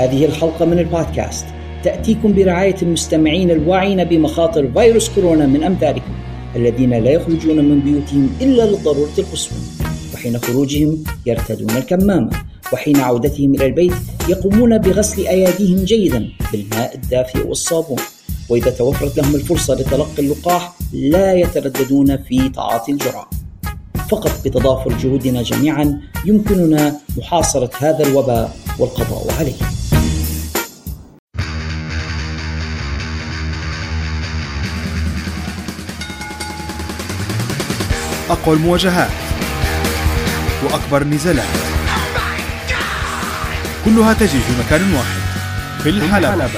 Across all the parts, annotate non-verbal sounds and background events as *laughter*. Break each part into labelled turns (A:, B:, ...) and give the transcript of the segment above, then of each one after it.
A: هذه الحلقة من البودكاست. تأتيكم برعاية المستمعين الواعين بمخاطر فيروس كورونا من أمثالكم الذين لا يخرجون من بيوتهم إلا للضرورة القصوى وحين خروجهم يرتدون الكمامة وحين عودتهم إلى البيت يقومون بغسل أيديهم جيدا بالماء الدافئ والصابون. وإذا توفرت لهم الفرصة لتلقي اللقاح لا يترددون في تعاطي الجرعة. فقط بتضافر جهودنا جميعا يمكننا محاصرة هذا الوباء والقضاء عليه.
B: أقوى المواجهات وأكبر النزالات. كلها تجري في مكان واحد في الحلبة.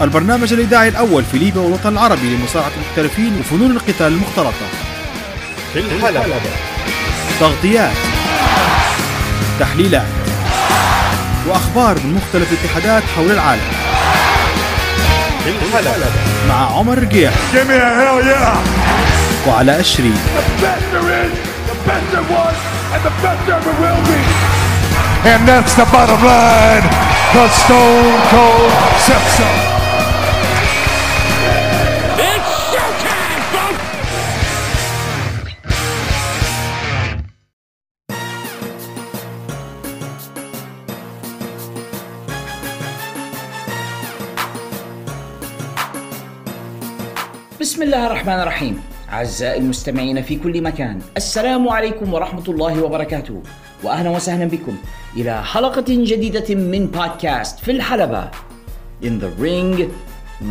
B: البرنامج الإذاعي الأول في ليبيا والوطن العربي لمصارعة المحترفين وفنون القتال المختلطة.
C: في الحلبة.
B: تغطيات تحليلات وأخبار من مختلف الاتحادات حول العالم.
C: الحلبة
B: مع عمر رقيح
C: Give me a hell yeah!
B: وعلى أشري
C: The best there is, the best there was, and the best there ever will be. And that's the bottom line. The Stone Cold Sepsis.
A: بسم الله الرحمن الرحيم. أعزائي المستمعين في كل مكان السلام عليكم ورحمة الله وبركاته. وأهلا وسهلا بكم إلى حلقة جديدة من بودكاست في الحلبة. In the ring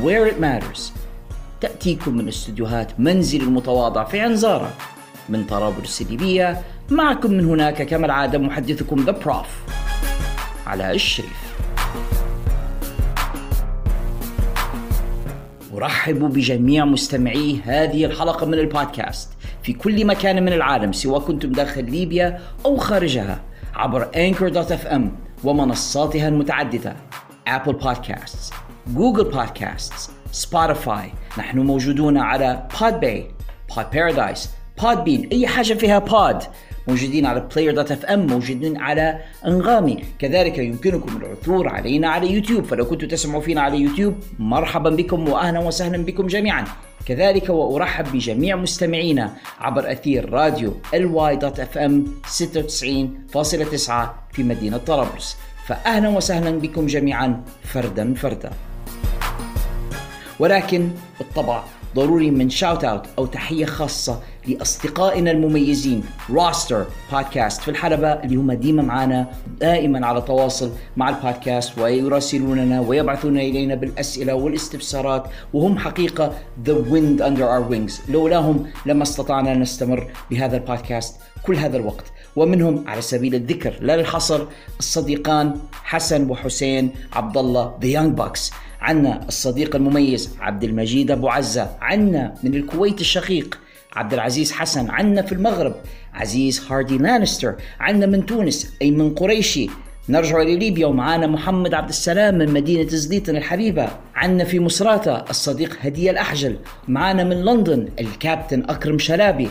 A: where it matters. تأتيكم من استديوهات منزل المتواضع في عنزارة من طرابلس الليبية معكم من هناك كما العادة محدثكم ذا بروف علاء الشريف. أرحب بجميع مستمعي هذه الحلقة من البودكاست في كل مكان من العالم سواء كنتم داخل ليبيا أو خارجها عبر Anchor.fm ومنصاتها المتعددة Apple Podcasts Google Podcasts Spotify. نحن موجودون على Podbay Pod Paradise Podbean أي حاجة فيها بود موجودين على player.fm موجودين على أنغامي. كذلك يمكنكم العثور علينا على يوتيوب. فلو كنتم تسمعوا فينا على يوتيوب مرحبا بكم واهلا وسهلا بكم جميعا. كذلك وأرحب بجميع مستمعينا عبر أثير راديو ly.fm 96.9 في مدينة طرابلس. فاهلا وسهلا بكم جميعا فردا فردا. ولكن بالطبع ضروري من shout out أو تحية خاصة لأصدقائنا المميزين. rockstar بودكاست في الحلبة اللي هم ديما معنا دائما على تواصل مع البودكاست ويراسلوننا ويبعثون إلينا بالأسئلة والاستفسارات وهم حقيقة the wind under our wings لولاهم لما استطعنا نستمر بهذا البودكاست كل هذا الوقت. ومنهم على سبيل الذكر لا للحصر الصديقان حسن وحسين عبد الله The Young Bucks عنا الصديق المميز عبد المجيد أبو عزة عنا من الكويت الشقيق عبد العزيز حسن عنا في المغرب عزيز هاردي لانستر عنا من تونس أيمن قريشي. نرجع إلى ليبيا ومعانا محمد عبد السلام من مدينة زليطن الحبيبة. عنا في مصراتة الصديق هدية الأحجل معانا من لندن الكابتن أكرم شلابي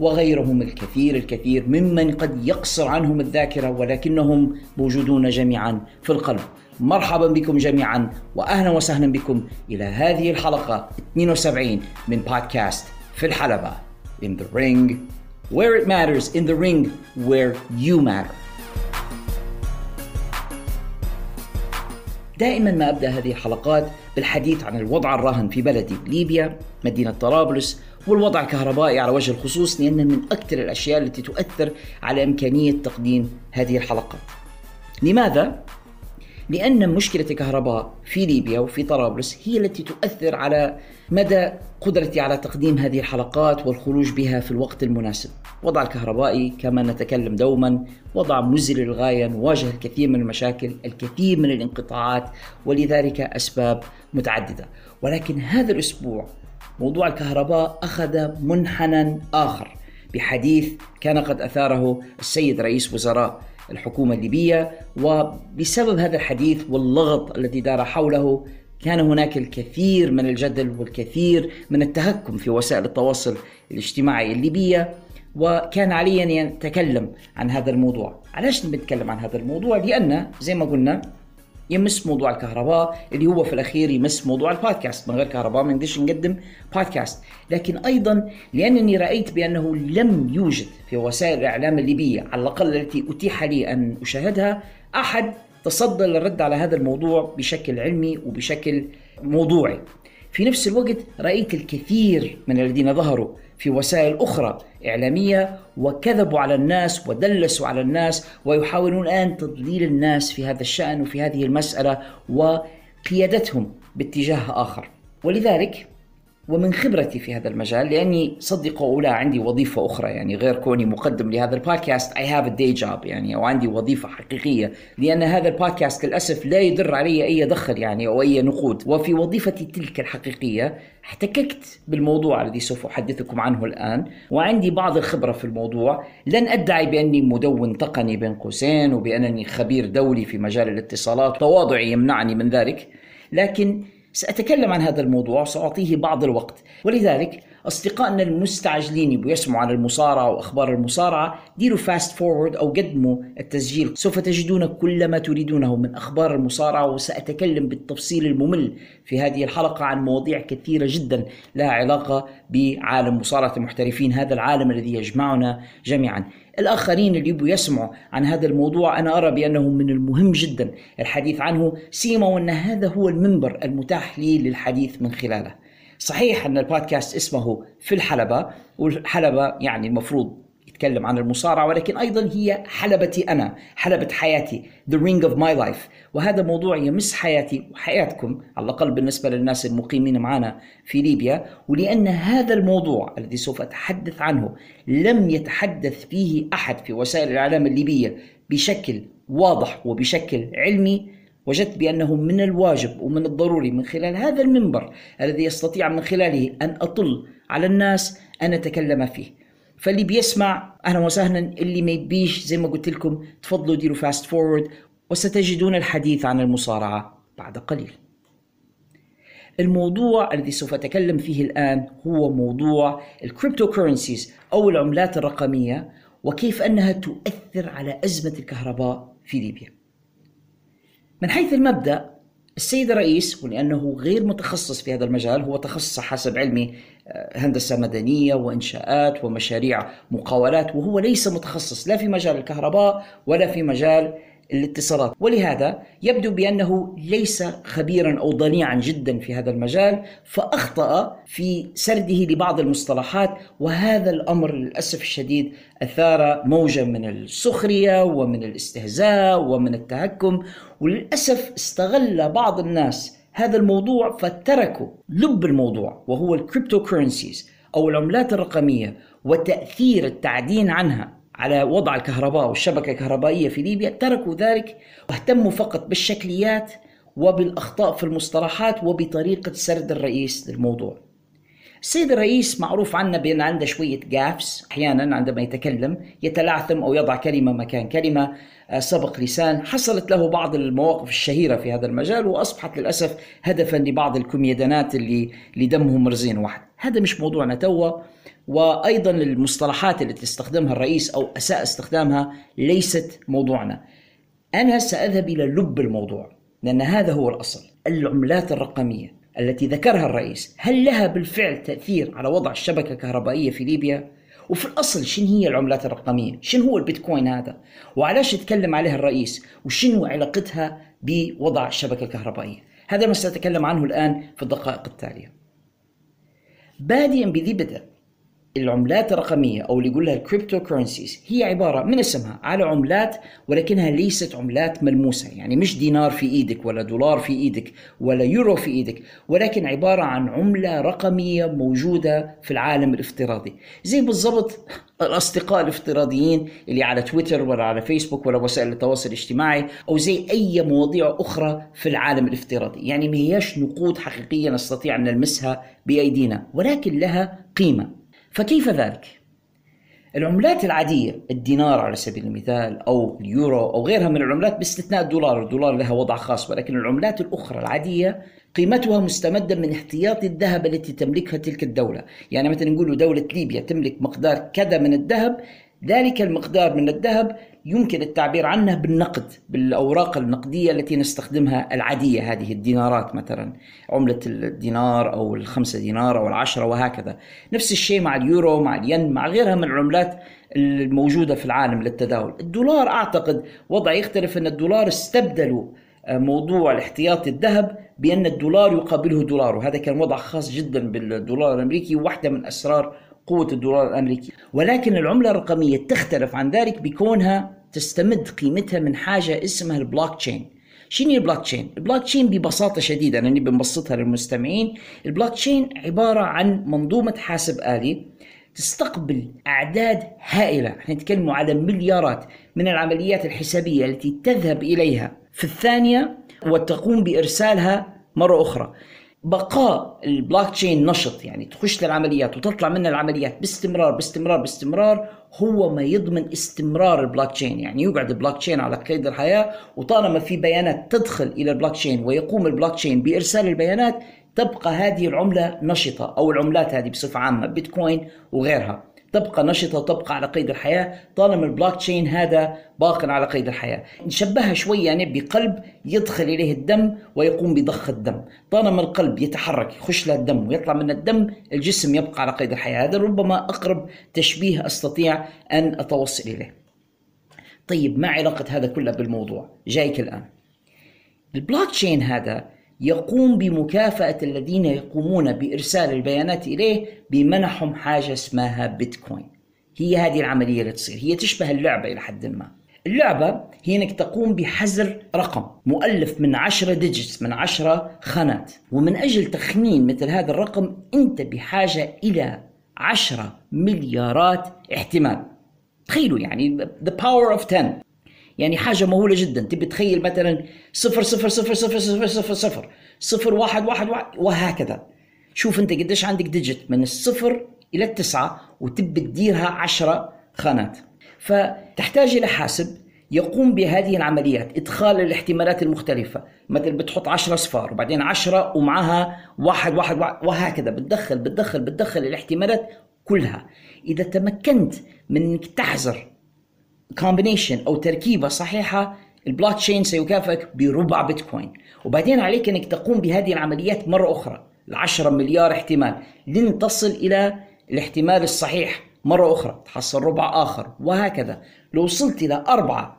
A: وغيرهم الكثير الكثير ممن قد يقصر عنهم الذاكرة ولكنهم موجودون جميعا في القلب. مرحبا بكم جميعا واهلا وسهلا بكم إلى هذه الحلقة 72 من بودكاست في الحلبة In the ring where it matters in the ring where you matter دائما ما أبدأ هذه الحلقات بالحديث عن الوضع الراهن في بلدي ليبيا مدينة طرابلس والوضع الكهربائي على وجه الخصوص لأنه من أكثر الأشياء التي تؤثر على إمكانية تقديم هذه الحلقات. لماذا؟ لأن مشكلة الكهرباء في ليبيا وفي طرابلس هي التي تؤثر على مدى قدرتي على تقديم هذه الحلقات والخروج بها في الوقت المناسب. وضع الكهربائي كما نتكلم دوما وضع مزري للغاية نواجه الكثير من المشاكل الكثير من الانقطاعات ولذلك أسباب متعددة ولكن هذا الأسبوع موضوع الكهرباء أخذ منحنى آخر بحديث كان قد أثاره السيد رئيس وزراء الحكومة الليبية وبسبب هذا الحديث واللغط الذي دار حوله كان هناك الكثير من الجدل والكثير من التهكم في وسائل التواصل الاجتماعي الليبية وكان علي أن أتكلم عن هذا الموضوع. علاش بنتكلم عن هذا الموضوع؟ لأن زي ما قلنا يمس موضوع الكهرباء اللي هو في الأخير يمس موضوع البودكاست. من غير كهرباء ما نقدرش نقدم بودكاست. لكن أيضا لأنني رأيت بأنه لم يوجد في وسائل الإعلام الليبية على الأقل التي أتيح لي أن أشاهدها أحد تصدى للرد على هذا الموضوع بشكل علمي وبشكل موضوعي. في نفس الوقت رأيت الكثير من الذين ظهروا في وسائل أخرى إعلامية وكذبوا على الناس ودلسوا على الناس ويحاولون الآن تضليل الناس في هذا الشأن وفي هذه المسألة وقيادتهم باتجاه آخر. ولذلك ومن خبرتي في هذا المجال لأني صدق أو لا عندي وظيفة أخرى يعني غير كوني مقدم لهذا البودكاست have a day job يعني أو عندي وظيفة حقيقية. لأن هذا البودكاست للأسف لا يدر علي أي دخل يعني أو أي نقود. وفي وظيفتي تلك الحقيقية احتككت بالموضوع الذي سوف أحدثكم عنه الآن. وعندي بعض الخبرة في الموضوع. لن أدعي بأني مدون تقني بين قوسين وبأنني خبير دولي في مجال الاتصالات. تواضعي يمنعني من ذلك. لكن سأتكلم عن هذا الموضوع سأعطيه بعض الوقت. ولذلك أصدقائنا المستعجلين يبغوا يسمعوا عن المصارعة وأخبار المصارعة ديروا fast forward أو قدموا التسجيل. سوف تجدون كل ما تريدونه من أخبار المصارعة وسأتكلم بالتفصيل الممل في هذه الحلقة عن مواضيع كثيرة جدا لها علاقة بعالم مصارعة المحترفين هذا العالم الذي يجمعنا جميعا. الآخرين اللي يبوا يسمعوا عن هذا الموضوع. أنا أرى بأنه من المهم جدا الحديث عنه سيما وأن هذا هو المنبر المتاح لي للحديث من خلاله. صحيح أن البودكاست اسمه في الحلبة والحلبة يعني المفروض يتكلم عن المصارعة ولكن أيضا هي حلبتي أنا حلبة حياتي The Ring of My Life. وهذا موضوع يمس حياتي وحياتكم على الأقل بالنسبة للناس المقيمين معنا في ليبيا ولأن هذا الموضوع الذي سوف أتحدث عنه لم يتحدث فيه أحد في وسائل الإعلام الليبية بشكل واضح وبشكل علمي وجدت بأنه من الواجب ومن الضروري من خلال هذا المنبر الذي يستطيع من خلاله أن أطل على الناس أن أتكلم فيه. فاللي بيسمع أهلا وسهلا اللي ما يبيش زي ما قلت لكم تفضلوا ديروا fast forward وستجدون الحديث عن المصارعة بعد قليل. الموضوع الذي سوف أتكلم فيه الآن هو موضوع ال cryptocurrencies أو العملات الرقمية وكيف أنها تؤثر على أزمة الكهرباء في ليبيا. من حيث المبدأ السيد الرئيس ولأنه غير متخصص في هذا المجال هو تخصص حسب علمي آه، هندسة مدنية وإنشاءات ومشاريع مقاولات وهو ليس متخصص لا في مجال الكهرباء ولا في مجال الاتصالات. ولهذا يبدو بأنه ليس خبيرا أو ضليعا جدا في هذا المجال فأخطأ في سرده لبعض المصطلحات وهذا الأمر للأسف الشديد أثار موجه من السخرية ومن الاستهزاء ومن التهكم وللأسف استغل بعض الناس هذا الموضوع فتركوا لب الموضوع وهو ال cryptocurrencies أو العملات الرقمية وتأثير التعدين عنها. على وضع الكهرباء والشبكة الكهربائية في ليبيا تركوا ذلك واهتموا فقط بالشكليات وبالأخطاء في المصطلحات وبطريقة سرد الرئيس للموضوع. السيد الرئيس معروف عنا بأن عنده شوية جافس أحيانا عندما يتكلم يتلعثم أو يضع كلمة مكان كلمة آه، سبق لسان. حصلت له بعض المواقف الشهيرة في هذا المجال وأصبحت للأسف هدفا لبعض الكوميديانات اللي لدمهم مرزين واحد. هذا مش موضوعنا توا. وأيضا المصطلحات التي استخدمها الرئيس أو أساء استخدامها ليست موضوعنا. أنا سأذهب إلى لب الموضوع لأن هذا هو الأصل، العملات الرقمية التي ذكرها الرئيس، هل لها بالفعل تأثير على وضع الشبكة الكهربائية في ليبيا؟ وفي الأصل شنو هي العملات الرقمية؟ شنو هو البيتكوين هذا؟ وعلاش يتكلم عليها الرئيس؟ وشنو علاقتها بوضع الشبكة الكهربائية؟ هذا ما سأتكلم عنه الآن في الدقائق التالية بادئا بذي بدء العملات الرقمية أو اللي يقول لها ال cryptocurrencies هي عبارة من اسمها على عملات ولكنها ليست عملات ملموسة يعني مش دينار في إيدك ولا دولار في إيدك ولا يورو في إيدك ولكن عبارة عن عملة رقمية موجودة في العالم الافتراضي. زي بالضبط الأصدقاء الافتراضيين اللي على تويتر ولا على فيسبوك ولا وسائل التواصل الاجتماعي أو زي أي مواضيع أخرى في العالم الافتراضي يعني ما هياش نقود حقيقية نستطيع أن نلمسها بأيدينا ولكن لها قيمة. فكيف ذلك؟ العملات العادية الدينار على سبيل المثال أو اليورو أو غيرها من العملات باستثناء الدولار الدولار لها وضع خاص ولكن العملات الأخرى العادية قيمتها مستمدة من احتياطي الذهب التي تملكها تلك الدولة يعني مثلا نقول دولة ليبيا تملك مقدار كذا من الذهب ذلك المقدار من الذهب يمكن التعبير عنه بالنقد بالأوراق النقدية التي نستخدمها العادية هذه الدينارات مثلا عملة الدينار أو الخمسة دينار أو العشرة وهكذا. نفس الشيء مع اليورو مع الين مع غيرها من العملات الموجودة في العالم للتداول. الدولار أعتقد وضع يختلف أن الدولار استبدلوا آه، موضوع الاحتياطي الذهب بأن الدولار يقابله دولار وهذا كان وضع خاص جدا بالدولار الأمريكي وواحدة من أسرار قوة الدولار الأمريكي. ولكن العملة الرقمية تختلف عن ذلك بكونها تستمد قيمتها من حاجة اسمها البلوك تشين شنو ال blockchain؟ ال blockchain ببساطة شديدة أنا بنبسطها للمستمعين. البلوك تشين عبارة عن منظومة حاسب آلي تستقبل أعداد هائلة. إحنا نتكلم على مليارات من العمليات الحسابية التي تذهب إليها. في الثانية وتقوم بإرسالها مرة أخرى. بقاء البلوك تشين نشط يعني تخش للعمليات وتطلع منها العمليات باستمرار باستمرار باستمرار هو ما يضمن استمرار البلوك تشين يعني يقعد البلوك تشين على قيد الحياة وطالما في بيانات تدخل إلى البلوك تشين ويقوم البلوك تشين بإرسال البيانات تبقى هذه العملة نشطة أو العملات هذه بصفة عامة بيتكوين وغيرها. تبقى نشطة وتبقى على قيد الحياة طالما البلوك تشين هذا باق على قيد الحياة. نشبهها شوي يعني بقلب يدخل إليه الدم ويقوم بضخ الدم. طالما القلب يتحرك يخش له الدم ويطلع من الدم الجسم يبقى على قيد الحياة. هذا ربما أقرب تشبيه أستطيع أن أتوصل إليه. طيب ما علاقة هذا كله بالموضوع؟ جايك الآن. البلوك تشين هذا يقوم بمكافأة الذين يقومون بإرسال البيانات إليه بمنحهم حاجة اسمها بيتكوين. هي هذه العملية اللي تصير. هي تشبه اللعبة إلى حد ما. اللعبة هي إنك تقوم بحزر رقم مؤلف من عشرة digits من عشرة خانات. ومن أجل تخمين مثل هذا الرقم أنت بحاجة إلى عشرة مليارات احتمال. تخيلوا يعني the power of 10 يعني حاجة مهولة جدا. تبي تخيل مثلا صفر صفر صفر صفر صفر صفر صفر صفر واحد واحد واحد وهكذا. شوف أنت قديش عندك ديجيت من الصفر إلى التسعة وتبي تديرها عشرة خانات. فتحتاج إلى حاسب يقوم بهذه العمليات إدخال الاحتمالات المختلفة. مثل بتحط عشرة اصفار وبعدين عشرة ومعها واحد واحد, واحد وهكذا. بتدخل بتدخل بتدخل الاحتمالات كلها. إذا تمكنت من إنك تحزر combination أو تركيبة صحيحة البلوك تشين سيكافئك بربع بيتكوين. وبعدين عليك إنك تقوم بهذه العمليات مرة أخرى العشرة مليار احتمال. لن تصل إلى الاحتمال الصحيح مرة أخرى تحصل ربع آخر وهكذا. لو وصلت إلى أربعة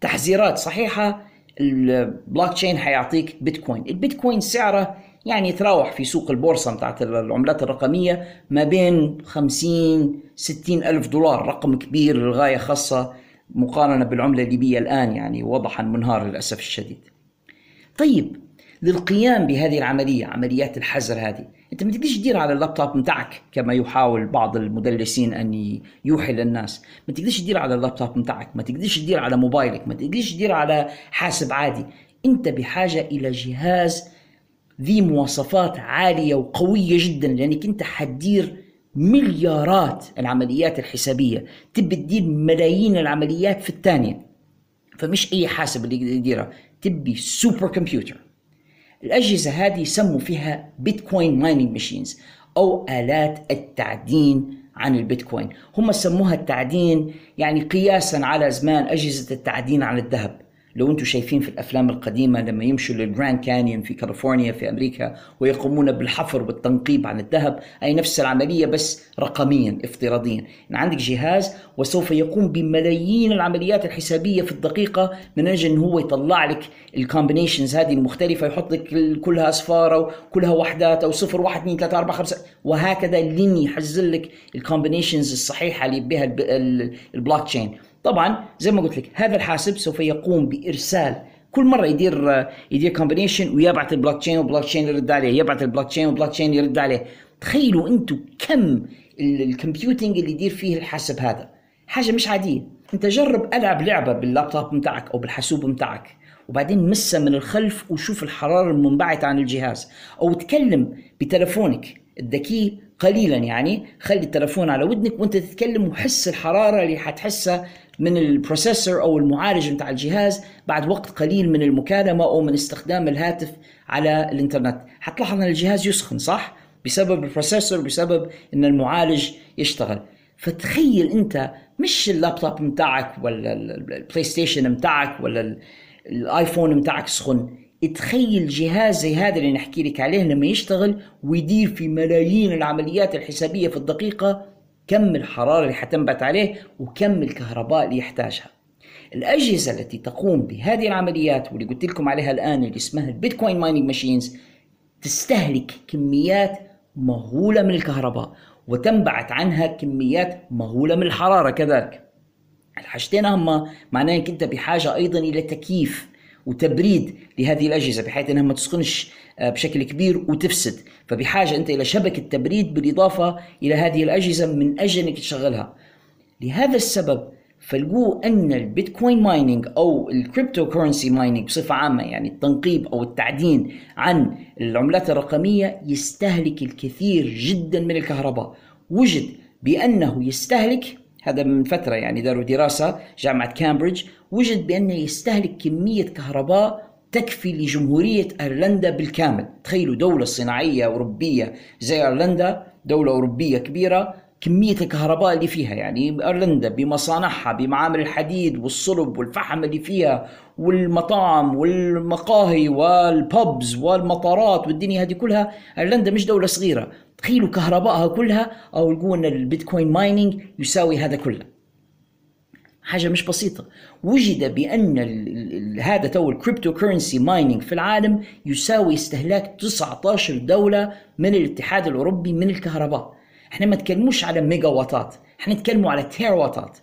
A: تحزيرات صحيحة البلوك تشين حيعطيك Bitcoin. ال Bitcoin سعره يعني يتراوح في سوق البورصة بتاعت العملات الرقمية ما بين 50 60 ألف دولار رقم كبير للغاية خاصة. مقارنة بالعملة الليبية الآن يعني وضحا منهار للأسف الشديد. طيب للقيام بهذه العملية عمليات الحزر هذه أنت ما تقدرش تدير على اللابتوب متاعك كما يحاول بعض المدلسين أن يوحي للناس. ما تقدرش تدير على اللابتوب متاعك ما تقدرش تدير على موبايلك ما تقدرش تدير على حاسب عادي. أنت بحاجة إلى جهاز ذي مواصفات عالية وقوية جدا لأنك أنت حتدير مليارات العمليات الحسابية تبي تدير ملايين العمليات في الثانية. فمش أي حاسب اللي يديرها تبي super computer الأجهزة هذه يسموا فيها Bitcoin mining machines أو آلات التعدين عن البيتكوين. هم سموها التعدين يعني قياسا على زمان أجهزة التعدين عن الذهب. لو أنتم شايفين في الأفلام القديمة لما يمشوا لل Grand Canyon في كاليفورنيا في أمريكا ويقومون بالحفر والتنقيب عن الذهب أي نفس العملية بس رقميا افتراضيا. يعني عندك جهاز وسوف يقوم بملايين العمليات الحسابية في الدقيقة من أجل إن هو يطلع لك ال combinations هذه المختلفة يحط لك كلها اصفار أو كلها وحدات أو صفر واحد اثنين ثلاثة أربعة خمسة وهكذا لين يحزر لك ال combinations الصحيحة اللي بها البلوك تشين طبعا زي ما قلت لك هذا الحاسب سوف يقوم بإرسال كل مرة يدير يدير combination ويبعث ال blockchain وال blockchain يرد عليه يبعث ال blockchain وال blockchain يرد عليه. تخيلوا أنتم كم ال computing اللي يدير فيه الحاسب هذا. حاجة مش عادية. أنت جرب ألعب لعبة باللابتوب بتاعك أو بالحاسوب بتاعك وبعدين مسه من الخلف وشوف الحرارة المنبعثة عن الجهاز أو تكلم بتلفونك الذكي قليلا يعني. خلي التلفون على ودنك وأنت تتكلم وحس الحرارة اللي حتحسها من ال processor أو المعالج بتاع الجهاز بعد وقت قليل من المكالمة أو من استخدام الهاتف على الإنترنت. حتلاحظ إن الجهاز يسخن صح؟ بسبب ال processor بسبب إن المعالج يشتغل. فتخيل أنت مش اللابتوب متاعك ولا ال PlayStation متاعك ولا ال iPhone متاعك سخن. تخيل زي هذا اللي نحكي لك عليه لما يشتغل ويدير في ملايين العمليات الحسابية في الدقيقة كم الحرارة اللي حتنبعث عليه وكم الكهرباء اللي يحتاجها. الأجهزة التي تقوم بهذه العمليات واللي قلت لكم عليها الآن اللي اسمها البيتكوين mining machines تستهلك كميات مهولة من الكهرباء وتنبعث عنها كميات مهولة من الحرارة كذلك. الحاجتين هما معناه إنك أنت بحاجة أيضا إلى تكييف وتبريد لهذه الأجهزة بحيث إنها ما تسخنش آه، بشكل كبير وتفسد. فبحاجة أنت إلى شبكة تبريد بالإضافة إلى هذه الأجهزة من أجل إنك تشغلها. لهذا السبب فلقوا أن البيتكوين mining أو ال cryptocurrency mining بصفة عامة يعني التنقيب أو التعدين عن العملات الرقمية يستهلك الكثير جدا من الكهرباء. وجد بأنه يستهلك هذا من فترة يعني داروا دراسة جامعة كامبريدج وجد بأنه يستهلك كمية كهرباء تكفي لجمهورية أيرلندا بالكامل. تخيلوا دولة صناعية أوروبية زي أيرلندا دولة أوروبية كبيرة كمية الكهرباء اللي فيها يعني ايرلندا بمصانعها بمعامل الحديد والصلب والفحم اللي فيها والمطاعم والمقاهي وال pubs والمطارات والدنيا هذه كلها أيرلندا مش دولة صغيرة. تخيلوا كهربائها كلها أو يقولوا ان البيتكوين mining يساوي هذا كله. حاجة مش بسيطة. وجد بأن هذا تو ال cryptocurrency mining في العالم يساوي استهلاك 19 دولة من الاتحاد الأوروبي من الكهرباء. إحنا ما نتكلموش على ميجا واتات إحنا نتكلموا على تير واتات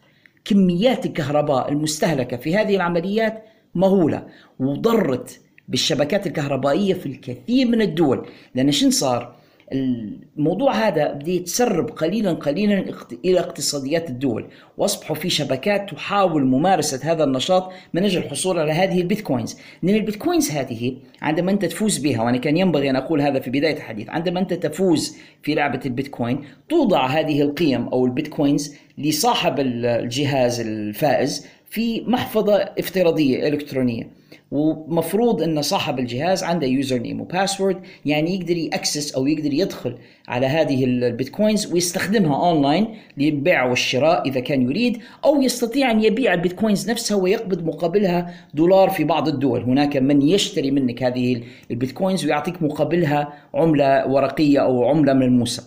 A: كميات الكهرباء المستهلكة في هذه العمليات مهولة وضرت بالشبكات الكهربائية في الكثير من الدول. لأن شن صار؟ الموضوع هذا بده يتسرب قليلا قليلا إلى اقتصاديات الدول. واصبحوا في شبكات تحاول ممارسة هذا النشاط من أجل الحصول على هذه البيتكوينز. لأن البيتكوينز هذه عندما أنت تفوز بها وأنا كان ينبغي أن أقول هذا في بداية الحديث عندما أنت تفوز في لعبة البيتكوين توضع هذه القيم أو البيتكوينز لصاحب الجهاز الفائز في محفظة افتراضية إلكترونية. ومفروض إن صاحب الجهاز عنده username و password يعني يقدر ي access أو يقدر يدخل على هذه البيتكوينز ويستخدمها أونلاين للبيع والشراء إذا كان يريد أو يستطيع أن يبيع البيتكوينز نفسها ويقبض مقابلها دولار في بعض الدول. هناك من يشتري منك هذه البيتكوينز ويعطيك مقابلها عملة ورقية أو عملة ملموسة.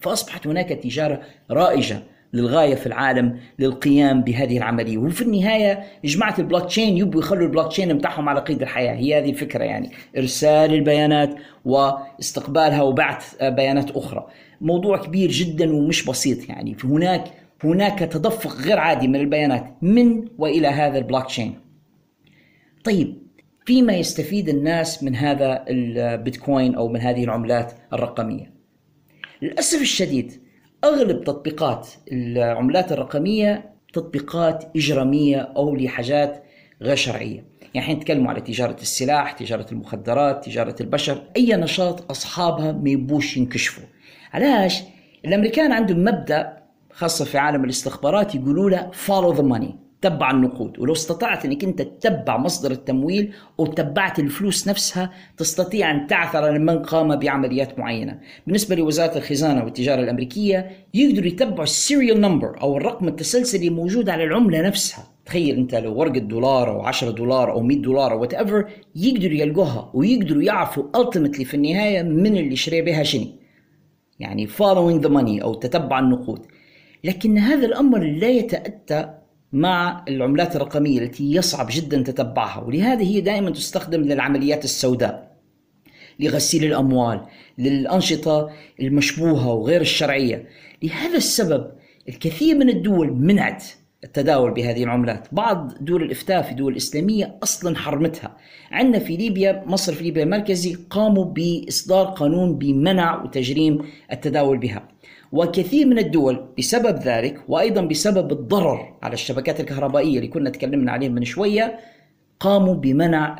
A: فأصبحت هناك تجارة رائجة. للغاية في العالم للقيام بهذه العملية. وفي النهاية جماعة البلوك تشين يبوا يخلوا البلوك تشين بتاعهم على قيد الحياة. هي هذه الفكرة يعني. إرسال البيانات واستقبالها وبعث بيانات أخرى. موضوع كبير جدا ومش بسيط يعني. هناك هناك تدفق غير عادي من البيانات من وإلى هذا البلوك تشين طيب فيما يستفيد الناس من هذا البيتكوين أو من هذه العملات الرقمية؟ للأسف الشديد أغلب تطبيقات العملات الرقمية تطبيقات إجرامية أو لحاجات غير شرعية. يعني إحنا نتكلم على تجارة السلاح تجارة المخدرات تجارة البشر أي نشاط أصحابها ما يبوش ينكشفوا. علاش؟ الأمريكان عندهم مبدأ خاصة في عالم الاستخبارات يقولوا له follow the money. تبع النقود ولو استطعت إنك أنت تتبع مصدر التمويل وتبعت الفلوس نفسها تستطيع أن تعثر على من قام بعمليات معينة. بالنسبة لوزارة الخزانة والتجارة الأمريكية يقدروا يتبعوا ال serial number أو الرقم التسلسلي الموجود على العملة نفسها. تخيل أنت لو ورقة دولار أو 10 دولار أو 100 دولار أو whatever يقدروا يلقوها ويقدروا يعرفوا ultimately في النهاية من اللي شري بها شنو. يعني following the money أو تتبع النقود. لكن هذا الأمر لا يتأتى مع العملات الرقمية التي يصعب جدا تتبعها. ولهذا هي دائما تستخدم للعمليات السوداء لغسيل الأموال للأنشطة المشبوهة وغير الشرعية. لهذا السبب الكثير من الدول منعت التداول بهذه العملات. بعض دول الإفتاء في دول إسلامية أصلا حرمتها. عندنا في ليبيا مصر في ليبيا المركزي قاموا بإصدار قانون بمنع وتجريم التداول بها. وكثير من الدول بسبب ذلك وأيضا بسبب الضرر على الشبكات الكهربائية اللي كنا تكلمنا عليه من شوية قاموا بمنع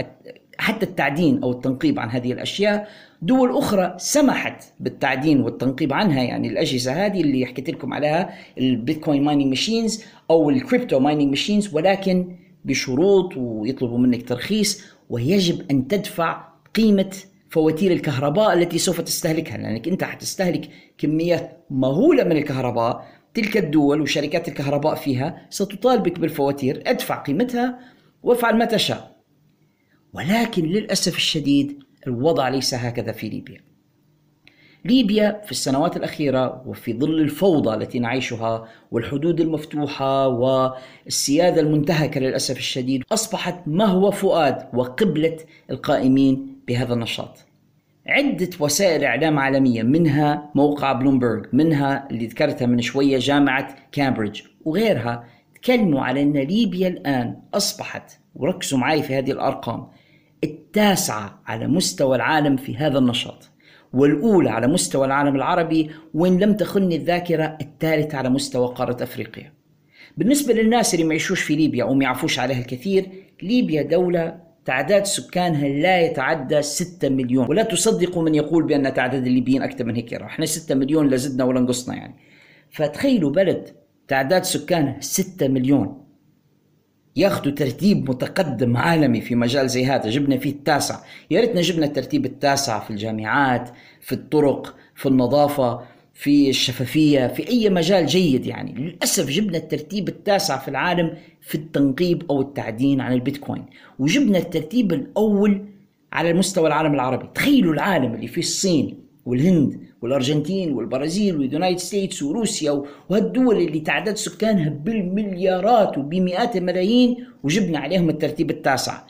A: حتى التعدين أو التنقيب عن هذه الأشياء. دول أخرى سمحت بالتعدين والتنقيب عنها يعني الأجهزة هذه اللي حكيت لكم عليها البيتكوين mining machines أو ال crypto mining machines ولكن بشروط ويطلبوا منك ترخيص ويجب أن تدفع قيمة فواتير الكهرباء التي سوف تستهلكها لأنك أنت حتستهلك كميات مهولة من الكهرباء. تلك الدول وشركات الكهرباء فيها ستطالبك بالفواتير ادفع قيمتها وافعل ما تشاء. ولكن للأسف الشديد الوضع ليس هكذا في ليبيا. ليبيا في السنوات الأخيرة وفي ظل الفوضى التي نعيشها والحدود المفتوحة والسيادة المنتهكة للأسف الشديد أصبحت ما هو فؤاد وقبلة القائمين بهذا النشاط. عدة وسائل إعلام عالمية منها موقع بلومبرج منها اللي ذكرتها من شوية جامعة كامبريدج وغيرها تكلموا على أن ليبيا الآن أصبحت وركزوا معي في هذه الأرقام التاسعة على مستوى العالم في هذا النشاط. والأولى على مستوى العالم العربي وإن لم تخني الذاكرة الثالثة على مستوى قارة أفريقيا. بالنسبة للناس اللي ما يعيشوش في ليبيا أو ما يعرفوش عليها الكثير ليبيا دولة تعداد سكانها لا يتعدى 6 مليون. ولا تصدقوا من يقول بأن تعداد الليبيين أكثر من هيك إحنا 6 مليون لا زدنا ولا نقصنا يعني. فتخيلوا بلد تعداد سكانها 6 مليون. ياخذوا ترتيب متقدم عالمي في مجال زي هذا. جبنا فيه التاسع. يا ريتنا جبنا الترتيب التاسع في الجامعات في الطرق في النظافة في الشفافية في أي مجال جيد يعني. للأسف جبنا الترتيب التاسع في العالم في التنقيب أو التعدين عن البيتكوين. وجبنا الترتيب الأول على مستوى العالم العربي. تخيلوا العالم اللي فيه الصين والهند والأرجنتين والبرازيل وال United States وروسيا وهالدول اللي تعداد سكانها بالمليارات وبمئات الملايين وجبنا عليهم الترتيب التاسع.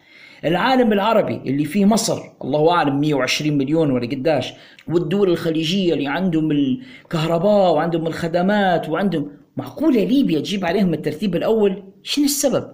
A: العالم العربي اللي فيه مصر الله أعلم 120 مليون ولا قداش والدول الخليجية اللي عندهم الكهرباء وعندهم الخدمات وعندهم معقولة ليبيا تجيب عليهم الترتيب الأول؟ شنو السبب؟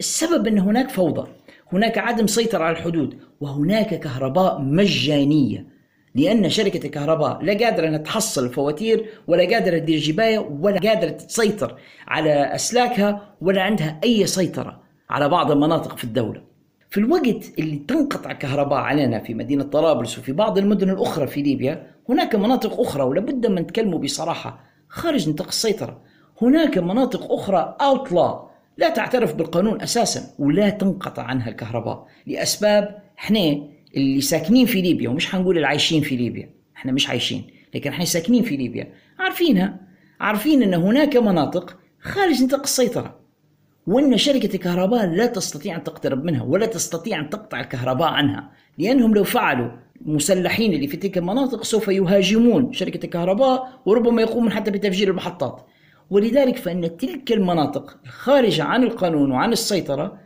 A: السبب إن هناك فوضى هناك عدم سيطرة على الحدود وهناك كهرباء مجانية. لأن شركة الكهرباء لا قادرة إنها تحصل الفواتير ولا قادرة تدير جباية ولا قادرة تسيطر على أسلاكها ولا عندها أي سيطرة على بعض المناطق في الدولة. في الوقت اللي تنقطع الكهرباء علينا في مدينة طرابلس وفي بعض المدن الأخرى في ليبيا هناك مناطق أخرى ولابد من نتكلموا بصراحة خارج نطاق السيطرة. هناك مناطق أخرى اوتلا لا تعترف بالقانون أساسا ولا تنقطع عنها الكهرباء لأسباب إحنا اللي ساكنين في ليبيا ومش حنقول اللي عايشين في ليبيا إحنا مش عايشين لكن إحنا ساكنين في ليبيا عارفينها عارفين إن هناك مناطق خارج نطاق السيطرة وإن شركة الكهرباء لا تستطيع أن تقترب منها ولا تستطيع أن تقطع الكهرباء عنها لأنهم لو فعلوا المسلحين اللي في تلك المناطق سوف يهاجمون شركة الكهرباء وربما يقومون حتى بتفجير المحطات ولذلك فإن تلك المناطق الخارجة عن القانون وعن السيطرة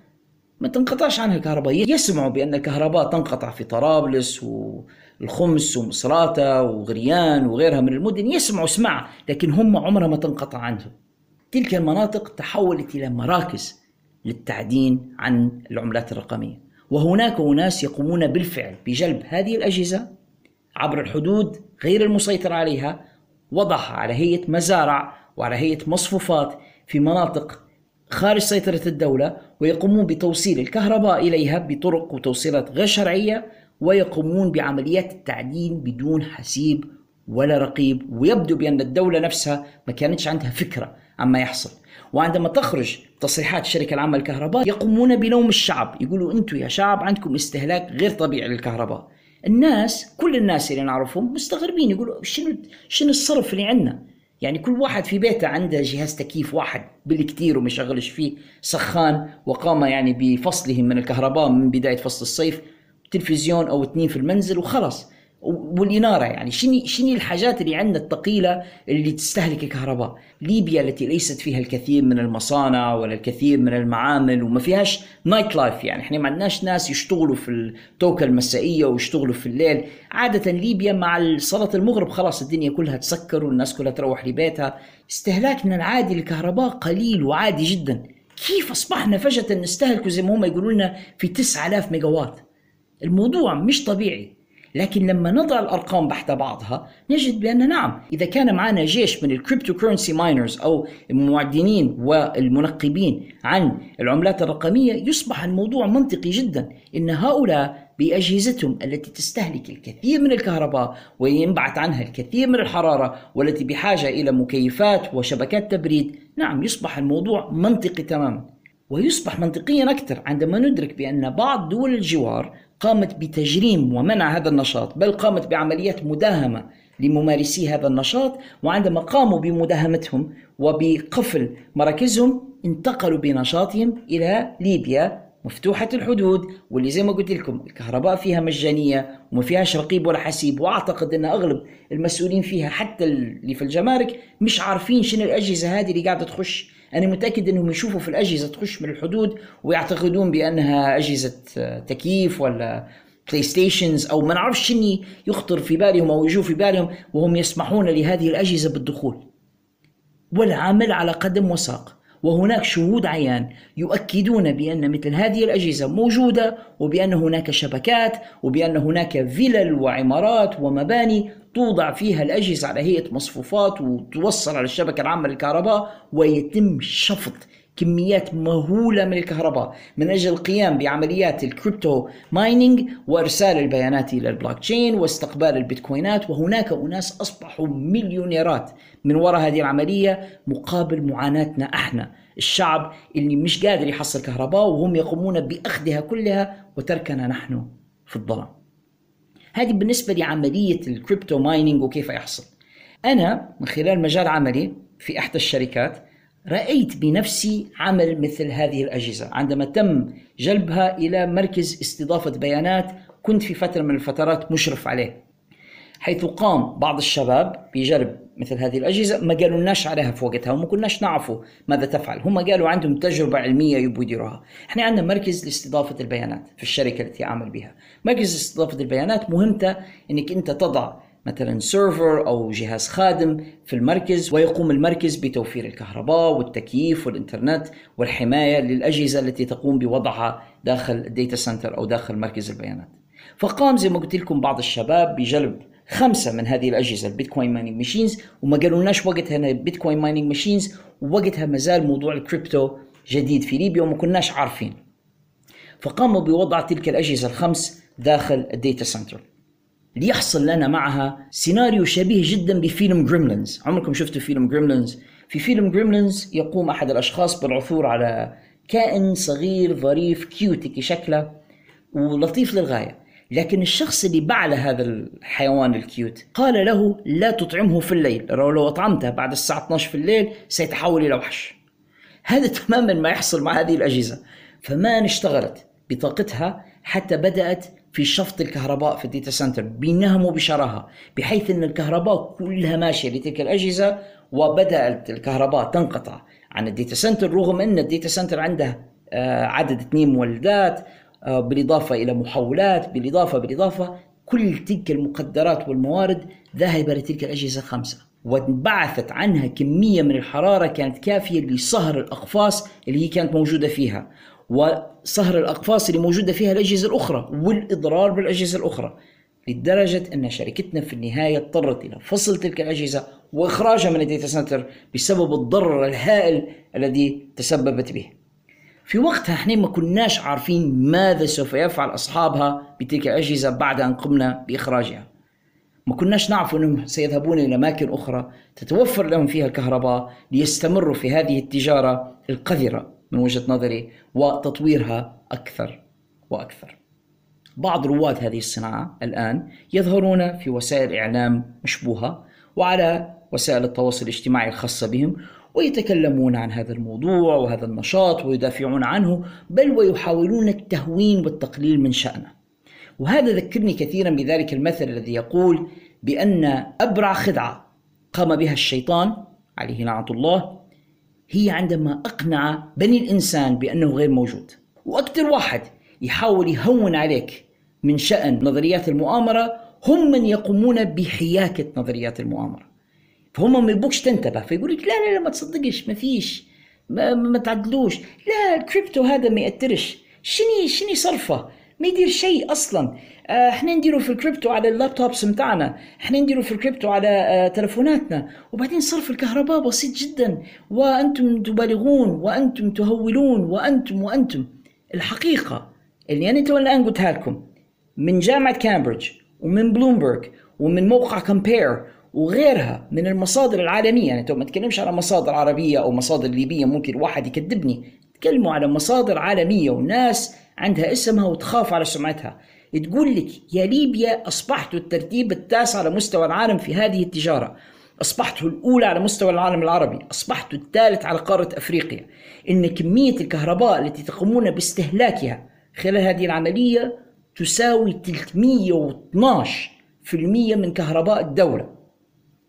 A: ما تنقطعش عنها الكهرباء يسمعوا بأن الكهرباء تنقطع في طرابلس والخمس ومصراتة وغريان وغيرها من المدن. يسمعوا سمع لكن هم عمرها ما تنقطع عنهم. تلك المناطق تحولت إلى مراكز للتعدين عن العملات الرقمية. وهناك أناس يقومون بالفعل بجلب هذه الأجهزة عبر الحدود غير المسيطر عليها. وضعها على هيئة مزارع وعلى هيئة مصفوفات في مناطق خارج سيطرة الدولة ويقومون بتوصيل الكهرباء إليها بطرق وتوصيلات غير شرعية ويقومون بعمليات التعدين بدون حسيب ولا رقيب. ويبدو بأن الدولة نفسها ما كانتش عندها فكرة عما يحصل. وعندما تخرج تصريحات الشركة العامة للكهرباء يقومون بلوم الشعب. يقولوا أنتم يا شعب عندكم استهلاك غير طبيعي للكهرباء. الناس كل الناس اللي نعرفهم مستغربين يقولوا شنو شنو الصرف اللي عندنا؟ يعني كل واحد في بيته عنده جهاز تكييف واحد بالكثير وما يشغلش فيه سخان وقام يعني بفصله من الكهرباء من بداية فصل الصيف تلفزيون أو اثنين في المنزل وخلص والإنارة يعني. شنو شنو الحاجات اللي عندنا الثقيلة اللي تستهلك الكهرباء؟ ليبيا التي ليست فيها الكثير من المصانع ولا الكثير من المعامل وما فيهاش nightlife يعني. إحنا ما عندناش ناس يشتغلوا في التوكة المسائية ويشتغلوا في الليل. عادة ليبيا مع صلاة المغرب خلاص الدنيا كلها تسكر والناس كلها تروح لبيتها. استهلاكنا العادي للكهرباء قليل وعادي جدا. كيف أصبحنا فجأة نستهلك زي ما هم يقولوا لنا في 9000 ميجا وات الموضوع مش طبيعي. لكن لما نضع الأرقام تحت بعضها نجد بأن نعم إذا كان معنا جيش من ال cryptocurrency miners أو المعدنين والمنقبين عن العملات الرقمية يصبح الموضوع منطقي جدا إن هؤلاء بأجهزتهم التي تستهلك الكثير من الكهرباء وينبعث عنها الكثير من الحرارة والتي بحاجة إلى مكيفات وشبكات تبريد، نعم يصبح الموضوع منطقي تماما. ويصبح منطقيا أكثر عندما ندرك بأن بعض دول الجوار قامت بتجريم ومنع هذا النشاط، بل قامت بعمليات مداهمة لممارسي هذا النشاط وعندما قاموا بمداهمتهم وبقفل مراكزهم انتقلوا بنشاطهم إلى ليبيا مفتوحة الحدود واللي زي ما قلت لكم الكهرباء فيها مجانية وما فيهاش رقيب ولا حسيب وأعتقد إن أغلب المسؤولين فيها حتى اللي في الجمارك مش عارفين شنو الأجهزة هذه اللي قاعدة تخش أنا متأكد إنهم يشوفوا في الأجهزة تخش من الحدود ويعتقدون بأنها أجهزة تكييف ولا PlayStations أو ما نعرفش شنو يخطر في بالهم أو يجوا في بالهم وهم يسمحون لهذه الأجهزة بالدخول. والعمل على قدم وساق. وهناك شهود عيان يؤكدون بأن مثل هذه الأجهزة موجودة وبأن هناك شبكات وبأن هناك فلل وعمارات ومباني توضع فيها الأجهزة على هيئة مصفوفات وتوصل على الشبكة العامة للكهرباء ويتم شفط كميات مهولة من الكهرباء من أجل القيام بعمليات ال crypto mining وإرسال البيانات إلى البلوك تشين واستقبال البيتكوينات. وهناك أناس أصبحوا مليونيرات من وراء هذه العملية مقابل معاناتنا إحنا. الشعب اللي مش قادر يحصل كهرباء وهم يقومون بأخذها كلها وتركنا نحن في الظلام. هذه بالنسبة لعملية ال crypto mining وكيف يحصل. أنا من خلال مجال عملي في إحدى الشركات رأيت بنفسي عمل مثل هذه الأجهزة. عندما تم جلبها إلى مركز استضافة بيانات كنت في فترة من الفترات مشرف عليه. حيث قام بعض الشباب بجلب مثل هذه الأجهزة ما قالوا لناش عليها في وقتها وما كناش نعرفوا ماذا تفعل. هم قالوا عندهم تجربة علمية يبوا يديروها إحنا عندنا مركز لاستضافة البيانات في الشركة التي أعمل بها. مركز استضافة البيانات مهمته أنك أنت تضع مثلا server أو جهاز خادم في المركز ويقوم المركز بتوفير الكهرباء والتكييف والإنترنت والحماية للأجهزة التي تقوم بوضعها داخل ال data center أو داخل مركز البيانات. فقام زي ما قلت لكم بعض الشباب بجلب خمسة من هذه الأجهزة ال Bitcoin mining machines وما قالوا لناش وقتها ال Bitcoin mining machines ووقتها ما زال موضوع الكريبتو جديد في ليبيا وما كناش عارفين. فقاموا بوضع تلك الأجهزة الخمس داخل ال data center. ليحصل لنا معها سيناريو شبيه جدا بفيلم Gremlins عمركم شفتوا فيلم Gremlins في فيلم جريملينز يقوم أحد الأشخاص بالعثور على كائن صغير ظريف cutie شكله ولطيف للغاية. لكن الشخص اللي باع له هذا الحيوان ال cute قال له لا تطعمه في الليل. لو أطعمته بعد الساعة 12 في الليل سيتحول إلى وحش. هذا *laughs* تماما ما يحصل مع هذه الأجهزة. فما اشتغلت بطاقتها حتى بدأت في شفط الكهرباء في ال data center بنهم وبشراهة بحيث أن الكهرباء كلها ماشية لتلك الأجهزة وبدأت الكهرباء تنقطع عن ال data center رغم أن ال data center عنده آه، عدد اثنين مولدات آه، بالإضافة إلى محولات بالإضافة بالإضافة كل تلك المقدرات والموارد ذاهبة لتلك الأجهزة الخمسة وانبعثت عنها كمية من الحرارة كانت كافية لصهر الأقفاص اللي هي كانت موجودة فيها. وصهر الأقفاص اللي موجودة فيها الأجهزة الأخرى والإضرار بالأجهزة الأخرى لدرجة أن شركتنا في النهاية اضطرت إلى فصل تلك الأجهزة وإخراجها من ال data center بسبب الضرر الهائل الذي تسببت به. في وقتها إحنا ما كناش عارفين ماذا سوف يفعل أصحابها بتلك الأجهزة بعد أن قمنا بإخراجها. ما كناش نعرف أنهم سيذهبون إلى أماكن أخرى تتوفر لهم فيها الكهرباء ليستمروا في هذه التجارة القذرة. من وجهة نظري وتطويرها أكثر وأكثر. بعض رواد هذه الصناعة الآن يظهرون في وسائل إعلام مشبوهة وعلى وسائل التواصل الاجتماعي الخاصة بهم ويتكلمون عن هذا الموضوع وهذا النشاط ويدافعون عنه بل ويحاولون التهوين والتقليل من شأنه. وهذا ذكرني كثيرا بذلك المثل الذي يقول بأن أبرع خدعة قام بها الشيطان عليه لعنة الله هي عندما أقنع بني الإنسان بأنه غير موجود. وأكثر واحد يحاول يهون عليك من شأن نظريات المؤامرة هم من يقومون بحياكة نظريات المؤامرة. فهم ما يبوكش تنتبه فيقول لك لا لا لا ما تصدقش ما فيش ما, ما تعدلوش. لا الكريبتو هذا ما يأثرش. شني شني صرفه؟ ما يدير شيء أصلا. آه، إحنا نديروا في الكريبتو على ال laptops متاعنا. إحنا نديروا في الكريبتو على آه، تلفوناتنا. وبعدين صرف الكهرباء بسيط جدا. وأنتم تبالغون وأنتم تهولون وأنتم وأنتم. الحقيقة اللي أنا تو الآن قلتها لكم من جامعة كامبريدج ومن بلومبرج ومن موقع كومبير وغيرها من المصادر العالمية. يعني ما تكلمش على مصادر عربية أو مصادر ليبية ممكن واحد يكذبني. تكلموا على مصادر عالمية وناس عندها اسمها وتخاف على سمعتها. تقول لك يا ليبيا أصبحتوا الترتيب التاسع على مستوى العالم في هذه التجارة. أصبحتوا الأولى على مستوى العالم العربي. أصبحتوا الثالث على قارة أفريقيا. إن كمية الكهرباء التي تقومون باستهلاكها خلال هذه العملية تساوي 312% من كهرباء الدولة.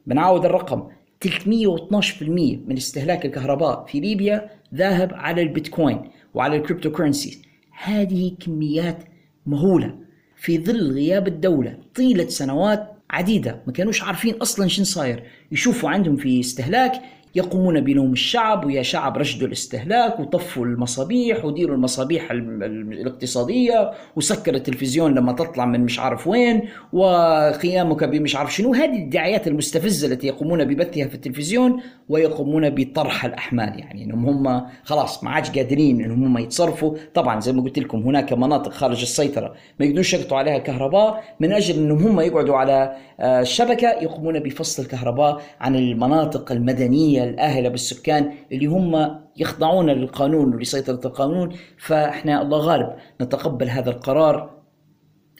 A: بنعاود الرقم. 312% من استهلاك الكهرباء في ليبيا ذاهب على البيتكوين وعلى ال cryptocurrency هذه كميات مهولة. في ظل غياب الدولة طيلة سنوات عديدة ما كانوش عارفين أصلا شن صاير. يشوفوا عندهم في استهلاك يقومون بلوم الشعب ويا شعب رشدوا الاستهلاك وطفوا المصابيح وديروا المصابيح الاقتصادية وسكر التلفزيون لما تطلع من مش عارف وين وقيامك بمش عارف شنو. هذه الدعايات المستفزة التي يقومون ببثها في التلفزيون ويقومون بطرح الأحمال. يعني إنهم هم خلاص ما عادش قادرين إنهم هم يتصرفوا. طبعا زي ما قلت لكم هناك مناطق خارج السيطرة ما يقدروش يقطعوا عليها الكهرباء من أجل إنهم هم يقعدوا على آه، الشبكة يقومون بفصل الكهرباء عن المناطق المدنية الآهلة بالسكان اللي هم يخضعون للقانون ولسيطرة القانون فإحنا الله غالب نتقبل هذا القرار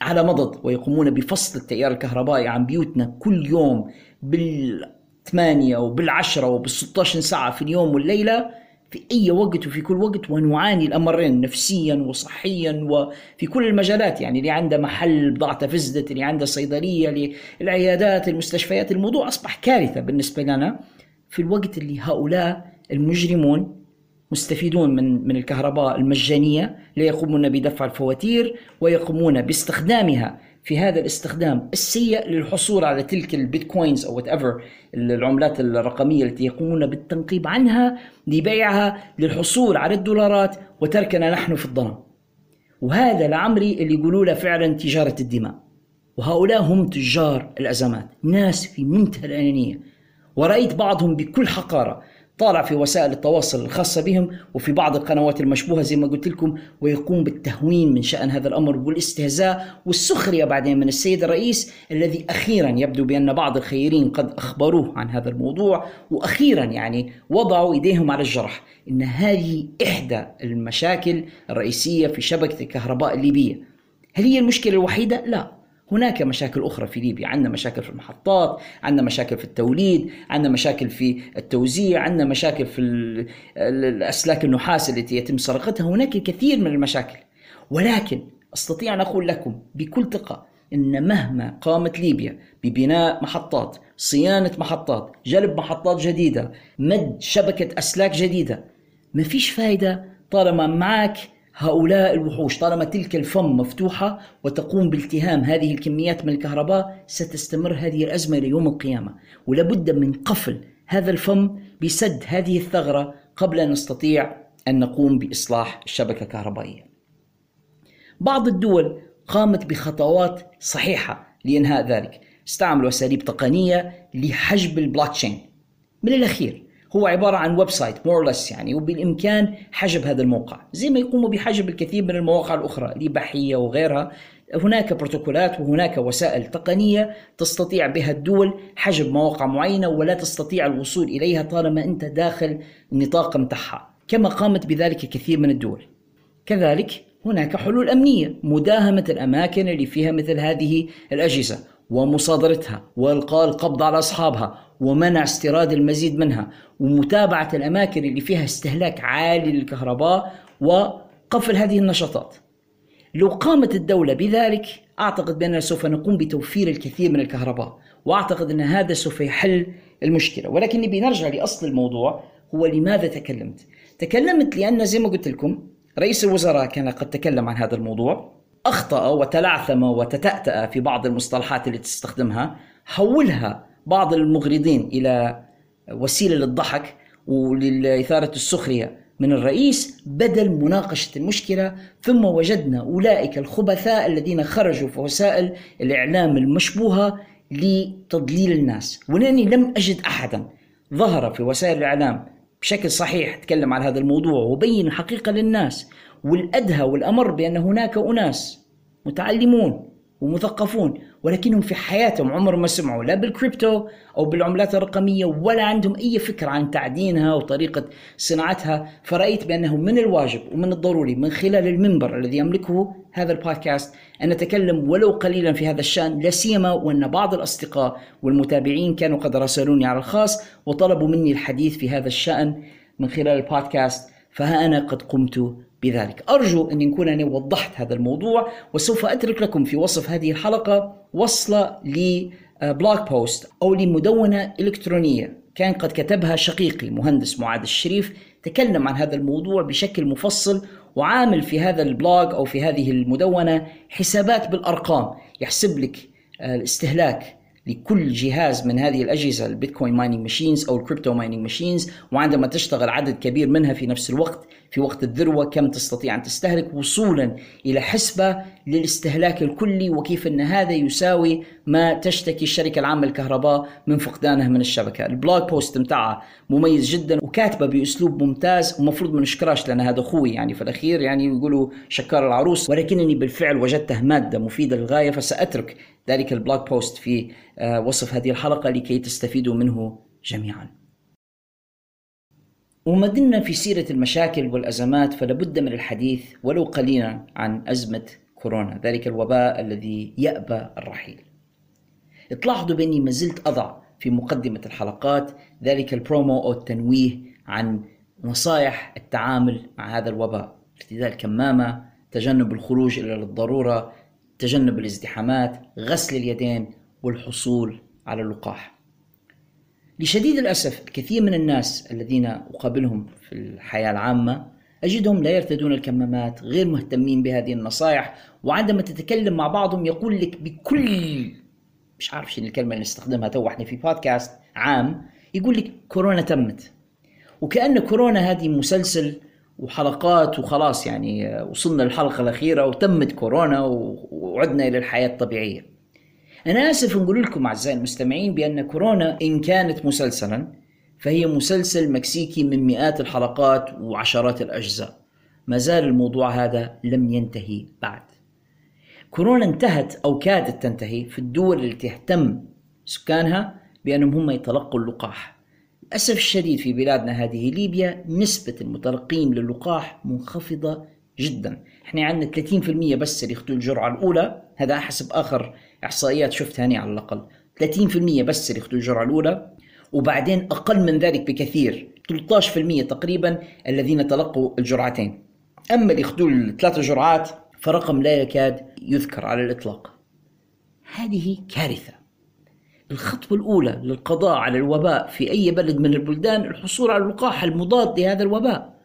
A: على مضض ويقومون بفصل التيار الكهربائي عن بيوتنا كل يوم بالثمانية وبالعشرة وبالستاشر ساعة في اليوم والليلة في أي وقت وفي كل وقت ونعاني الأمرين نفسيا وصحيا وفي كل المجالات يعني اللي عنده محل بضاعته فزدت اللي عنده صيدلية العيادات المستشفيات الموضوع أصبح كارثة بالنسبة لنا. في الوقت اللي هؤلاء المجرمون مستفيدون من من الكهرباء المجانية ليقومون بدفع الفواتير ويقومون باستخدامها في هذا الاستخدام السيء للحصول على تلك البيتكوينز أو ايفر العملات الرقمية التي يقومون بالتنقيب عنها لبيعها للحصول على الدولارات وتركنا نحن في الظلام. وهذا لعمري اللي يقولوا له فعلا تجارة الدماء. وهؤلاء هم تجار الأزمات، ناس في منتهى الانانيه، ورأيت بعضهم بكل حقارة طالع في وسائل التواصل الخاصة بهم وفي بعض القنوات المشبوهة زي ما قلت لكم ويقوم بالتهوين من شأن هذا الأمر والاستهزاء والسخرية بعدين من السيد الرئيس الذي أخيرا يبدو بأن بعض الخيرين قد أخبروه عن هذا الموضوع وأخيرا يعني وضعوا إيديهم على الجرح. إن هذه إحدى المشاكل الرئيسية في شبكة الكهرباء الليبية. هل هي المشكلة الوحيدة؟ لا. هناك مشاكل أخرى في ليبيا. عندنا مشاكل في المحطات عندنا مشاكل في التوليد عندنا مشاكل في التوزيع عندنا مشاكل في الأسلاك النحاس التي يتم سرقتها. هناك الكثير من المشاكل. ولكن أستطيع أن أقول لكم بكل ثقة إن مهما قامت ليبيا ببناء محطات صيانة محطات جلب محطات جديدة مد شبكة أسلاك جديدة ما فيش فايدة طالما معك هؤلاء الوحوش طالما تلك الفم مفتوحة وتقوم بالتهام هذه الكميات من الكهرباء ستستمر هذه الأزمة إلى يوم القيامة. ولابد من قفل هذا الفم بسد هذه الثغرة قبل أن نستطيع أن نقوم بإصلاح الشبكة الكهربائية. بعض الدول قامت بخطوات صحيحة لإنهاء ذلك. استعملوا أساليب تقنية لحجب البلوكتشين من الأخير هو عبارة عن website more or less يعني وبالإمكان حجب هذا الموقع. زي ما يقوموا بحجب الكثير من المواقع الأخرى الإباحية وغيرها. هناك بروتوكولات وهناك وسائل تقنية تستطيع بها الدول حجب مواقع معينة ولا تستطيع الوصول إليها طالما أنت داخل النطاق متاعها كما قامت بذلك كثير من الدول. كذلك هناك حلول أمنية مداهمة الأماكن اللي فيها مثل هذه الأجهزة. ومصادرتها والقاء القبض على أصحابها ومنع استيراد المزيد منها ومتابعة الأماكن اللي فيها استهلاك عالي للكهرباء وقفل هذه النشاطات. لو قامت الدولة بذلك أعتقد باننا سوف نقوم بتوفير الكثير من الكهرباء وأعتقد أن هذا سوف يحل المشكلة ولكن نبي نرجع لأصل الموضوع هو لماذا تكلمت؟ تكلمت لأن زي ما قلت لكم رئيس الوزراء كان قد تكلم عن هذا الموضوع أخطأ وتلعثم وتتأتأ في بعض المصطلحات اللي تستخدمها. حولها بعض المغرضين إلى وسيلة للضحك ولإثارة السخرية من الرئيس بدل مناقشة المشكلة. ثم وجدنا أولئك الخبثاء الذين خرجوا في وسائل الإعلام المشبوهة لتضليل الناس. ولأني لم أجد أحدا ظهر في وسائل الإعلام بشكل صحيح تكلم عن هذا الموضوع وبين الحقيقة للناس. والأدهى والأمر بأن هناك أناس متعلمون ومثقفون ولكنهم في حياتهم عمرهم ما سمعوا لا بالكريبتو أو بالعملات الرقمية ولا عندهم أي فكرة عن تعدينها وطريقة صناعتها. فرأيت بأنه من الواجب ومن الضروري من خلال المنبر الذي يملكه هذا البودكاست أن نتكلم ولو قليلا في هذا الشأن لا سيما وأن بعض الأصدقاء والمتابعين كانوا قد راسلوني على الخاص وطلبوا مني الحديث في هذا الشأن من خلال البودكاست فها أنا قد قمت بذلك. أرجو أن نكون أنا وضحت هذا الموضوع وسوف أترك لكم في وصف هذه الحلقة وصلة ل blog post أو لمدونة إلكترونية. كان قد كتبها شقيقي مهندس معاذ الشريف. تكلم عن هذا الموضوع بشكل مفصل وعامل في هذا ال blog أو في هذه المدونة حسابات بالأرقام. يحسب لك الاستهلاك لكل جهاز من هذه الأجهزة ال Bitcoin mining machines أو ال crypto mining machines. وعندما تشتغل عدد كبير منها في نفس الوقت في وقت الذروة كم تستطيع أن تستهلك وصولا إلى حسبة للاستهلاك الكلي وكيف أن هذا يساوي ما تشتكي الشركة العامة للكهرباء من فقدانها من الشبكة. ال blog post متاعها مميز جدا وكاتبه بأسلوب ممتاز ومفروض ما نشكرهاش لأن هذا أخوي يعني في الأخير يعني يقولوا شكّار العروس. ولكنني بالفعل وجدته مادة مفيدة للغاية فسأترك ذلك ال blog post في آه، وصف هذه الحلقة لكي تستفيدوا منه جميعا. وما دمنا في سيرة المشاكل والأزمات فلابد من الحديث ولو قليلا عن أزمة كورونا. ذلك الوباء الذي يأبى الرحيل. تلاحظوا بأني ما زلت أضع في مقدمة الحلقات ذلك البرومو أو التنويه عن نصائح التعامل مع هذا الوباء. ارتداء الكمامة تجنب الخروج إلا للضرورة تجنب الازدحامات غسل اليدين والحصول على اللقاح. لشديد الأسف الكثير من الناس الذين أقابلهم في الحياة العامة أجدهم لا يرتدون الكمامات غير مهتمين بهذه النصائح وعندما تتكلم مع بعضهم يقول لك بكل مش عارف شنو الكلمة اللي نستخدمها تو إحنا في بودكاست عام يقول لك كورونا تمت. وكأن كورونا هذه مسلسل وحلقات وخلاص يعني وصلنا للحلقة الأخيرة وتمت كورونا وعدنا إلى الحياة الطبيعية. أنا آسف نقول لكم أعزائي المستمعين بأن كورونا إن كانت مسلسلا فهي مسلسل مكسيكي من مئات الحلقات وعشرات الأجزاء. ما زال الموضوع هذا لم ينتهي بعد. كورونا انتهت أو كادت تنتهي في الدول اللي تهتم سكانها بأنهم هم يتلقوا اللقاح. للأسف الشديد في بلادنا هذه ليبيا نسبة المتلقين للقاح منخفضة جدا. إحنا عندنا 30% بس اللي ياخذوا الجرعة الأولى هذا حسب آخر إحصائيات شفتها هنا على الأقل. 30% بس اللي ياخذوا الجرعة الأولى وبعدين أقل من ذلك بكثير 13% تقريبا الذين تلقوا الجرعتين. أما اللي ياخذوا الثلاث جرعات فرقم لا يكاد يذكر على الإطلاق. هذه كارثة. الخطوة الأولى للقضاء على الوباء في أي بلد من البلدان الحصول على اللقاح المضاد لهذا الوباء.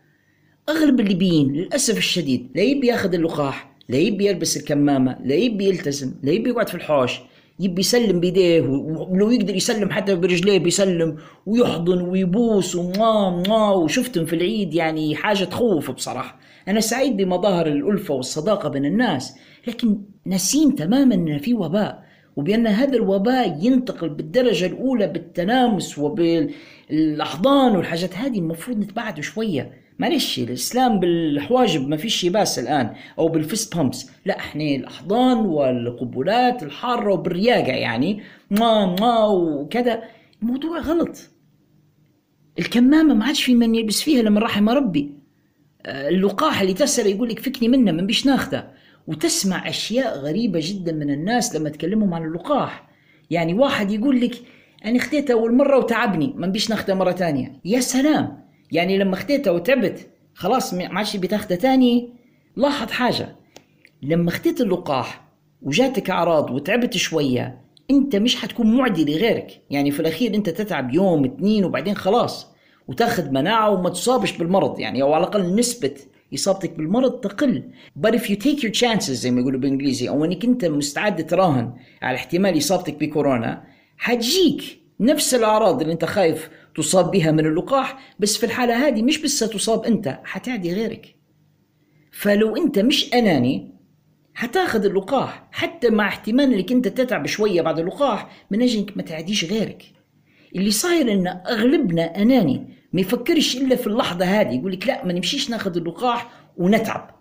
A: أغلب الليبيين للأسف الشديد لا يبي ياخذ اللقاح لا يبي يلبس الكمامة لا يبي يلتزم لا يبي يقعد في الحوش يبي يسلم بيديه ولو يقدر يسلم حتى برجليه بيسلم ويحضن ويبوس وما ما وشفتهم في العيد يعني حاجة تخوف بصراحة. أنا سعيد بمظاهر الألفة والصداقة بين الناس لكن ناسين تماما أن في وباء وبأن هذا الوباء ينتقل بالدرجة الأولى بالتلامس وبالأحضان والحاجات هذه المفروض نتبعد شوية. معلش السلام بالحواجب ما فيش باس الآن أو بال fist bumps. لا إحنا الأحضان والقبلات الحارة وبالرياقة يعني ما ما وكذا. الموضوع غلط. الكمامة ما عادش في من يلبس فيها لما رحم ربي. اللقاح اللي تسأل يقول لك فكني منه من بيش ناخذه. وتسمع أشياء غريبة جدا من الناس لما تكلمهم عن اللقاح. يعني واحد يقول لك أنا خديته أول مرة وتعبني ما بيش ناخذه مرة ثانية. يا سلام! يعني لما خديته وتعبت خلاص ما عادش بتاخده تاني لاحظ حاجة. لما خديت اللقاح وجاتك أعراض وتعبت شوية أنت مش حتكون معدي لغيرك. يعني في الأخير أنت تتعب يوم اثنين وبعدين خلاص. وتاخذ مناعة وما تصابش بالمرض. يعني أو على الأقل نسبة إصابتك بالمرض تقل. But if you take your chances زي ما يقولوا بالإنجليزي أو أنك أنت مستعد تراهن على احتمال إصابتك بكورونا حتجيك نفس الأعراض اللي أنت خايف تصاب بها من اللقاح بس في الحالة هذه مش بس تصاب أنت حتعدي غيرك. فلو أنت مش أناني حتاخذ اللقاح حتى مع احتمال إنك أنت تتعب شوية بعد اللقاح من أجل انك ما تعديش غيرك. اللي صاير إن أغلبنا أناني ما يفكرش إلا في اللحظة هذه يقول لك لا ما نمشيش ناخذ اللقاح ونتعب.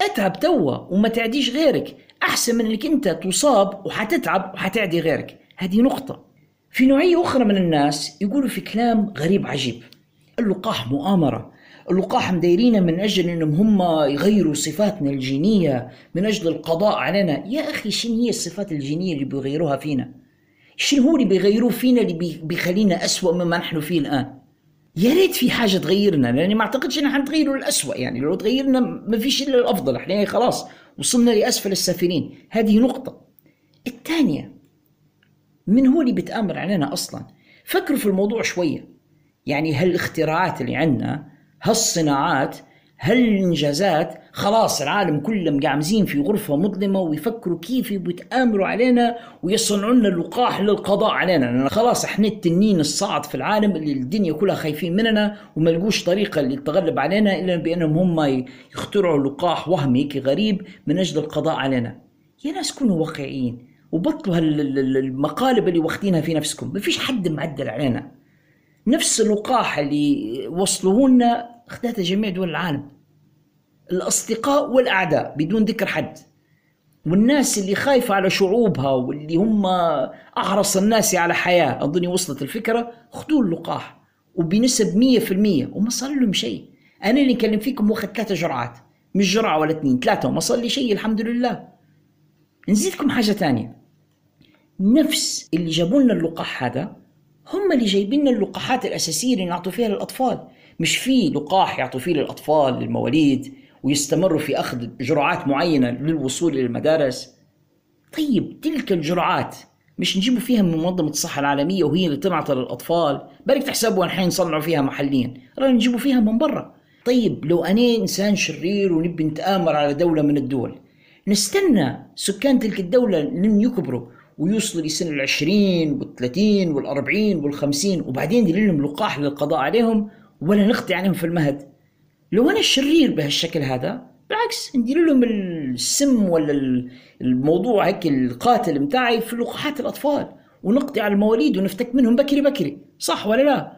A: اتعب توا وما تعديش غيرك. أحسن من إنك أنت تصاب وحتتعب وحتعدي غيرك. هذه نقطة. في نوعية أخرى من الناس يقولوا في كلام غريب عجيب. اللقاح مؤامرة. اللقاح مدايرين من أجل إنهم هم يغيروا صفاتنا الجينية من أجل القضاء علينا. يا أخي شنو هي الصفات الجينية اللي بيغيروها فينا؟ شنو هو اللي بيغيروه فينا اللي بي- بيخلينا أسوأ مما نحن فيه الآن؟ يا ريت في حاجة تغيرنا لأني ما أعتقدش ان حنتغيروا للاسوء يعني. لو تغيرنا ما فيش إلا الأفضل. إحنا يعني خلاص وصلنا لأسفل السافلين. هذه نقطة. الثانية من هو اللي بيتامر علينا أصلا. فكروا في الموضوع شوية. يعني هالاختراعات اللي عندنا هالصناعات هالإنجازات خلاص العالم كله مقعمزين في غرفة مظلمة ويفكروا كيف بيتامروا علينا ويصنعوا لنا اللقاح للقضاء علينا. لأن خلاص إحنا التنين الصاعد في العالم اللي الدنيا كلها خايفين مننا وما لقوش طريقة للتغلب علينا إلا بأنهم هم يخترعوا لقاح وهمي غريب من أجل القضاء علينا. يا ناس كونوا واقعيين. وبطلوا هالمقالب اللي واخدينها في نفسكم. ما فيش حد معدل علينا. نفس اللقاح اللي وصلوه لنا اخذتها جميع دول العالم. الأصدقاء والأعداء بدون ذكر حد. والناس اللي خايفة على شعوبها واللي هم أحرص الناس على حياة أظني وصلت الفكرة. خذوا اللقاح وبنسب مية في المية وما صار لهم شيء. أنا اللي نكلم فيكم واخد ثلاثة جرعات مش جرعة ولا اثنين ثلاثة وما صار لي شيء الحمد لله. نزيدكم حاجة تانية. نفس اللي جابوا لنا اللقاح هذا هم اللي جايبين لنا اللقاحات الأساسية اللي نعطوا فيها للأطفال. مش في لقاح يعطوا فيه للأطفال للمواليد ويستمروا في أخذ جرعات معينة للوصول إلى المدارس. طيب تلك الجرعات مش نجيبوا فيها من منظمة الصحة العالمية وهي اللي تنعطى للأطفال؟ بالك تحسبوا الحين نصنعوا فيها محليا. رانا نجيبوا فيها من برا. طيب لو أنا إنسان شرير ونبي نتآمر على دولة من الدول نستنى سكان تلك الدولة لن يكبروا. ويوصلوا لسن العشرين والثلاثين والأربعين والخمسين وبعدين ندير لهم لقاح للقضاء عليهم ولا نقضي عليهم في المهد. لو أنا الشرير بهالشكل هذا بالعكس ندير لهم السم ولا ال- الموضوع هيك القاتل متاعي في لقاحات الأطفال ونقضي على المواليد ونفتك منهم بكري بكري. صح ولا لا؟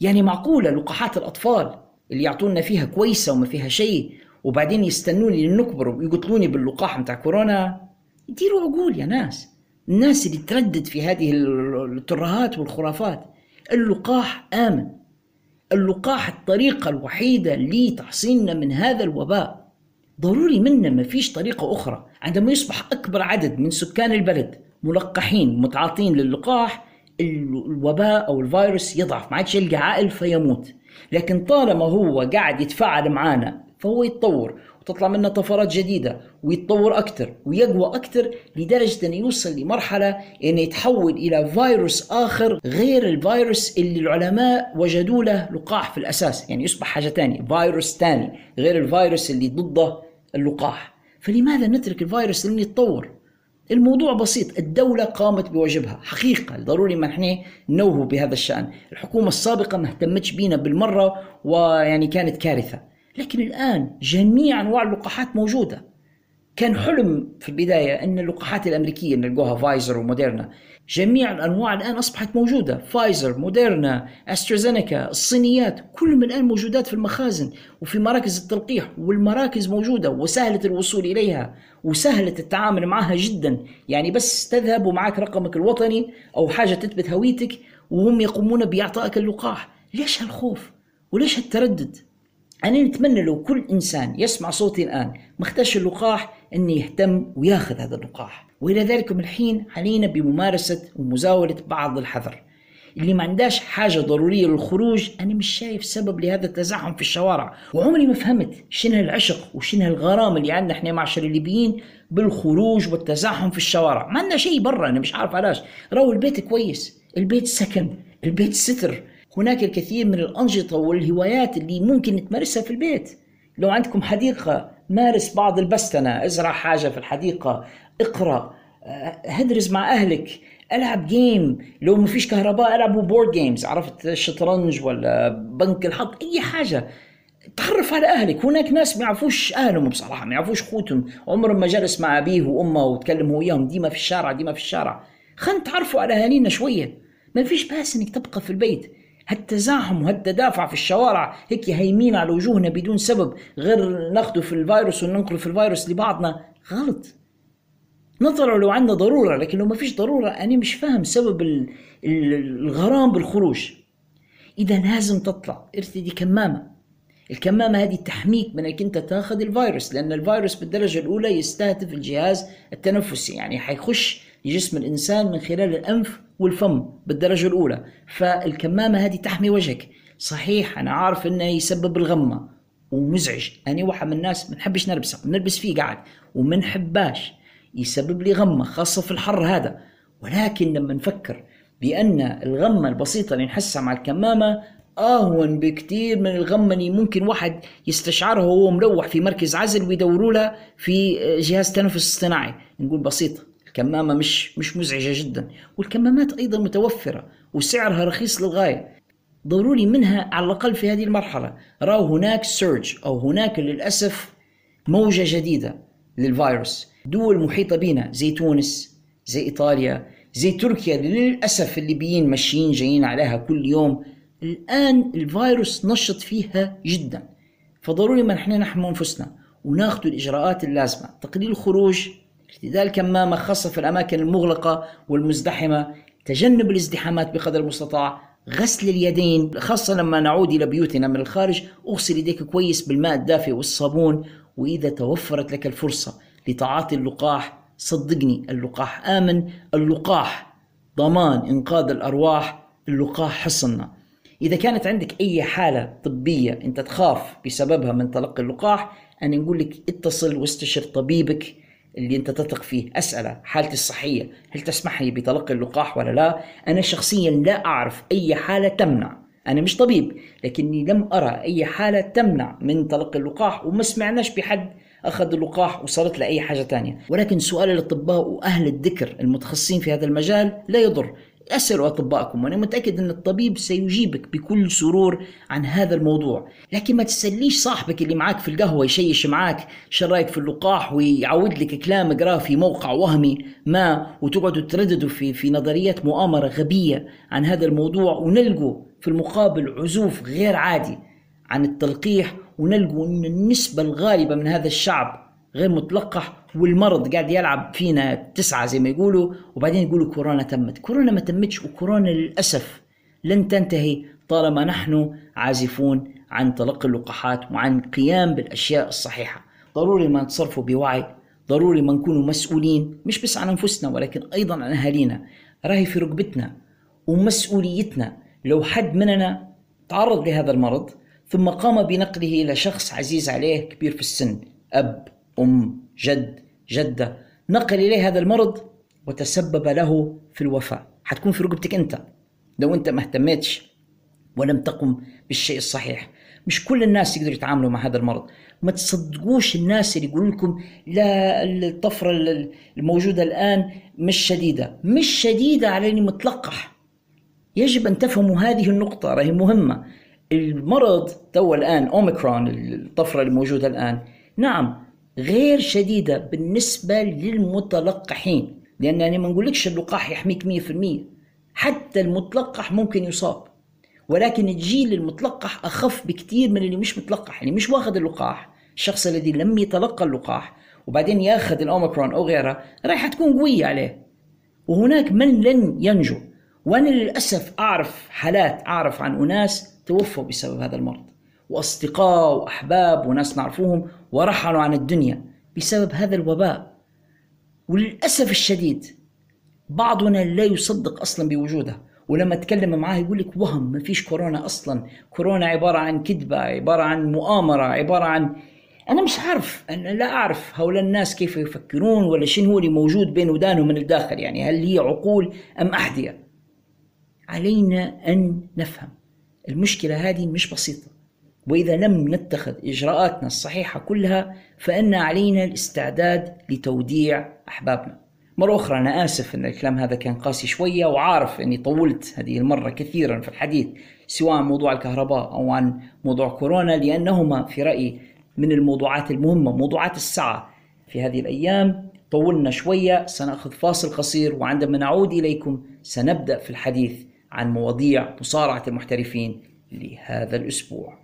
A: يعني معقولة لقاحات الأطفال اللي يعطونا فيها كويسة وما فيها شيء وبعدين يستنوني لنكبر ويقتلوني باللقاح متاع كورونا؟ ديروا عقول يا ناس. الناس اللي تردد في هذه الترهات والخرافات. اللقاح آمن. اللقاح الطريقة الوحيدة لتحصيننا من هذا الوباء. ضروري منا ما فيش طريقة أخرى. عندما يصبح أكبر عدد من سكان البلد ملقحين متعاطين للقاح ال- الوباء أو الفيروس يضعف. ما عادش يلقى عائل فيموت. لكن طالما هو قاعد يتفاعل معنا فهو يتطور. وتطلع منه طفرات جديدة ويتطور أكثر ويقوى أكثر لدرجة أنه يوصل لمرحلة أنه يتحول إلى فيروس آخر غير الفيروس اللي العلماء وجدوا له لقاح في الأساس. يعني يصبح حاجة تانية فيروس تاني غير الفيروس اللي ضده اللقاح. فلماذا نترك الفيروس اللي يتطور؟ الموضوع بسيط الدولة قامت بواجبها. حقيقة ضروري ما إحنا نوه بهذا الشأن. الحكومة السابقة ما اهتمتش بينا بالمرة ويعني كانت كارثة. لكن الآن جميع أنواع اللقاحات موجودة. كان حلم في البداية أن اللقاحات الأمريكية نلقوها فايزر وموديرنا. جميع الأنواع الآن أصبحت موجودة. فايزر موديرنا أسترازينيكا الصينيات كلهم الآن موجودات في المخازن وفي مراكز التلقيح والمراكز موجودة وسهلة الوصول إليها وسهلة التعامل معها جدا. يعني بس تذهب ومعك رقمك الوطني أو حاجة تثبت هويتك وهم يقومون بإعطائك اللقاح. ليش هالخوف؟ وليش هالتردد؟ أنا نتمنى لو كل إنسان يسمع صوتي الآن ما اختارش اللقاح أن يهتم وياخذ هذا اللقاح. وإلى ذلك من الحين علينا بممارسة ومزاولة بعض الحذر. اللي ما عندهاش حاجة ضرورية للخروج أنا مش شايف سبب لهذا التزاحم في الشوارع. وعمري ما فهمت شنو العشق وشنو الغرام اللي عندنا إحنا معشر الليبيين بالخروج والتزاحم في الشوارع. ما عندنا شيء برا أنا مش عارف علاش. راهو البيت كويس البيت سكن البيت ستر. هناك الكثير من الأنشطة والهوايات اللي ممكن تمارسها في البيت. لو عندكم حديقة مارس بعض البستنة ازرع حاجة في الحديقة اقرأ آه، هدرز مع أهلك ألعب game لو ما فيش كهرباء العبوا board games عرفت الشطرنج ولا بنك الحظ أي حاجة. تعرف على أهلك. هناك ناس ما يعرفوش أهلهم بصراحة ما يعرفوش خوتهم. عمرهم ما جلس مع أبيه وأمه وتكلم هو وياهم ديما في الشارع ديما في الشارع. خلينا نتعرفوا على أهالينا شوية. ما فيش بأس إنك تبقى في البيت. هالتزاحم وهالتدافع في الشوارع هيك هيمين على وجوهنا بدون سبب غير ناخده في الفيروس وننقله في الفيروس لبعضنا. غلط. نظرا لو عندنا ضرورة لكن لو ما فيش ضرورة أنا مش فاهم سبب ال- ال- الغرام بالخروج. إذا لازم تطلع. ارتدي كمامة. الكمامة هذه تحميك من إنك أنت تاخذ الفيروس لأن الفيروس بالدرجة الأولى يستهدف الجهاز التنفسي يعني حيخش لجسم الإنسان من خلال الأنف والفم بالدرجة الأولى. فالكمامة هذه تحمي وجهك. صحيح أنا عارف إنه يسبب الغمة ومزعج. أنا واحد من الناس ما نحبش نلبسه بنلبس فيه قاعد. وما نحباش يسبب لي غمة خاصة في الحر هذا. ولكن لما نفكر بأن الغمة البسيطة اللي نحسها مع الكمامة أهون بكتير من الغمة اللي ممكن واحد يستشعرها وهو مروح في مركز عزل ويدوروا له في جهاز تنفس اصطناعي. نقول بسيطة. الكمامة مش مش مزعجة جدا والكمامات أيضا متوفرة وسعرها رخيص للغاية. ضروري منها على الأقل في هذه المرحلة. راوا هناك سيرج أو هناك للأسف موجة جديدة للفيروس. دول محيطة بنا زي تونس زي إيطاليا زي تركيا. للأسف الليبيين ماشيين جايين عليها كل يوم. الآن الفيروس نشط فيها جدا. فضروري ما نحن نحمي أنفسنا وناخذ الإجراءات اللازمة. تقليل الخروج ارتداء الكمامة خاصة في الأماكن المغلقة والمزدحمة تجنب الازدحامات بقدر المستطاع غسل اليدين خاصة لما نعود إلى بيوتنا من الخارج أغسل يديك كويس بالماء الدافئ والصابون وإذا توفرت لك الفرصة لتعاطي اللقاح صدقني اللقاح آمن اللقاح ضمان إنقاذ الأرواح اللقاح حصننا. إذا كانت عندك أي حالة طبية أنت تخاف بسببها من تلقي اللقاح أنا نقول لك اتصل واستشر طبيبك اللي أنت تثق فيه. أسأله حالتي الصحية؟ هل تسمح لي بتلقي اللقاح ولا لا؟ أنا شخصيا لا أعرف أي حالة تمنع. أنا مش طبيب لكني لم أرى أي حالة تمنع من تلقي اللقاح وما سمعناش بحد أخذ اللقاح وصارت له أي حاجة تانية. ولكن سؤال الأطباء وأهل الذكر المتخصصين في هذا المجال لا يضر. اسألوا أطباءكم وأنا متأكد أن الطبيب سيجيبك بكل سرور عن هذا الموضوع. لكن ما تسليش صاحبك اللي معاك في القهوة يشيش معاك شو رأيك في اللقاح ويعود لك كلام قراه في موقع وهمي ما وتقعدوا ترددوا في في نظريات مؤامرة غبية عن هذا الموضوع ونلقوا في المقابل عزوف غير عادي عن التلقيح ونلقوا أن النسبة الغالبة من هذا الشعب غير متلقح والمرض قاعد يلعب فينا تسعة زي ما يقولوا وبعدين يقولوا كورونا تمت. كورونا ما تمتش وكورونا للأسف لن تنتهي طالما نحن عازفون عن تلقي اللقاحات وعن قيام بالأشياء الصحيحة. ضروري ما نتصرفوا بوعي ضروري ما نكونوا مسؤولين مش بس عن أنفسنا ولكن أيضا عن أهالينا. راهي في ركبتنا ومسؤوليتنا. لو حد مننا تعرض لهذا المرض ثم قام بنقله إلى شخص عزيز عليه كبير في السن أب أم جد جدة. نقل إليه هذا المرض وتسبب له في الوفاة. حتكون في رقبتك أنت. لو أنت ما اهتميتش ولم تقم بالشيء الصحيح. مش كل الناس يقدروا يتعاملوا مع هذا المرض. ما تصدقوش الناس اللي يقولوا لكم لا الطفرة الموجودة الآن مش شديدة. مش شديدة على اللي متلقح. يجب أن تفهموا هذه النقطة راهي مهمة. المرض تو الآن أوميكرون الطفرة الموجودة الآن. نعم غير شديدة بالنسبة للمتلقحين. لأن أنا ما نقولكش اللقاح يحميك 100% حتى المتلقح ممكن يصاب. ولكن الجيل المتلقح أخف بكثير من اللي مش متلقح. يعني مش واخذ اللقاح الشخص الذي لم يتلقى اللقاح وبعدين ياخذ الأوميكرون أو غيره راح تكون قوية عليه. وهناك من لن ينجو. وأنا للأسف أعرف حالات أعرف عن أناس توفوا بسبب هذا المرض. وأصدقاء وأحباب وناس نعرفوهم ورحلوا عن الدنيا بسبب هذا الوباء. وللأسف الشديد بعضنا لا يصدق أصلا بوجوده. ولما تكلم معاه يقول لك وهم ما فيش كورونا أصلا. كورونا عبارة عن كذبة عبارة عن مؤامرة عبارة عن أنا مش عارف أنا لا أعرف هؤلاء الناس كيف يفكرون ولا شنو هو اللي موجود بين ودانهم من الداخل. يعني هل هي عقول أم أحذية؟ علينا أن نفهم. المشكلة هذه مش بسيطة. وإذا لم نتخذ إجراءاتنا الصحيحة كلها فإن علينا الاستعداد لتوديع أحبابنا. مرة أخرى أنا آسف أن الكلام هذا كان قاسي شوية وعارف أني طولت هذه المرة كثيرا في الحديث سواء عن موضوع الكهرباء أو عن موضوع كورونا لأنهما في رأيي من الموضوعات المهمة موضوعات الساعة في هذه الأيام. طولنا شوية سنأخذ فاصل قصير وعندما نعود إليكم سنبدأ في الحديث عن مواضيع مصارعة المحترفين لهذا الأسبوع.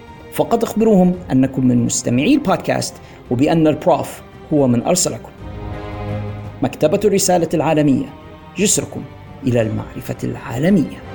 A: فقط اخبروهم أنكم من مستمعي البودكاست وبأن البروف هو من أرسلكم. مكتبة الرسالة العالمية جسركم إلى المعرفة العالمية.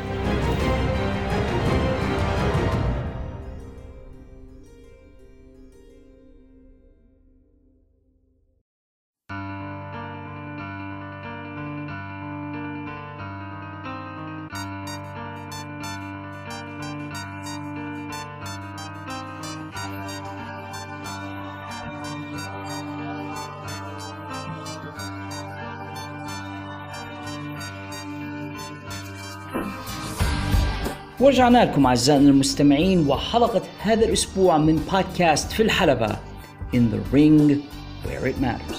A: ورجعنا لكم أعزائنا المستمعين وحلقة هذا الأسبوع من بودكاست في الحلبة In the Ring Where It Matters.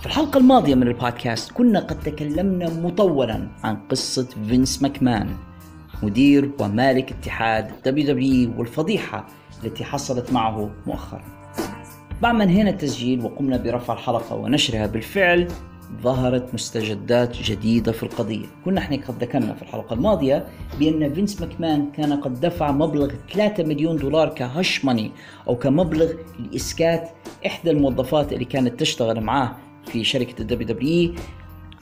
A: في الحلقة الماضية من البودكاست كنا قد تكلمنا مطولا عن قصة فينس ماكمان مدير ومالك اتحاد WWE والفضيحة التي حصلت معه مؤخرا. بعد ما انهينا التسجيل وقمنا برفع الحلقة ونشرها بالفعل ظهرت مستجدات جديدة في القضية. كنا إحنا قد ذكرنا في الحلقة الماضية بأن فينس ماكمان كان قد دفع مبلغ 3 مليون دولار ك hush money أو كمبلغ لإسكات إحدى الموظفات اللي كانت تشتغل معاه في شركة الدبليو دبليو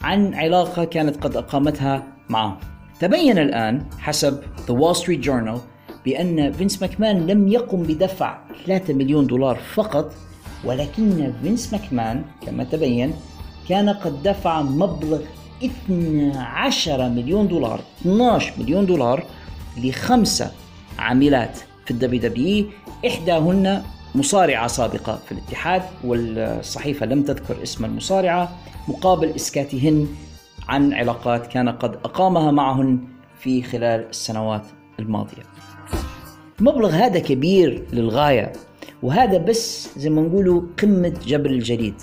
A: عن علاقة كانت قد أقامتها معه. تبين الآن حسب The Wall Street Journal بأن فينس ماكمان لم يقم بدفع 3 مليون دولار فقط ولكن فينس ماكمان كما تبين كان قد دفع مبلغ 12 مليون دولار 12 مليون دولار لخمسة عاملات في الدبليو دبليو إحداهن مصارعة سابقة في الاتحاد والصحيفة لم تذكر اسم المصارعة. مقابل إسكاتهن عن علاقات كان قد أقامها معهن في خلال السنوات الماضية. المبلغ هذا كبير للغاية وهذا بس زي ما نقولوا قمة جبل الجليد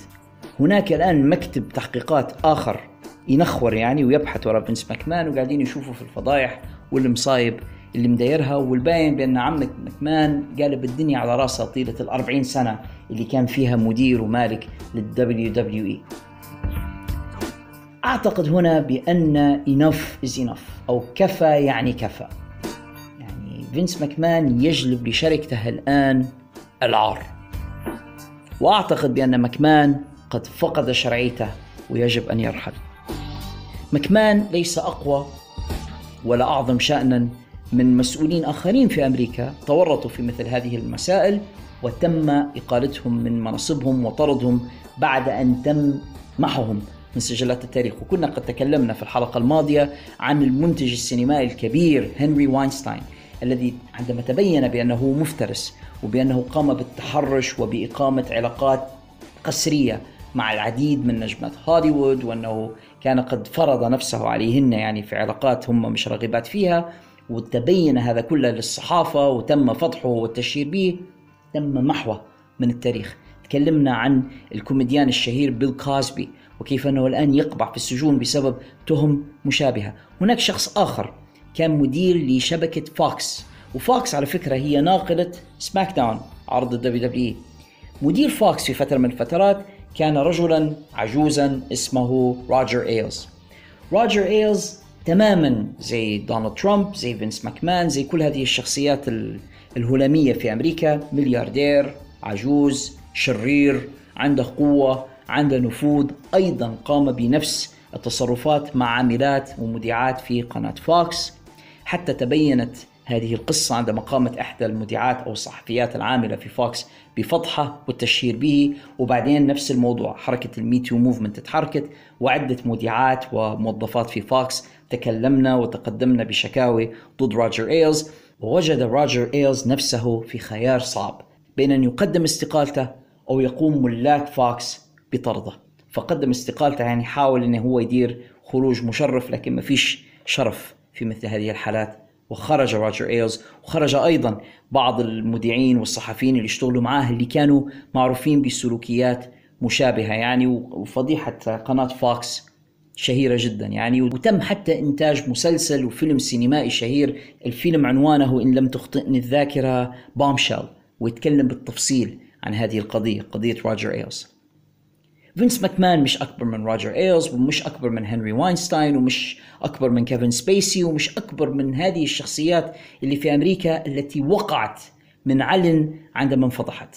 A: هناك الآن مكتب تحقيقات آخر ينخر يعني ويبحث وراء فينس ماكمان وقاعدين يشوفوا في الفضايح والمصايب اللي مدايرها والباين بأن عمك ماكمان قالب الدنيا على راسه طيلة الأربعين سنة اللي كان فيها مدير ومالك للدبليو دبليو إي. أعتقد هنا بأن enough is enough أو كفى يعني كفى. يعني فينس ماكمان يجلب لشركته الآن العار. وأعتقد بأن ماكمان قد فقد شرعيته ويجب أن يرحل. مكمان ليس أقوى ولا أعظم شأنا من مسؤولين آخرين في أمريكا تورطوا في مثل هذه المسائل وتم إقالتهم من مناصبهم وطردهم بعد أن تم محوهم من سجلات التاريخ. وكنا قد تكلمنا في الحلقة الماضية عن المنتج السينمائي الكبير هنري واينستاين الذي عندما تبين بأنه مفترس وبأنه قام بالتحرش وبإقامة علاقات قسرية مع العديد من نجمات هوليوود وأنه كان قد فرض نفسه عليهن يعني في علاقات هم مش راغبات فيها وتبين هذا كله للصحافة وتم فضحه والتشهير به تم محوه من التاريخ. تكلمنا عن الكوميديان الشهير بيل كاسبي وكيف أنه الآن يقبع في السجون بسبب تهم مشابهة. هناك شخص آخر كان مدير لشبكة فوكس وفوكس على فكرة هي ناقلة سماك داون عرض الدبليو دبليو مدير فوكس في فترة من الفترات كان رجلا عجوزا اسمه روجر إيلز. روجر إيلز تماما زي دونالد ترامب زي فينس ماكمان زي كل هذه الشخصيات ال- الهلامية في أمريكا. ملياردير عجوز شرير عنده قوة عنده نفوذ أيضا قام بنفس التصرفات مع عاملات ومذيعات في قناة فوكس. حتى تبينت هذه القصة عندما قامت إحدى المذيعات أو الصحفيات العاملة في فوكس بفضحه والتشهير به وبعدين نفس الموضوع حركة ال MeToo movement اتحركت وعدة مذيعات وموظفات في فوكس تكلمن وتقدمن بشكاوي ضد روجر إيلز ووجد روجر إيلز نفسه في خيار صعب بين أن يقدم استقالته أو يقوم ملاك فوكس بطرده. فقدم استقالته يعني حاول أنه هو يدير خروج مشرف لكن ما فيش شرف في مثل هذه الحالات. وخرج روجر إيلز. وخرج أيضا بعض المذيعين والصحفيين اللي اشتغلوا معاه اللي كانوا معروفين بسلوكيات مشابهة يعني وفضيحة قناة فوكس شهيرة جدا يعني. وتم حتى إنتاج مسلسل وفيلم سينمائي شهير الفيلم عنوانه إن لم تخطئني الذاكرة Bombshell ويتكلم بالتفصيل عن هذه القضية قضية روجر إيلز. فينس ماكمان مش أكبر من روجر ايلز ومش أكبر من هارفي واينستاين ومش أكبر من كيفن سبيسي ومش أكبر من هذه الشخصيات اللي في أمريكا التي وقعت من علٍ عندما انفضحت.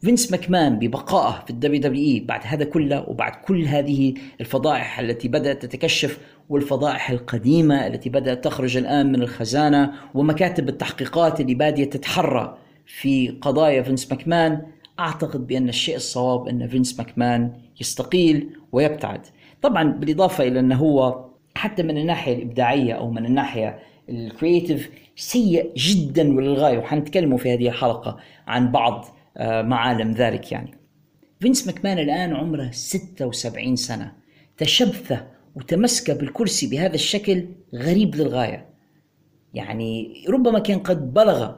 A: فينس ماكمان ببقائه في ال WWE بعد هذا كله وبعد كل هذه الفضائح التي بدأت تتكشف والفضائح القديمة التي بدأت تخرج الآن من الخزانة ومكاتب التحقيقات اللي بادية تتحرى في قضايا فينس ماكمان أعتقد بأن الشيء الصواب أن فينس ماكمان يستقيل ويبتعد. طبعا بالإضافة إلى أنه هو حتى من الناحية الإبداعية أو من الناحية ال creative سيء جدا وللغاية وحنتكلموا في هذه الحلقة عن بعض آه، معالم ذلك يعني. فينس ماكمان الآن عمره 76 سنة. تشبث وتمسك بالكرسي بهذا الشكل غريب للغاية. يعني ربما كان قد بلغ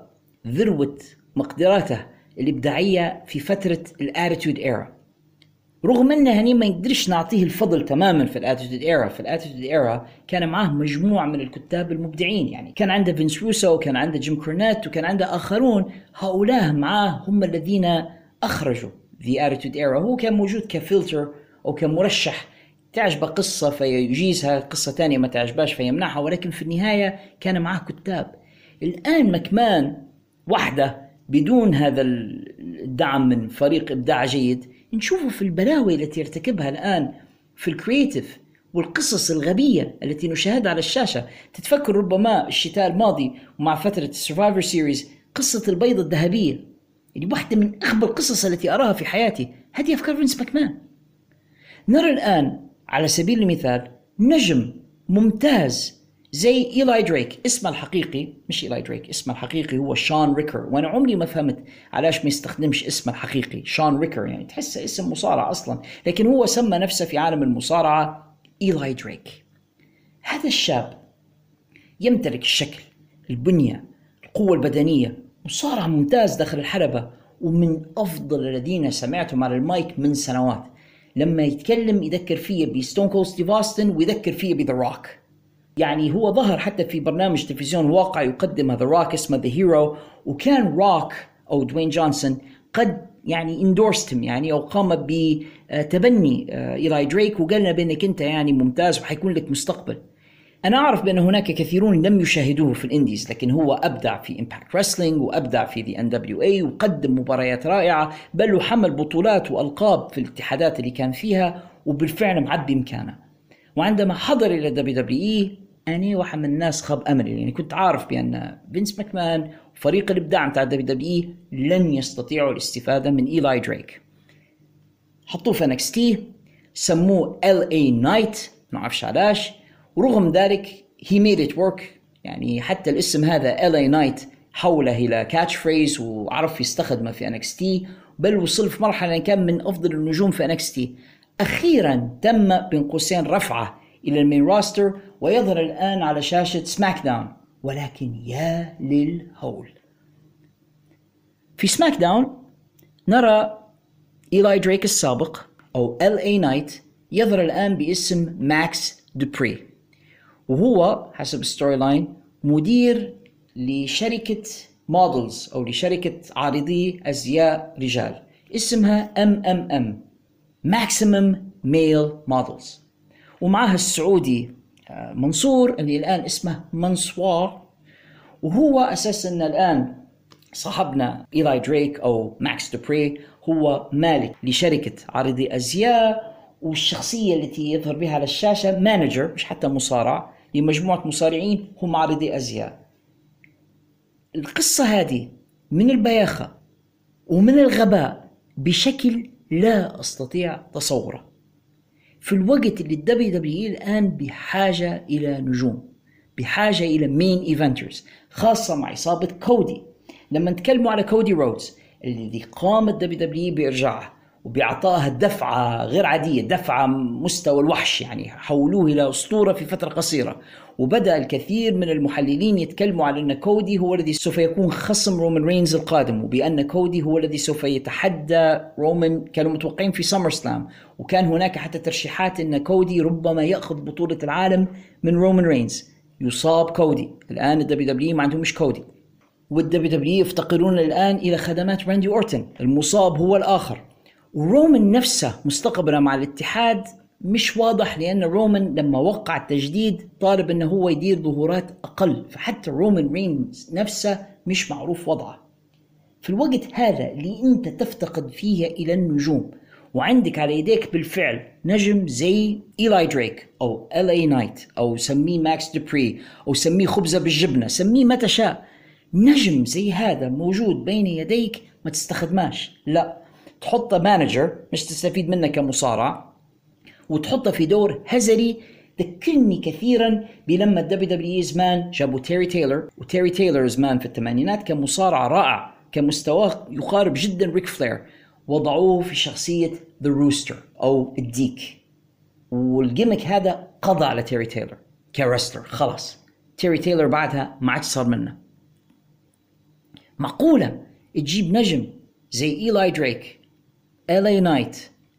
A: ذروة مقدراته الإبداعية في فترة ال Attitude Era رغم أن هنا ما نقدرش نعطيه الفضل تماما في ال Attitude Era في ال Attitude Era كان معاه مجموعة من الكتاب المبدعين يعني كان عنده فينس روسو وكان عنده جيم كورنيت وكان عنده آخرون هؤلاء معاه هم الذين أخرجوا the Attitude Era هو كان موجود كفلتر أو كمرشح تعجبه قصة فيجيزها قصة ثانية ما تعجباش فيمنعها ولكن في النهاية كان معاه كتاب. الآن مكمان وحده بدون هذا الدعم من فريق إبداع جيد نشوفه في البلاوي التي يرتكبها الآن في ال creative والقصص الغبية التي نشاهدها على الشاشة. تتفكر ربما الشتاء الماضي ومع فترة ال Survivor Series قصة البيضة الذهبية. اللي واحدة من أغبى القصص التي أراها في حياتي. هذه أفكار فينس ماكمان نرى الآن على سبيل المثال نجم ممتاز زي إيلاي دريك اسمه الحقيقي مش إيلاي دريك اسمه الحقيقي هو شون ريكر. وأنا عمري ما فهمت علاش ما يستخدمش اسمه الحقيقي شون ريكر يعني. تحسه اسم مصارع أصلا لكن هو سمى نفسه في عالم المصارعة إيلاي دريك. هذا الشاب يمتلك الشكل البنية القوة البدنية. مصارع ممتاز داخل الحلبة ومن أفضل الذين سمعتهم على المايك من سنوات. لما يتكلم يذكر فيه بستون كول ستيف أوستن ويذكر فيه بذا روك. يعني هو ظهر حتى في برنامج تلفزيون واقع يقدم ذا روك اسمه ذا هيرو وكان روك أو دوين جونسون قد يعني endorsed him يعني أو قام بتبني ايلاي دريك وقال لنا بأنك أنت يعني ممتاز وحيكون لك مستقبل. أنا أعرف بأن هناك كثيرون لم يشاهدوه في ال indies لكن هو أبدع في امباكت رسلينج وأبدع في ذا ان دبليو اي وقدم مباريات رائعة بل وحمل بطولات وألقاب في الاتحادات اللي كان فيها وبالفعل معبي مكانه وعندما حضر إلى دبليو دبليو اي أنا واحد من الناس خاب أملي يعني كنت عارف بأن فينس ماكمان وفريق الإبداع بتاع دبليو دبليو إي لن يستطيعوا الاستفادة من إيلاي دريك. حطوه في NXT سموه LA Knight ما أعرفش علاش. ورغم ذلك he made it work. يعني حتى الاسم هذا LA Knight حوله إلى catchphrase وعرف يستخدمه في NXT بل وصل في مرحلة أن كان من أفضل النجوم في NXT أخيرا تم بين قوسين رفعة إلى ال main roster ويظهر الآن على شاشة سماك داون ولكن يا للهول. في سماك داون نرى إيلاي دريك السابق أو LA Knight يظهر الآن باسم ماكس دوبري. وهو حسب ال storyline مدير لشركة models أو لشركة عارضي أزياء رجال. اسمها ام Maximum Male Models ومعها السعودي آه، منصور اللي الآن اسمه منصور. وهو أساسا الآن صاحبنا إيلاي دريك أو ماكس دوبري هو مالك لشركة عارضي أزياء والشخصية التي يظهر بها على الشاشة manager مش حتى مصارع لمجموعة مصارعين هم عارضي أزياء. القصة هذه من البياخة ومن الغباء بشكل لا أستطيع تصوره. في الوقت اللي الدبليو دبليو الآن بحاجة إلى نجوم بحاجة إلى main eventers خاصة مع إصابة كودي. لما نتكلموا على كودي رودز الذي قامت دبليو دبليو بإرجاعه وبإعطائها دفعة غير عادية دفعة مستوى الوحش يعني حولوه إلى أسطورة في فترة قصيرة. وبدأ الكثير من المحللين يتكلموا على أن كودي هو الذي سوف يكون خصم رومان رينز القادم وبأن كودي هو الذي سوف يتحدى رومان كانوا متوقعين في سمر سلام وكان هناك حتى ترشيحات أن كودي ربما يأخذ بطولة العالم من رومان رينز. يصاب كودي. الآن الدبليو دبليو ما عندهمش كودي. والدبليو دبليو يفتقرون الآن إلى خدمات راندي أورتن. المصاب هو الآخر. ورومان نفسه مستقبله مع الاتحاد مش واضح لأن رومان لما وقع التجديد طالب إنه هو يدير ظهورات أقل. فحتى رومان رينز نفسه مش معروف وضعه. في الوقت هذا اللي أنت تفتقد فيه إلى النجوم وعندك على يديك بالفعل نجم زي إيلاي دريك أو LA Knight أو سميه ماكس دوبري أو سميه خبزة بالجبنة سميه ما تشاء نجم زي هذا موجود بين يديك ما تستخدماش لا تحطه manager مش تستفيد منه كمصارع وتحطه في دور هزلي ذكرني كثيرا بلما الدبليو دبليو زمان جابوا تيري تايلر وتيري تايلر زمان في الثمانينات كان مصارع رائع كمستواه يقارب جدا ريك فلير وضعوه في شخصية the rooster أو الديك. وال gimmick هذا قضى على تيري تايلر ك rooster خلاص. تيري تايلر بعدها ما عادش صار منه. معقولة تجيب نجم زي إيلاي دريك LA Knight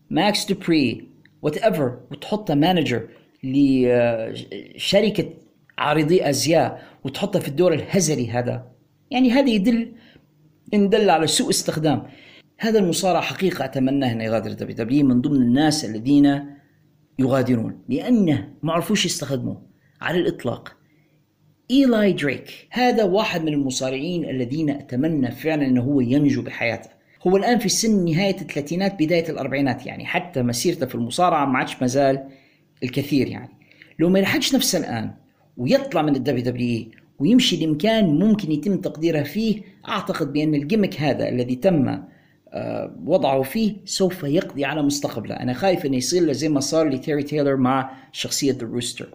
A: ماكس دوبري whatever وتحطه manager لشركه عارضي أزياء وتحطه في الدور الهزلي هذا. يعني هذا يدل ان دل على سوء استخدام. هذا المصارع حقيقة أتمنى انه يغادر دبليو دبليو من ضمن الناس الذين يغادرون لأنه ما عرفوش يستخدموه. على الإطلاق ايلاي دريك هذا واحد من المصارعين الذين أتمنى فعلا أنه هو ينجو بحياته. هو الآن في سن نهاية الثلاثينات بداية الأربعينات يعني حتى مسيرته في المصارعة ما عادش مازال الكثير يعني. لو ما يلحقش نفسه الآن ويطلع من الدبليو دبليو ويمشي لمكان ممكن يتم تقديره فيه أعتقد بأن ال gimmick هذا الذي تم آه، وضعه فيه سوف يقضي على مستقبله. أنا خايف انه يصير زي ما صار لتيري تايلر مع شخصية the rooster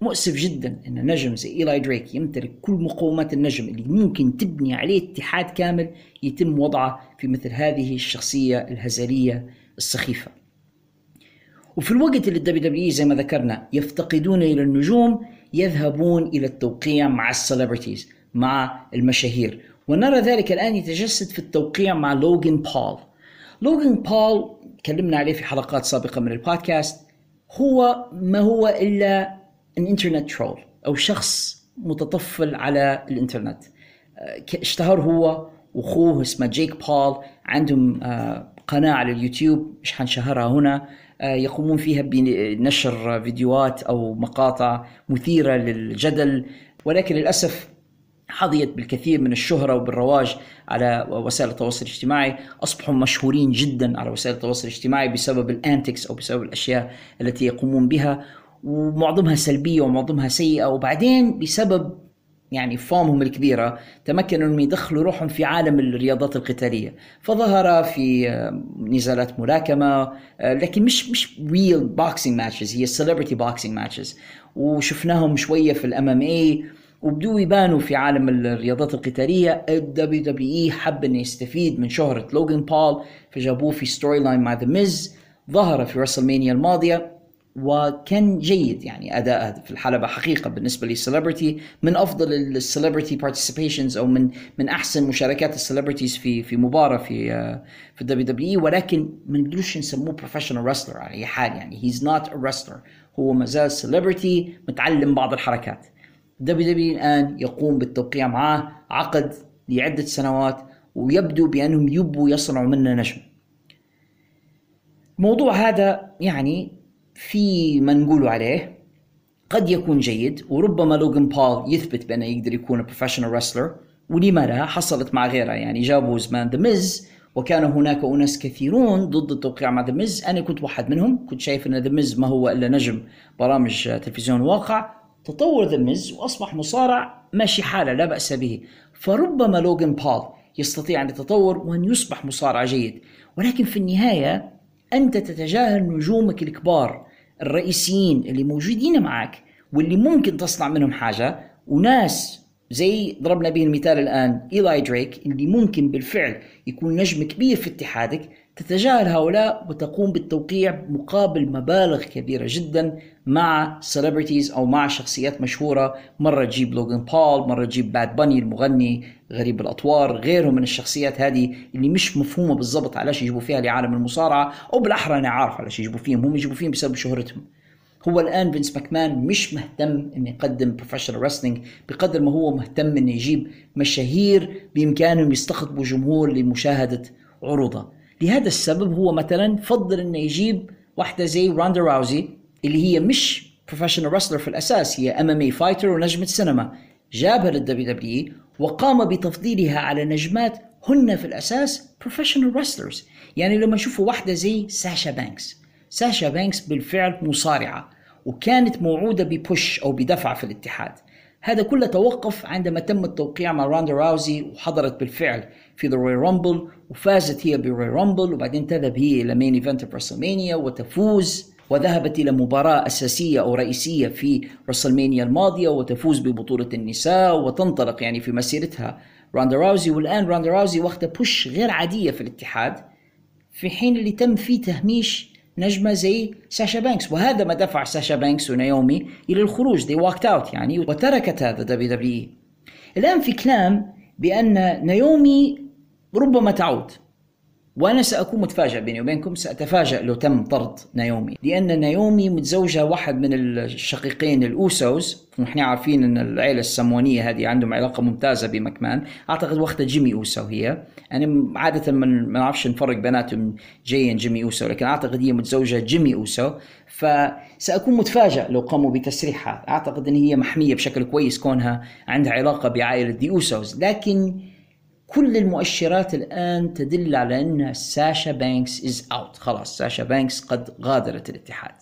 A: مؤسف جدا إن نجم زي إيلاي دريك يمتلك كل مقومات النجم اللي ممكن تبني عليه اتحاد كامل يتم وضعه في مثل هذه الشخصية الهزلية السخيفة. وفي الوقت اللي الدبليو دبليو زي ما ذكرنا يفتقدون إلى النجوم يذهبون إلى التوقيع مع ال celebrities مع المشاهير ونرى ذلك الآن يتجسد في التوقيع مع لوغان بول. لوغان بول تكلمنا عليه في حلقات سابقة من البودكاست هو ما هو إلا انترنت ترول أو شخص متطفل على الإنترنت. آه، اشتهر هو وأخوه اسمه جيك بول عندهم آه، قناة على اليوتيوب مش حنشهرها هنا؟ آه، يقومون فيها بنشر فيديوهات أو مقاطع مثيرة للجدل ولكن للأسف حظيت بالكثير من الشهرة وبالرواج على وسائل التواصل الاجتماعي. أصبحوا مشهورين جدا على وسائل التواصل الاجتماعي بسبب ال antics أو بسبب الأشياء التي يقومون بها. ومعظمها سلبية ومعظمها سيئة وبعدين بسبب يعني fame هم الكبيرة تمكنوا انهم يدخلوا روحهم في عالم الرياضات القتالية. فظهر في آه، نزالات ملاكمة آه، لكن مش مش real boxing matches هي celebrity boxing matches وشفناهم شوية في ال MMA وبدوا يبانوا في عالم الرياضات القتالية. الدبليو دبليو إي حب إنه يستفيد من شهرة لوغان بول فجابوه في storyline مع The Miz ظهر في WrestleMania الماضية. وكان جيد يعني اداءه في الحلبة حقيقة بالنسبة لل celebrity من أفضل ال celebrity participations أو من من أحسن مشاركات ال celebrities في في مباراة في آه، في ال WWE ولكن ما نقدروش نسموه professional wrestler على أي حال يعني. he's not a wrestler هو ما زال celebrity متعلم بعض الحركات. WWE الآن يقوم بالتوقيع معاه عقد لعدة سنوات ويبدو بأنهم يبوا يصنعوا منه نجم. الموضوع هذا يعني في ما نقوله عليه قد يكون جيد وربما لوغان بول يثبت بأنه يقدر يكون professional wrestler ولما لا حصلت مع غيره يعني جابوا زمان The Miz وكان هناك أناس كثيرون ضد التوقيع مع The Miz أنا كنت واحد منهم كنت شايف أن The Miz ما هو إلا نجم برامج تلفزيون واقع. تطور The Miz وأصبح مصارع ماشي حاله لا بأس به. فربما لوغان بول يستطيع أن يتطور وأن يصبح مصارع جيد. ولكن في النهاية أنت تتجاهل نجومك الكبار. الرئيسيين اللي موجودين معك واللي ممكن تصنع منهم حاجة. وناس زي ضربنا به المثال الآن إيلاي دريك اللي ممكن بالفعل يكون نجم كبير في اتحادك. تتجاهل هؤلاء وتقوم بالتوقيع مقابل مبالغ كبيرة جدا مع celebrities أو مع شخصيات مشهورة. مرة تجيب لوغان بول مرة تجيب باد باني المغني غريب الأطوار غيرهم من الشخصيات هذه اللي مش مفهومة بالضبط علاش يجيبوا فيها لعالم المصارعة أو بالأحرى أنا عارف علاش يجيبوا فيهم هم يجيبوا فيهم بسبب شهرتهم. هو الآن فينس ماكمان مش مهتم إنه يقدم professional wrestling بقدر ما هو مهتم إنه يجيب مشاهير بإمكانهم يستقطبوا جمهور لمشاهدة عروضه لهذا السبب هو مثلا فضل إنه يجيب واحدة زي راندا راوزي اللي هي مش professional wrestler في الأساس هي MMA fighter ونجمة سينما جابها لل WWE وقام بتفضيلها على نجمات هن في الأساس professional wrestlers يعني لما نشوفوا واحدة زي ساشا بانكس. ساشا بانكس بالفعل مصارعة وكانت موعودة ب push أو بدفع في الاتحاد. هذا كله توقف عندما تم التوقيع مع راندا راوزي وحضرت بالفعل في the Royal Rumble وفازت هي ب Royal Rumble وبعدين تذهب هي إلى main event في وتفوز وذهبت إلى مباراة أساسية أو رئيسية في WrestleMania الماضية وتفوز ببطولة النساء وتنطلق يعني في مسيرتها راندا راوزي. والآن راندا راوزي واخدة push غير عادية في الاتحاد في حين اللي تم فيه تهميش نجمة زي ساشا بانكس. وهذا ما دفع ساشا بانكس ونايومي إلى الخروج. they walked out يعني وتركت هذا WWE الآن في كلام بأن نايومي ربما تعود. وأنا سأكون متفاجئ بيني وبينكم سأتفاجئ لو تم طرد نايومي لأن نايومي متزوجة واحد من الشقيقين ال Usos. ونحن عارفين إن العيلة السموانيه هذه عندهم علاقة ممتازة بمكمان. أعتقد وقتها جيمي أوسو هي. يعني عادة ما نعرفش نفرق بيناتهم جايين جيمي أوسو لكن أعتقد هي متزوجة جيمي أوسو. فسأكون متفاجئ لو قاموا بتسريحها. أعتقد إن هي محمية بشكل كويس كونها عندها علاقة بعائلة the Usos لكن كل المؤشرات الآن تدل على أن ساشا بانكس is out خلاص ساشا بانكس قد غادرت الاتحاد.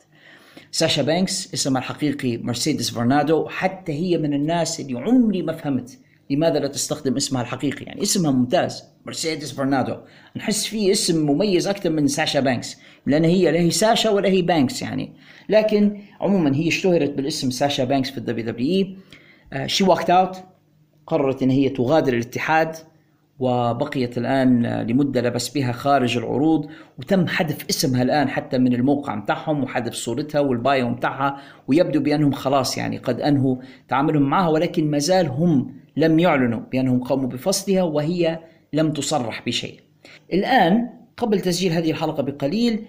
A: ساشا بانكس اسمها الحقيقي مرسيدس فرنادو حتى هي من الناس اللي عمري ما فهمت لماذا لا تستخدم اسمها الحقيقي. يعني اسمها ممتاز مرسيدس فرنادو نحس فيه اسم مميز أكثر من ساشا بانكس لأن هي لا هي ساشا ولا هي بانكس يعني. لكن عموما هي اشتهرت بالاسم ساشا بانكس في الدبليو دبليو اي شي اوت قررت إن هي تغادر الاتحاد. وبقيت الآن لمدة لا بأس بها خارج العروض وتم حذف اسمها الآن حتى من الموقع متاعهم وحذف صورتها وال bio متاعها ويبدو بأنهم خلاص يعني قد أنهوا تعاملهم معها ولكن ما زال هم لم يعلنوا بأنهم قاموا بفصلها وهي لم تصرح بشيء. الآن قبل تسجيل هذه الحلقة بقليل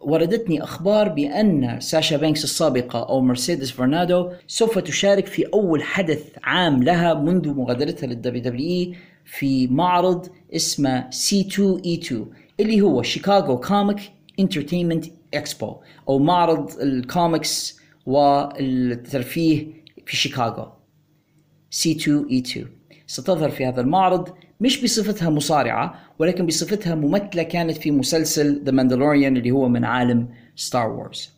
A: وردتني أخبار بأن ساشا بانكس السابقة أو مرسيدس فرنادو سوف تشارك في أول حدث عام لها منذ مغادرتها لل WWE في معرض اسمه C2E2 اللي هو Chicago Comic Entertainment Expo أو معرض الكوميكس والترفيه في شيكاغو. C2E2 ستظهر في هذا المعرض مش بصفتها مصارعة ولكن بصفتها ممثلة كانت في مسلسل The Mandalorian اللي هو من عالم Star Wars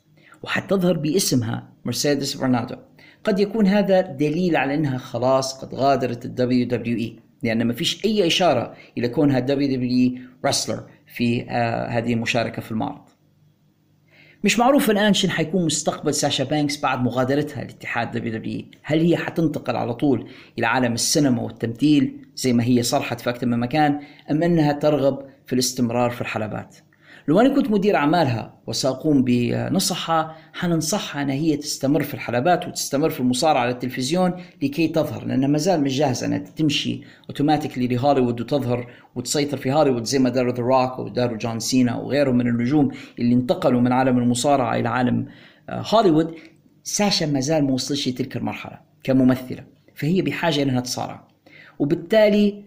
A: وحتظهر باسمها مرسيدس فرنادو قد يكون هذا دليل على إنها خلاص قد غادرت ال WWE لأن ما فيش أي إشارة إلى كونها WWE wrestler في آه هذه المشاركة في المعرض. مش معروف الآن شن حيكون مستقبل ساشا بانكس بعد مغادرتها لاتحاد WWE هل هي حتنتقل على طول إلى عالم السينما والتمثيل زي ما هي صرحت في أكثر من مكان أم أنها ترغب في الاستمرار في الحلبات؟ لو أنا كنت مدير أعمالها وسأقوم بنصحها حننصحها أن هي تستمر في الحلبات وتستمر في المصارعة على التلفزيون لكي تظهر لأنها ما زال مش جاهزة أنها تمشي automatically لهوليوود وتظهر وتسيطر في هوليوود زي ما داروا The Rock وداروا جون سينا وغيرهم من النجوم اللي انتقلوا من عالم المصارعة إلى عالم آه، هوليوود. ساشا ما زال ما وصلش تلك المرحلة كممثلة فهي بحاجة أنها تصارع. وبالتالي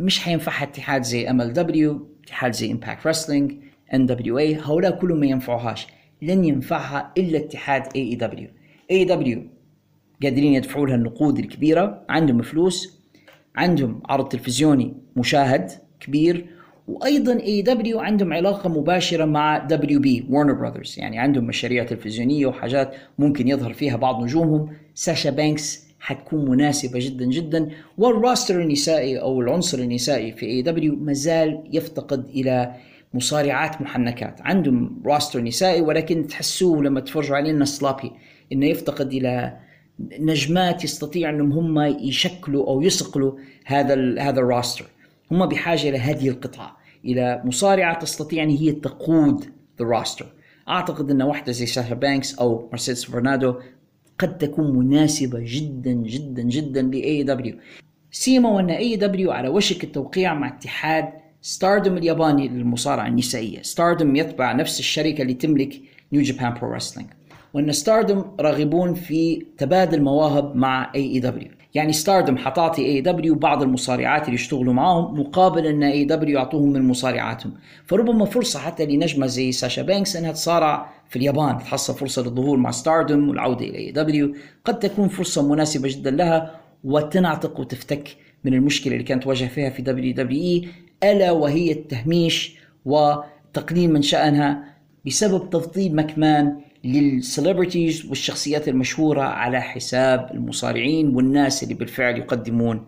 A: مش حينفعها اتحاد زي MLW اتحاد زي Impact Wrestling NWA هؤلاء كلهم ما ينفعوهاش. لن ينفعها إلا اتحاد AEW AEW قادرين يدفعوا لها النقود الكبيرة. عندهم فلوس عندهم عرض تلفزيوني مشاهد كبير وأيضا AEW عندهم علاقة مباشرة مع WB Warner Brothers يعني عندهم مشاريع تلفزيونية وحاجات ممكن يظهر فيها بعض نجومهم. ساشا بانكس حتكون مناسبة جدا جدا وال roster النسائي أو العنصر النسائي في AEW مازال يفتقد إلى مصارعات محنكات. عندهم roster نسائي ولكن تحسوه لما تفرجوا عليه إنه sloppy إنه يفتقد إلى نجمات يستطيع إنهم هم يشكلوا أو يصقلوا هذا هذا ال roster. هم بحاجة إلى هذه القطعة إلى مصارعة تستطيع إن هي تقود ال roster أعتقد إن واحدة زي ساشا بانكس أو مرسيدس فارنادو قد تكون مناسبة جدا جدا جدا ل AEW سيما وأن AEW على وشك التوقيع مع اتحاد ستاردوم الياباني للمصارعة النسائية. ستاردوم يتبع نفس الشركة اللي تملك New Japan Pro Wrestling وأن ستاردوم راغبون في تبادل مواهب مع AEW يعني ستاردوم حتعطي AEW بعض المصارعات اللي يشتغلوا معاهم مقابل أن AEW يعطوهم من مصارعاتهم. فربما فرصة حتى لنجمة زي ساشا بانكس أنها تصارع في اليابان تحصل فرصة للظهور مع ستاردوم والعودة إلى AEW قد تكون فرصة مناسبة جدا لها وتنعتق وتفتك من المشكلة اللي كانت تواجه فيها في WWE ألا وهي التهميش وتقليل من شأنها بسبب تفضيل مكمان لل celebrities والشخصيات المشهورة على حساب المصارعين والناس اللي بالفعل يقدمون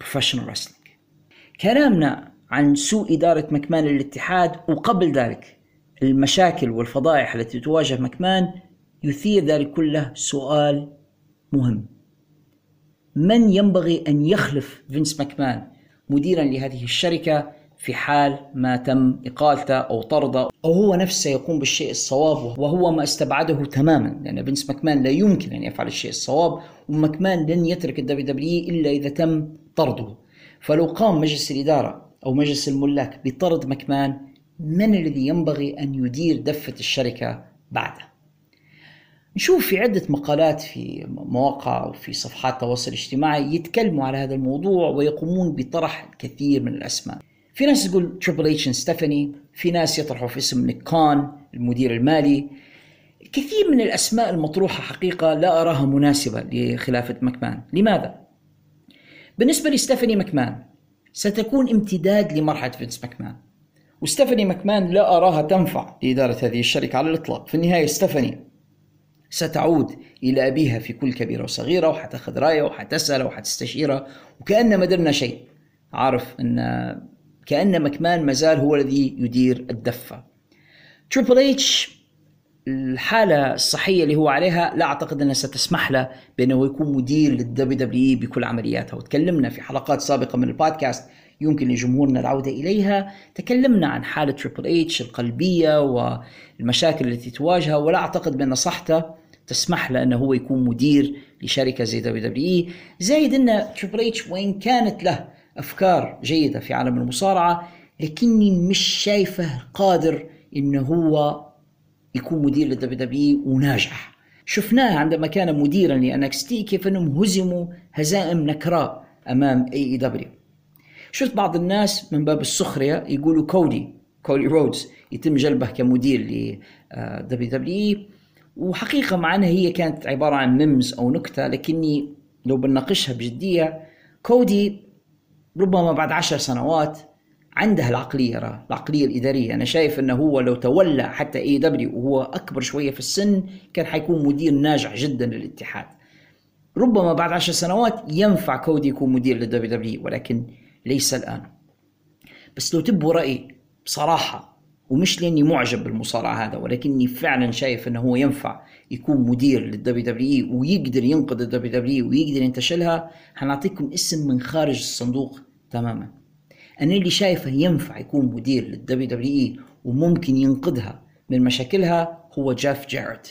A: professional wrestling كلامنا عن سوء إدارة مكمان للاتحاد وقبل ذلك المشاكل والفضائح التي تواجه مكمان يثير ذلك كله سؤال مهم. من ينبغي أن يخلف فينس مكمان؟ مديرا لهذه الشركة في حال ما تم إقالته أو طرده أو هو نفسه يقوم بالشيء الصواب وهو ما استبعده تماما. لأن فينس ماكمان لا يمكن أن يفعل الشيء الصواب وماكمان لن يترك ال WWE إلا إذا تم طرده. فلو قام مجلس الإدارة أو مجلس الملاك بطرد ماكمان من الذي ينبغي أن يدير دفة الشركة بعده؟ نشوف في عدة مقالات في مواقع وفي صفحات التواصل الاجتماعي يتكلموا على هذا الموضوع ويقومون بطرح الكثير من الأسماء. في ناس تقول Triple H ستيفاني في ناس يطرحوا في اسم نيك المدير المالي. كثير من الأسماء المطروحة حقيقة لا أراها مناسبة لخلافة مكمان. لماذا؟ بالنسبة لستيفاني مكمان ستكون امتداد لمرحلة فينس مكمان. وستيفاني مكمان لا أراها تنفع لإدارة هذه الشركة على الإطلاق. في النهاية ستيفاني ستعود إلى أبيها في كل كبيرة وصغيرة وحتاخذ رأيه وحتساله وحتستشيره. وكأن ما درنا شيء. عارف أن كأن مكمان مازال هو الذي يدير الدفة. Triple H الحالة الصحية اللي هو عليها لا أعتقد أنها ستسمح له بأنه يكون مدير لل WWE بكل عملياتها. وتكلمنا في حلقات سابقة من البودكاست يمكن لجمهورنا العودة إليها. تكلمنا عن حالة Triple H القلبية والمشاكل التي تواجهها ولا أعتقد بأن صحته تسمح له أنه هو يكون مدير لشركة زي WWE زايد أن Triple H وإن كانت له أفكار جيدة في عالم المصارعة لكني مش شايفه قادر انه هو يكون مدير لل WWE وناجح. شفناه عندما كان مديرا ل NXT كيف أنهم هزموا هزائم نكراء أمام AEW شفت بعض الناس من باب السخرية يقولوا كودي كودي رودز يتم جلبه كمدير ل WWE وحقيقة مع أنها هي كانت عبارة عن memes أو نكتة لكني لو بناقشها بجدية كودي ربما بعد عشر سنوات عنده العقلية راه العقلية الإدارية. أنا شايف أنه هو لو تولى حتى AEW وهو أكبر شوية في السن كان حيكون مدير ناجح جدا للاتحاد. ربما بعد عشر سنوات ينفع كودي يكون مدير لل WWE ولكن ليس الآن. بس لو تبوا رأي بصراحة ومش لأني معجب بالمصارعة هذا ولكني فعلا شايف إنه هو ينفع يكون مدير للدبليو دبليو ويقدر ينقذ الدبليو دبليو ويقدر ينتشلها. حنعطيكم اسم من خارج الصندوق تماما. أنا اللي شايفه ينفع يكون مدير لل WWE وممكن ينقذها من مشاكلها هو جيف جاريت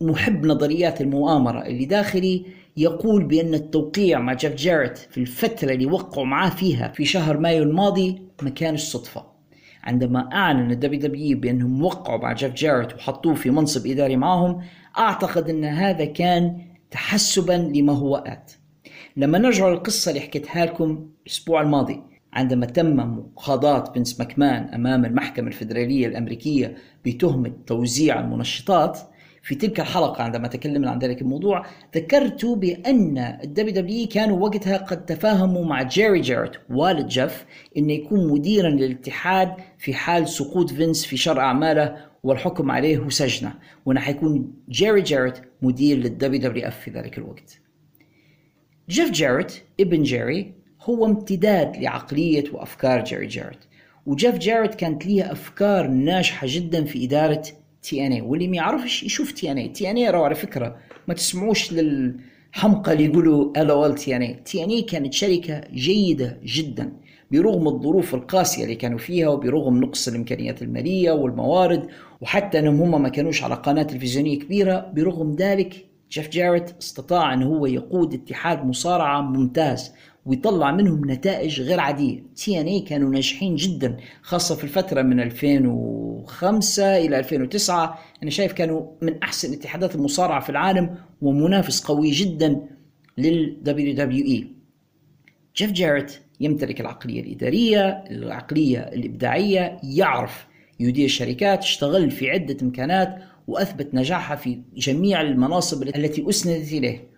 A: محب نظريات المؤامرة اللي داخلي يقول بأن التوقيع مع جيف جاريت في الفترة اللي وقعوا معاه فيها في شهر مايو الماضي ما كانش صدفة. عندما أعلن ال WWE بأنهم وقعوا مع جيف جاريت وحطوه في منصب إداري معهم أعتقد أن هذا كان تحسبا لما هو آت. لما نرجع للقصة اللي حكيتها لكم الأسبوع الماضي عندما تم مقاضاة فينس ماكمان أمام المحكمة الفيدرالية الأمريكية بتهمة توزيع المنشطات في تلك الحلقة عندما تكلمنا عن ذلك الموضوع ذكرت بأن ال WWE كانوا وقتها قد تفاهموا مع جيري جاريت والد جيف أنه يكون مديرا للاتحاد في حال سقوط فينس في شر أعماله والحكم عليه وسجنه وأنه حيكون جيري جاريت مدير لل WWF في ذلك الوقت. جيف جاريت ابن جيري هو امتداد لعقلية وأفكار جيري جاريت وجيف جاريت كانت ليه أفكار ناجحة جدا في إدارة TNA واللي ما يعرفش يشوف تي ان اي تي ان اي على فكرة ما تسمعوش للحمقى اللي يقولوا ال أو تي ان اي تي ان اي كانت شركة جيدة جدا برغم الظروف القاسية اللي كانوا فيها وبرغم نقص الإمكانيات المالية والموارد وحتى أنهم هم ما كانوش على قناة تلفزيونية كبيرة برغم ذلك جيف جاريت استطاع أن هو يقود اتحاد مصارعة ممتاز. ويطلع منهم نتائج غير عادية. TNA كانوا ناجحين جدا خاصة في الفترة من 2005 إلى 2009 أنا شايف كانوا من أحسن اتحادات المصارعة في العالم ومنافس قوي جدا WWE. جيف جاريت يمتلك العقلية الإدارية العقلية الإبداعية يعرف يدير شركات اشتغل في عدة مكانات وأثبت نجاحها في جميع المناصب التي أسندت إليه.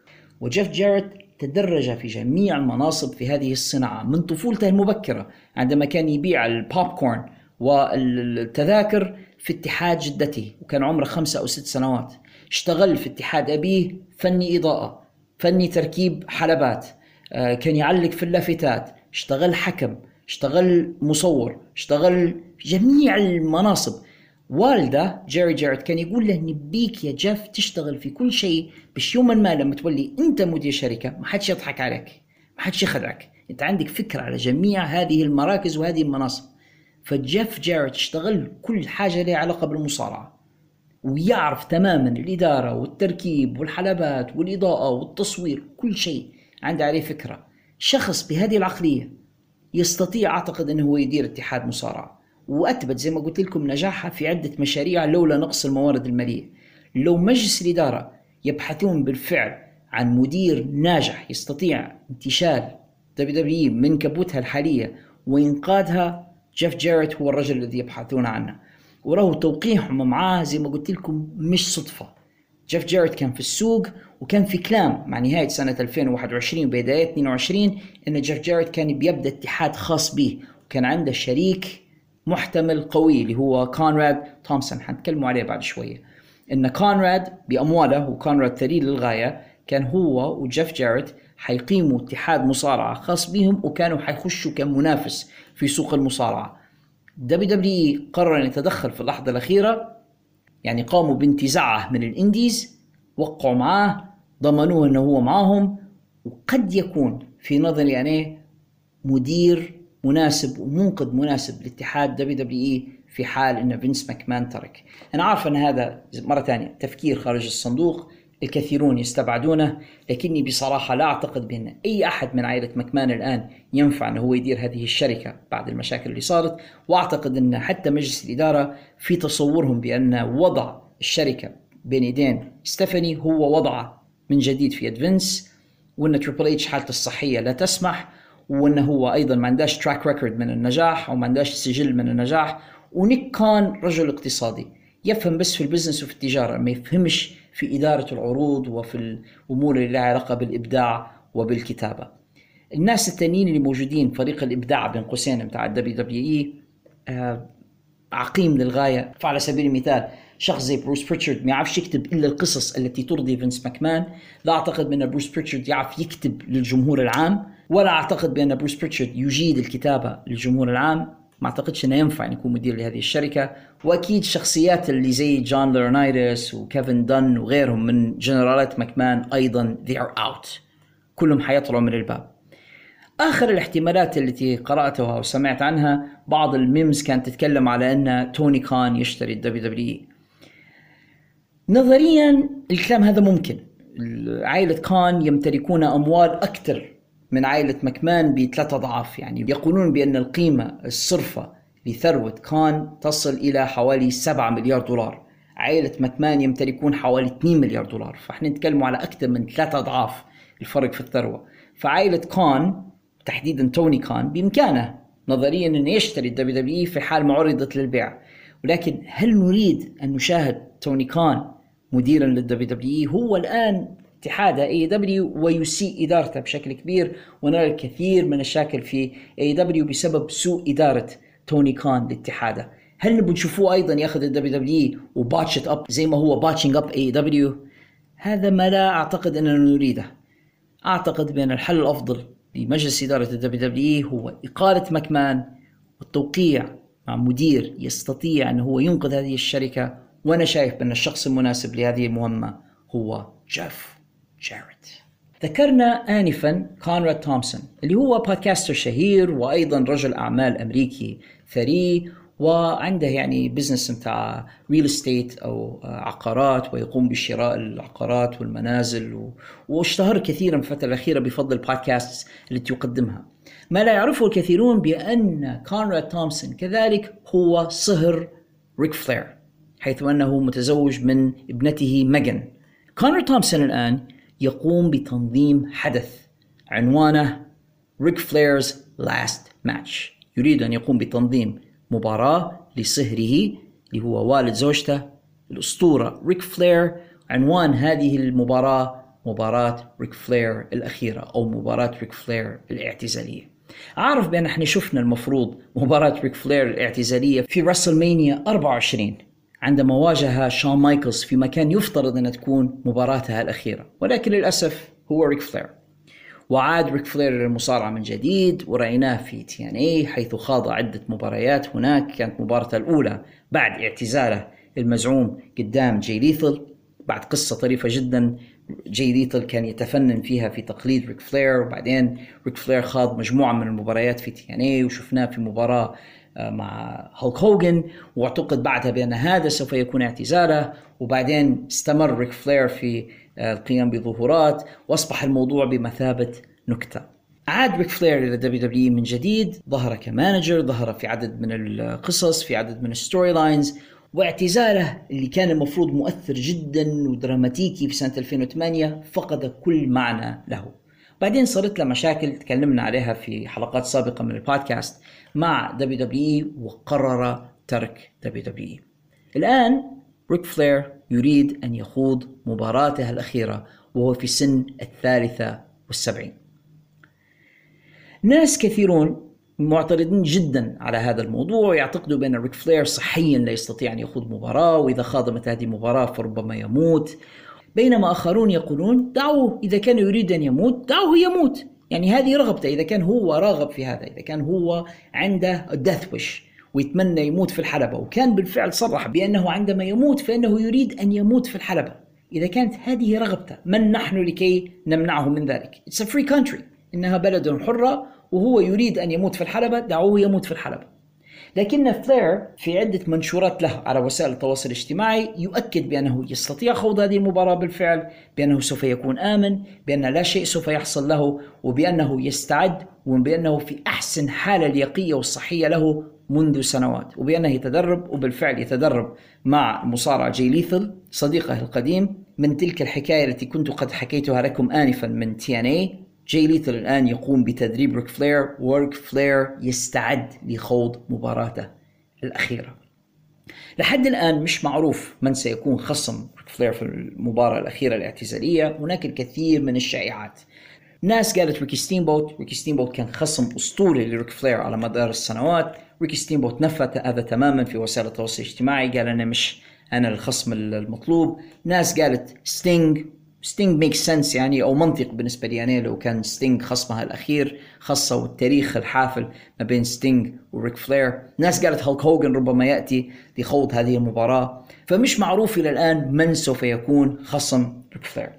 A: وجيف جاريت تدرج في جميع المناصب في هذه الصناعة من طفولته المبكرة عندما كان يبيع البوب كورن والتذاكر في اتحاد جدته وكان عمره خمسة أو ست سنوات. اشتغل في اتحاد أبيه فني إضاءة فني تركيب حلبات آه، كان يعلق في اللافتات. اشتغل حكم اشتغل مصور اشتغل جميع المناصب. والده جيري جيرت كان يقول له نبيك يا جيف تشتغل في كل شيء باش يوما ما لما تولي أنت مدير شركة ما حدش يضحك عليك ما حدش يخدعك أنت عندك فكرة على جميع هذه المراكز وهذه المناصب. فجيف جيرت اشتغل كل حاجة لها علاقة بالمصارعة ويعرف تماما الإدارة والتركيب والحلبات والإضاءة والتصوير كل شيء عنده عليه فكرة. شخص بهذه العقلية يستطيع أعتقد إنه هو يدير اتحاد مصارعة. وأثبت زي ما قلت لكم نجاحها في عدة مشاريع لولا نقص الموارد المالية. لو مجلس الإدارة يبحثون بالفعل عن مدير ناجح يستطيع انتشال WWE من كبوتها الحالية وإنقاذها جيف جاريت هو الرجل الذي يبحثون عنه. وراهو توقيعهم معاه زي ما قلت لكم مش صدفة. جيف جاريت كان في السوق وكان في كلام مع نهاية سنة 2021 وبداية 22 أن جيف جاريت كان بيبدأ اتحاد خاص به. وكان عنده شريك محتمل قوي اللي هو كونراد تومسون. حنتكلموا عليه بعد شوية. إن كونراد بأمواله وكونراد ثري للغاية كان هو وجيف جاريت حيقيموا اتحاد مصارعة خاص بهم وكانوا حيخشوا كمنافس في سوق المصارعة. WWE قرر أن يتدخل في اللحظة الأخيرة يعني قاموا بانتزاعه من ال indies وقعوا معاه ضمنوه إنه هو معاهم وقد يكون في نظري أنا مدير مناسب ومنقذ مناسب لاتحاد WWE في حال إن فينس ماكمان ترك. أنا عارف أن هذا مرة ثانية تفكير خارج الصندوق الكثيرون يستبعدونه لكني بصراحة لا أعتقد بأن أي أحد من عائلة مكمان الآن ينفع أنه هو يدير هذه الشركة بعد المشاكل اللي صارت وأعتقد أن حتى مجلس الإدارة في تصورهم بأن وضع الشركة بين يدين ستيفاني هو وضعه من جديد في يد فينس وأن تريبل إتش حالته الصحية لا تسمح وانه هو أيضا ما عندهاش track record من النجاح أو ما عندهاش سجل من النجاح. ونيك كان رجل اقتصادي يفهم بس في ال business وفي التجارة ما يفهمش في إدارة العروض وفي الأمور اللي لها علاقة بالإبداع وبالكتابة. الناس التانيين اللي موجودين فريق الإبداع بين قوسين بتاع ال WWE آه، عقيم للغاية. فعلى سبيل المثال شخص زي بروس بريتشارد ما يعرفش يكتب إلا القصص التي ترضي فينس ماكمان. لا أعتقد إن بروس بريتشارد يعرف يكتب للجمهور العام. ولا أعتقد بأن بروس بريتشارد يجيد الكتابة للجمهور العام. ما أعتقدش إنه ينفع إن يكون مدير لهذه الشركة. وأكيد الشخصيات اللي زي جون لورينايتس وكيفن دن وغيرهم من جنرالات ماكمان أيضا they are out. كلهم حيطلعوا من الباب. آخر الاحتمالات التي قرأتها وسمعت عنها بعض ال memes كانت تتكلم على أن توني كان يشتري ال WWE نظريا الكلام هذا ممكن. عائلة كان يمتلكون أموال أكثر من عائلة مكمان بثلاث أضعاف يعني يقولون بأن القيمة الصرفة لثروة كان تصل إلى حوالي 7 مليار دولار. عائلة مكمان يمتلكون حوالي 2 مليار دولار. فإحنا نتكلم على أكثر من ثلاث أضعاف الفرق في الثروة. فعائلة كان تحديدا توني كان بإمكانه نظريا انه يشتري ال WWE في حال ما عرضت للبيع. ولكن هل نريد أن نشاهد توني كان مديرا لل WWE هو الآن اتحاد AEW ويسيء إدارته بشكل كبير ونرى الكثير من المشاكل في AEW بسبب سوء إدارة توني كان لاتحاده. هل نبغى أيضا ياخذ ال WWE و botch up زي ما هو botching up AEW هذا ما لا أعتقد أننا نريده. أعتقد بأن الحل الأفضل لمجلس إدارة ال WWE هو إقالة ماكمان والتوقيع مع مدير يستطيع أن هو ينقذ هذه الشركة وأنا شايف بأن الشخص المناسب لهذه المهمة هو جيف. جاريت ذكرنا آنفا كونراد تومسون اللي هو podcaster شهير وأيضا رجل أعمال أمريكي ثري وعنده يعني business بتاع real estate أو عقارات ويقوم بشراء العقارات والمنازل و... واشتهر كثيرا في الفترة الأخيرة بفضل البودكاست التي يقدمها. ما لا يعرفه الكثيرون بأن كونراد تومسون كذلك هو صهر ريك فلير حيث أنه متزوج من ابنته ميغان. كونراد تومسون الآن يقوم بتنظيم حدث عنوانه Ric Flair's Last Match يريد أن يقوم بتنظيم مباراة لصهره اللي هو والد زوجته الأسطورة ريك فلير عنوان هذه المباراة مباراة ريك فلير الأخيرة أو مباراة ريك فلير الاعتزالية. أعرف بأن إحنا شفنا المفروض مباراة ريك فلير الاعتزالية في راسلمانيا 24 عندما واجه شون مايكلز في مكان يفترض أن تكون مباراتها الأخيرة. ولكن للأسف هو ريك فلير. وعاد ريك فلير للمصارعة من جديد ورأيناه في TNA حيث خاض عدة مباريات. هناك كانت مباراته الأولى بعد اعتزاله المزعوم قدام جي ليثل. بعد قصة طريفة جدا جي ليثل كان يتفنن فيها في تقليد ريك فلير. وبعدين ريك فلير خاض مجموعة من المباريات في TNA وشفناه في مباراة مع هولك هوجن واعتقد بعدها بأن هذا سوف يكون اعتزاله وبعدين استمر ريك فلير في القيام بظهورات وأصبح الموضوع بمثابة نكتة. عاد ريك فلير إلى WW من جديد ظهر ك manager ظهر في عدد من القصص في عدد من ال storylines واعتزاله اللي كان المفروض مؤثر جدا ودراماتيكي في سنة 2008 فقد كل معنى له. بعدين صارت له مشاكل تكلمنا عليها في حلقات سابقة من البودكاست مع دبليو دبليو وقرر ترك دبليو دبليو. الآن ريك فلير يريد أن يخوض مباراته الأخيرة وهو في سن الثالثة والسبعين. ناس كثيرون معترضين جدا على هذا الموضوع ويعتقدوا بأن ريك فلير صحيا لا يستطيع أن يخوض مباراة وإذا خاض هذه المباراة فربما يموت. بينما آخرون يقولون دعوه إذا كان يريد أن يموت دعوه يموت. يعني هذه رغبته. إذا كان هو راغب في هذا إذا كان هو عنده death wish ويتمنى يموت في الحلبة وكان بالفعل صرح بأنه عندما يموت فإنه يريد أن يموت في الحلبة. إذا كانت هذه رغبته من نحن لكي نمنعه من ذلك؟ It's a free country. إنها بلد حرة وهو يريد أن يموت في الحلبة دعوه يموت في الحلبة. لكن فلير في عدة منشورات له على وسائل التواصل الاجتماعي يؤكد بأنه يستطيع خوض هذه المباراة بالفعل بأنه سوف يكون آمن بأن لا شيء سوف يحصل له وبأنه يستعد وبأنه في أحسن حالة لياقية والصحية له منذ سنوات وبأنه يتدرب وبالفعل يتدرب مع مصارع جي ليثل صديقه القديم من تلك الحكاية التي كنت قد حكيتها لكم آنفا من TNA جي ليثل الآن يقوم بتدريب ريك فلير وريك فلير يستعد لخوض مباراته الأخيرة. لحد الآن مش معروف من سيكون خصم ريك فلير في المباراة الأخيرة الاعتزالية هناك الكثير من الشائعات. ناس قالت ريكي ستيمبوت ريكي ستيمبوت كان خصم أسطوري لريك فلير على مدار السنوات. ريكي ستيمبوت نفى هذا تماما في وسائل التواصل الاجتماعي قال أنا مش أنا الخصم المطلوب. ناس قالت ستينج ستينج make sense يعني أو منطق بالنسبة لي أنا لو كان ستينج خصمه الأخير خاصه والتاريخ الحافل ما بين ستينج وريك فلير ناس قالت هولك هوجن ربما يأتي لخوض هذه المباراة. فمش معروف إلى الآن من سوف يكون خصم ريك فلير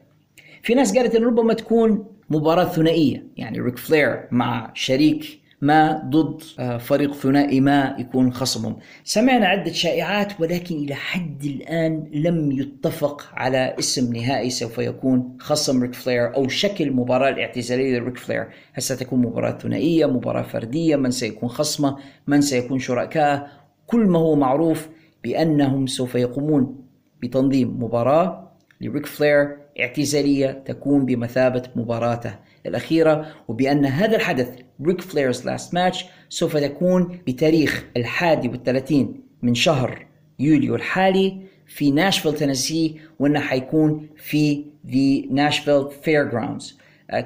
A: في ناس قالت إن ربما تكون مباراة ثنائية يعني ريك فلير مع شريك ما ضد آه، فريق ثنائي ما يكون خصمهم. سمعنا عدة شائعات ولكن إلى حد الآن لم يتفق على اسم نهائي سوف يكون خصم ريك فلير أو شكل مباراة الاعتزالية لريك فلير. هل ستكون مباراة ثنائية مباراة فردية؟ من سيكون خصمه؟ من سيكون شركاء؟ كل ما هو معروف بأنهم سوف يقومون بتنظيم مباراة لريك فلير اعتزالية تكون بمثابة مباراته. الأخيرة وبأن هذا الحدث Ric Flair's Last Match سوف تكون بتاريخ الحادي والثلاثين من شهر يوليو الحالي في ناشفيل تينيسي وأنه حيكون في The Nashville Fairgrounds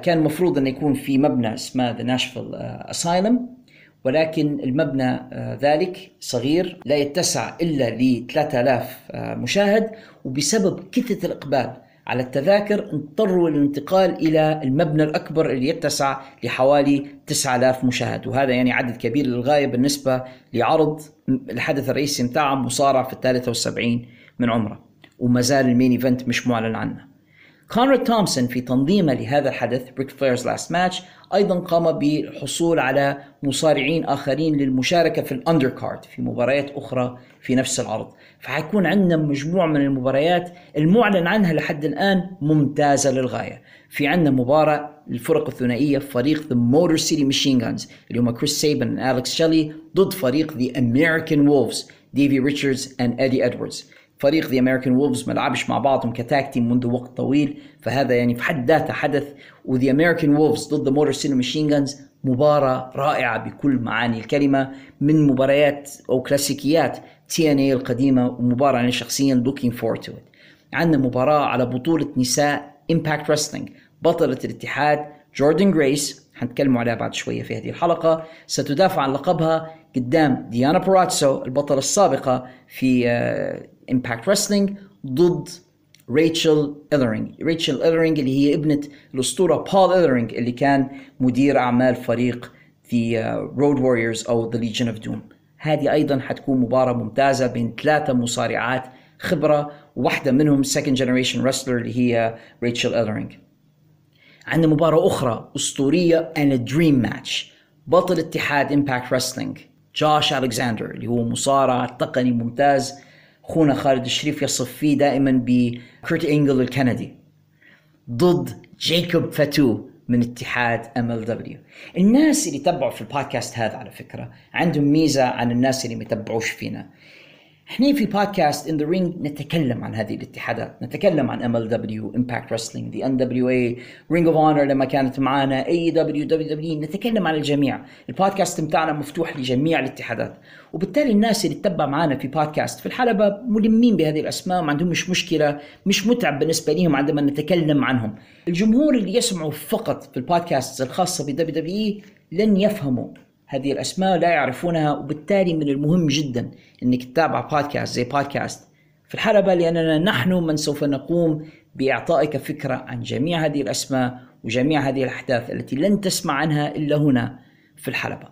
A: كان المفروض انه يكون في مبنى اسمه ذا ناشفيل اسايلم ولكن المبنى آه، ذلك صغير لا يتسع إلا ل 3000 آه، مشاهد وبسبب كثرة الإقبال على التذاكر اضطروا للانتقال إلى المبنى الأكبر اللي يتسع لحوالي 9000 مشاهد وهذا يعني عدد كبير للغاية بالنسبة لعرض الحدث الرئيسي متاعه مصارع في الثالثة والسبعين من عمره وما زال ال main event مش معلن عنه. كونراد تومسون في تنظيمه لهذا الحدث ب Ric Flair's Last Match أيضا قام بالحصول على مصارعين آخرين للمشاركة في ال undercard في مباريات أخرى في نفس العرض فحيكون عندنا مجموعة من المباريات المعلن عنها لحد الآن ممتازة للغاية. في عندنا مباراة للفرق الثنائية فريق The Motor City Machine Guns اللي هم كريس سيبين والكس شيلي ضد فريق The American Wolves ديفي ريتشاردز and ادي ادواردز فريق The American Wolves ما لعبش مع بعضهم ك tag team منذ وقت طويل فهذا يعني في حد ذاته حدث. و The American Wolves ضد Motor City Machine Guns مباراة رائعة بكل معاني الكلمة من مباريات أو كلاسيكيات TNA القديمة ومباراة أنا شخصيا forward to it. عندنا مباراة على بطولة نساء Impact Wrestling بطلة الاتحاد جوردن جريس حنتكلم عليها بعد شوية في هذه الحلقة ستدافع عن لقبها قدام ديانا بورازو البطلة السابقة في Impact Wrestling ضد ريتشل إلرينج ريتشل إلرينج اللي هي ابنة الأسطورة بول إلرينج اللي كان مدير أعمال فريق The Road Warriors أو The Legion of Doom. هذه أيضا حتكون مباراة ممتازة بين ثلاثة مصارعات. خبرة واحدة منهم second generation wrestler اللي هي ريتشل إلرينج عندنا مباراة أخرى أسطورية and a dream match. بطل اتحاد Impact Wrestling جوش ألكساندر اللي هو مصارع تقني ممتاز اخونا خالد الشريف يصف فيه دائما بكرت انجل الكندي ضد جيكوب فاتو من اتحاد MLW الناس اللي تبعوا في البودكاست هذا على فكرة عندهم ميزة عن الناس اللي ما يتبعوش فينا. إحنا في بودكاست In The Ring نتكلم عن هذه الاتحادات. نتكلم عن ام ال دبليو امباكت رسلينج دي ان دبليو اي Ring of Honor لما كانت معانا اي دبليو دبليو دبليو نتكلم عن الجميع. البودكاست بتاعنا مفتوح لجميع الاتحادات. وبالتالي الناس اللي تتبع معنا في بودكاست في الحلبة ملمين بهذه الأسماء وما عندهم مش مشكلة مش متعب بالنسبة لهم عندما نتكلم عنهم. الجمهور اللي يسمعوا فقط في البودكاست الخاصة ب WWE لن يفهموا. هذه الأسماء لا يعرفونها وبالتالي من المهم جدا أنك تتابع بودكاست زي بودكاست في الحلبة لأننا نحن من سوف نقوم بإعطائك فكرة عن جميع هذه الأسماء وجميع هذه الأحداث التي لن تسمع عنها إلا هنا في الحلبة.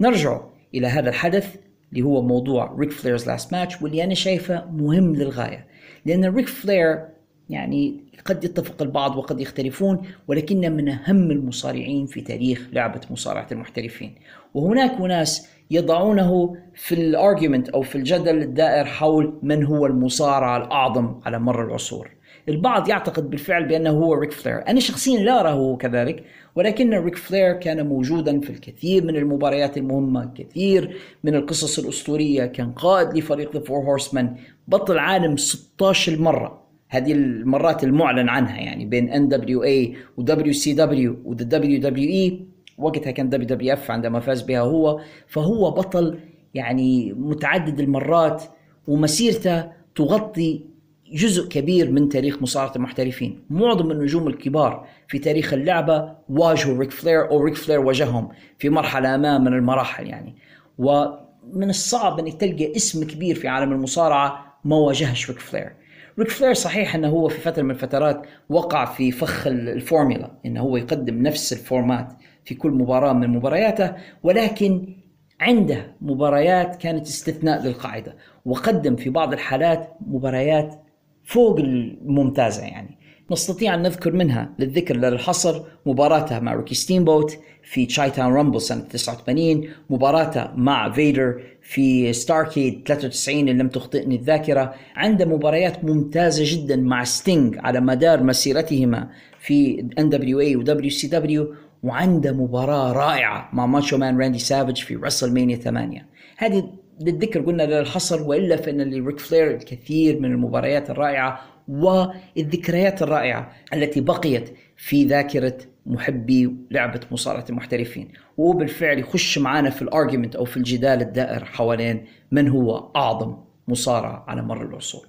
A: نرجع إلى هذا الحدث اللي هو موضوع Ric Flair's Last Match واللي أنا شايفه مهم للغاية. لأن ريك فلير يعني قد يتفق البعض وقد يختلفون ولكن من أهم المصارعين في تاريخ لعبة مصارعة المحترفين. وهناك ناس يضعونه في ال argument أو في الجدل الدائر حول من هو المصارع الأعظم على مر العصور. البعض يعتقد بالفعل بأنه هو ريك فلير أنا شخصيا لا اراه كذلك ولكن ريك فلير كان موجودا في الكثير من المباريات المهمة كثير من القصص الأسطورية كان قائد لفريق The Four Horsemen بطل عالم 16 مرة. هذه المرات المعلن عنها يعني بين ان دبليو اي ودبليو سي دبليو وذا دبليو دبليو اي وقتها كان WWF عندما فاز بها هو. فهو بطل يعني متعدد المرات ومسيرته تغطي جزء كبير من تاريخ مصارعة المحترفين. معظم النجوم الكبار في تاريخ اللعبة واجهوا ريك فلير أو ريك فلير واجههم في مرحلة ما من المراحل يعني. ومن الصعب أنك تلقى اسم كبير في عالم المصارعة ما واجهش ريك فلير ريك فلير صحيح أنه هو في فترة من الفترات وقع في فخ الفورميلا أنه هو يقدم نفس ال format في كل مباراة من مبارياته ولكن عنده مباريات كانت استثناء للقاعدة وقدم في بعض الحالات مباريات فوق الممتازة يعني. نستطيع أن نذكر منها للذكر للحصر مباراته مع ريكي ستيمبوت في Chi-Town Rumble سنة 89 مباراته مع فيدر في Starrcade 93 إن لم تخطئني الذاكرة. عنده مباريات ممتازة جدا مع ستينج على مدار مسيرتهما في NWA و WCW وعنده مباراة رائعة مع Macho Man راندي سافج في WrestleMania 8 هذه للذكر قلنا للحصر وإلا فإن لريك فلير الكثير من المباريات الرائعة والذكريات الرائعة التي بقيت في ذاكرة محبي لعبة مصارعة المحترفين. وهو بالفعل يخش معنا في ال argument أو في الجدال الدائر حوالين من هو أعظم مصارع على مر العصور.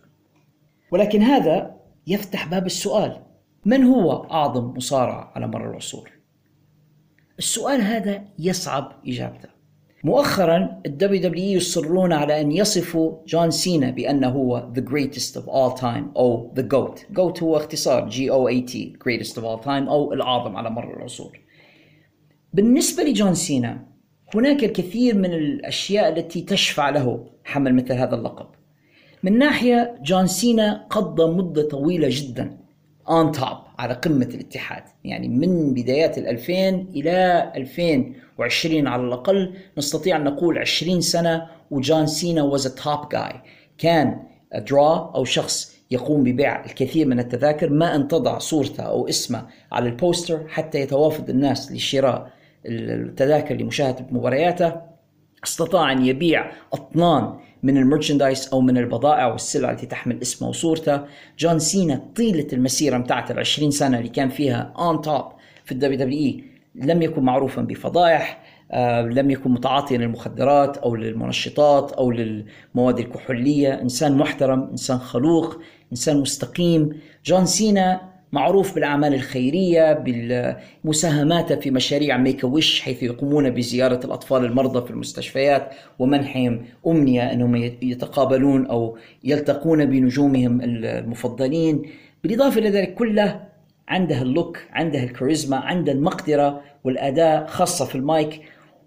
A: ولكن هذا يفتح باب السؤال من هو أعظم مصارع على مر العصور؟ السؤال هذا يصعب إجابته. مؤخرا ال WWE يصرون على أن يصفوا جون سينا بأنه هو the greatest of all time أو the GOAT. GOAT هو اختصار G O A T greatest of all time أو الأعظم على مر العصور. بالنسبة لجون سينا هناك الكثير من الأشياء التي تشفع له حمل مثل هذا اللقب. من ناحية جون سينا قضى مدة طويلة جدا on top على قمة الاتحاد. يعني من بدايات ال 2000 إلى 2020 على الأقل نستطيع أن نقول 20 سنة وجون سينا was a top guy. كان draw أو شخص يقوم ببيع الكثير من التذاكر ما أن تضع صورته أو اسمه على ال poster حتى يتوافد الناس لشراء التذاكر لمشاهدة مبارياته. استطاع أن يبيع أطنان من ال merchandise أو من البضائع والسلع التي تحمل اسمه وصورته. جون سينا طيلة المسيرة بتاعت ال 20 سنة اللي كان فيها on top في ال WWE. لم يكن معروفا بفضائح آه، لم يكن متعاطيا للمخدرات أو للمنشطات أو للمواد الكحولية. إنسان محترم إنسان خلوق إنسان مستقيم. جون سينا معروف بالأعمال الخيرية بالمساهمات في مشاريع Make-A-Wish حيث يقومون بزيارة الأطفال المرضى في المستشفيات ومنحهم أمنية أنهم يتقابلون أو يلتقون بنجومهم المفضلين. بالإضافة إلى ذلك كله عنده ال look عنده الكاريزما عنده المقدرة والأداء خاصة في المايك.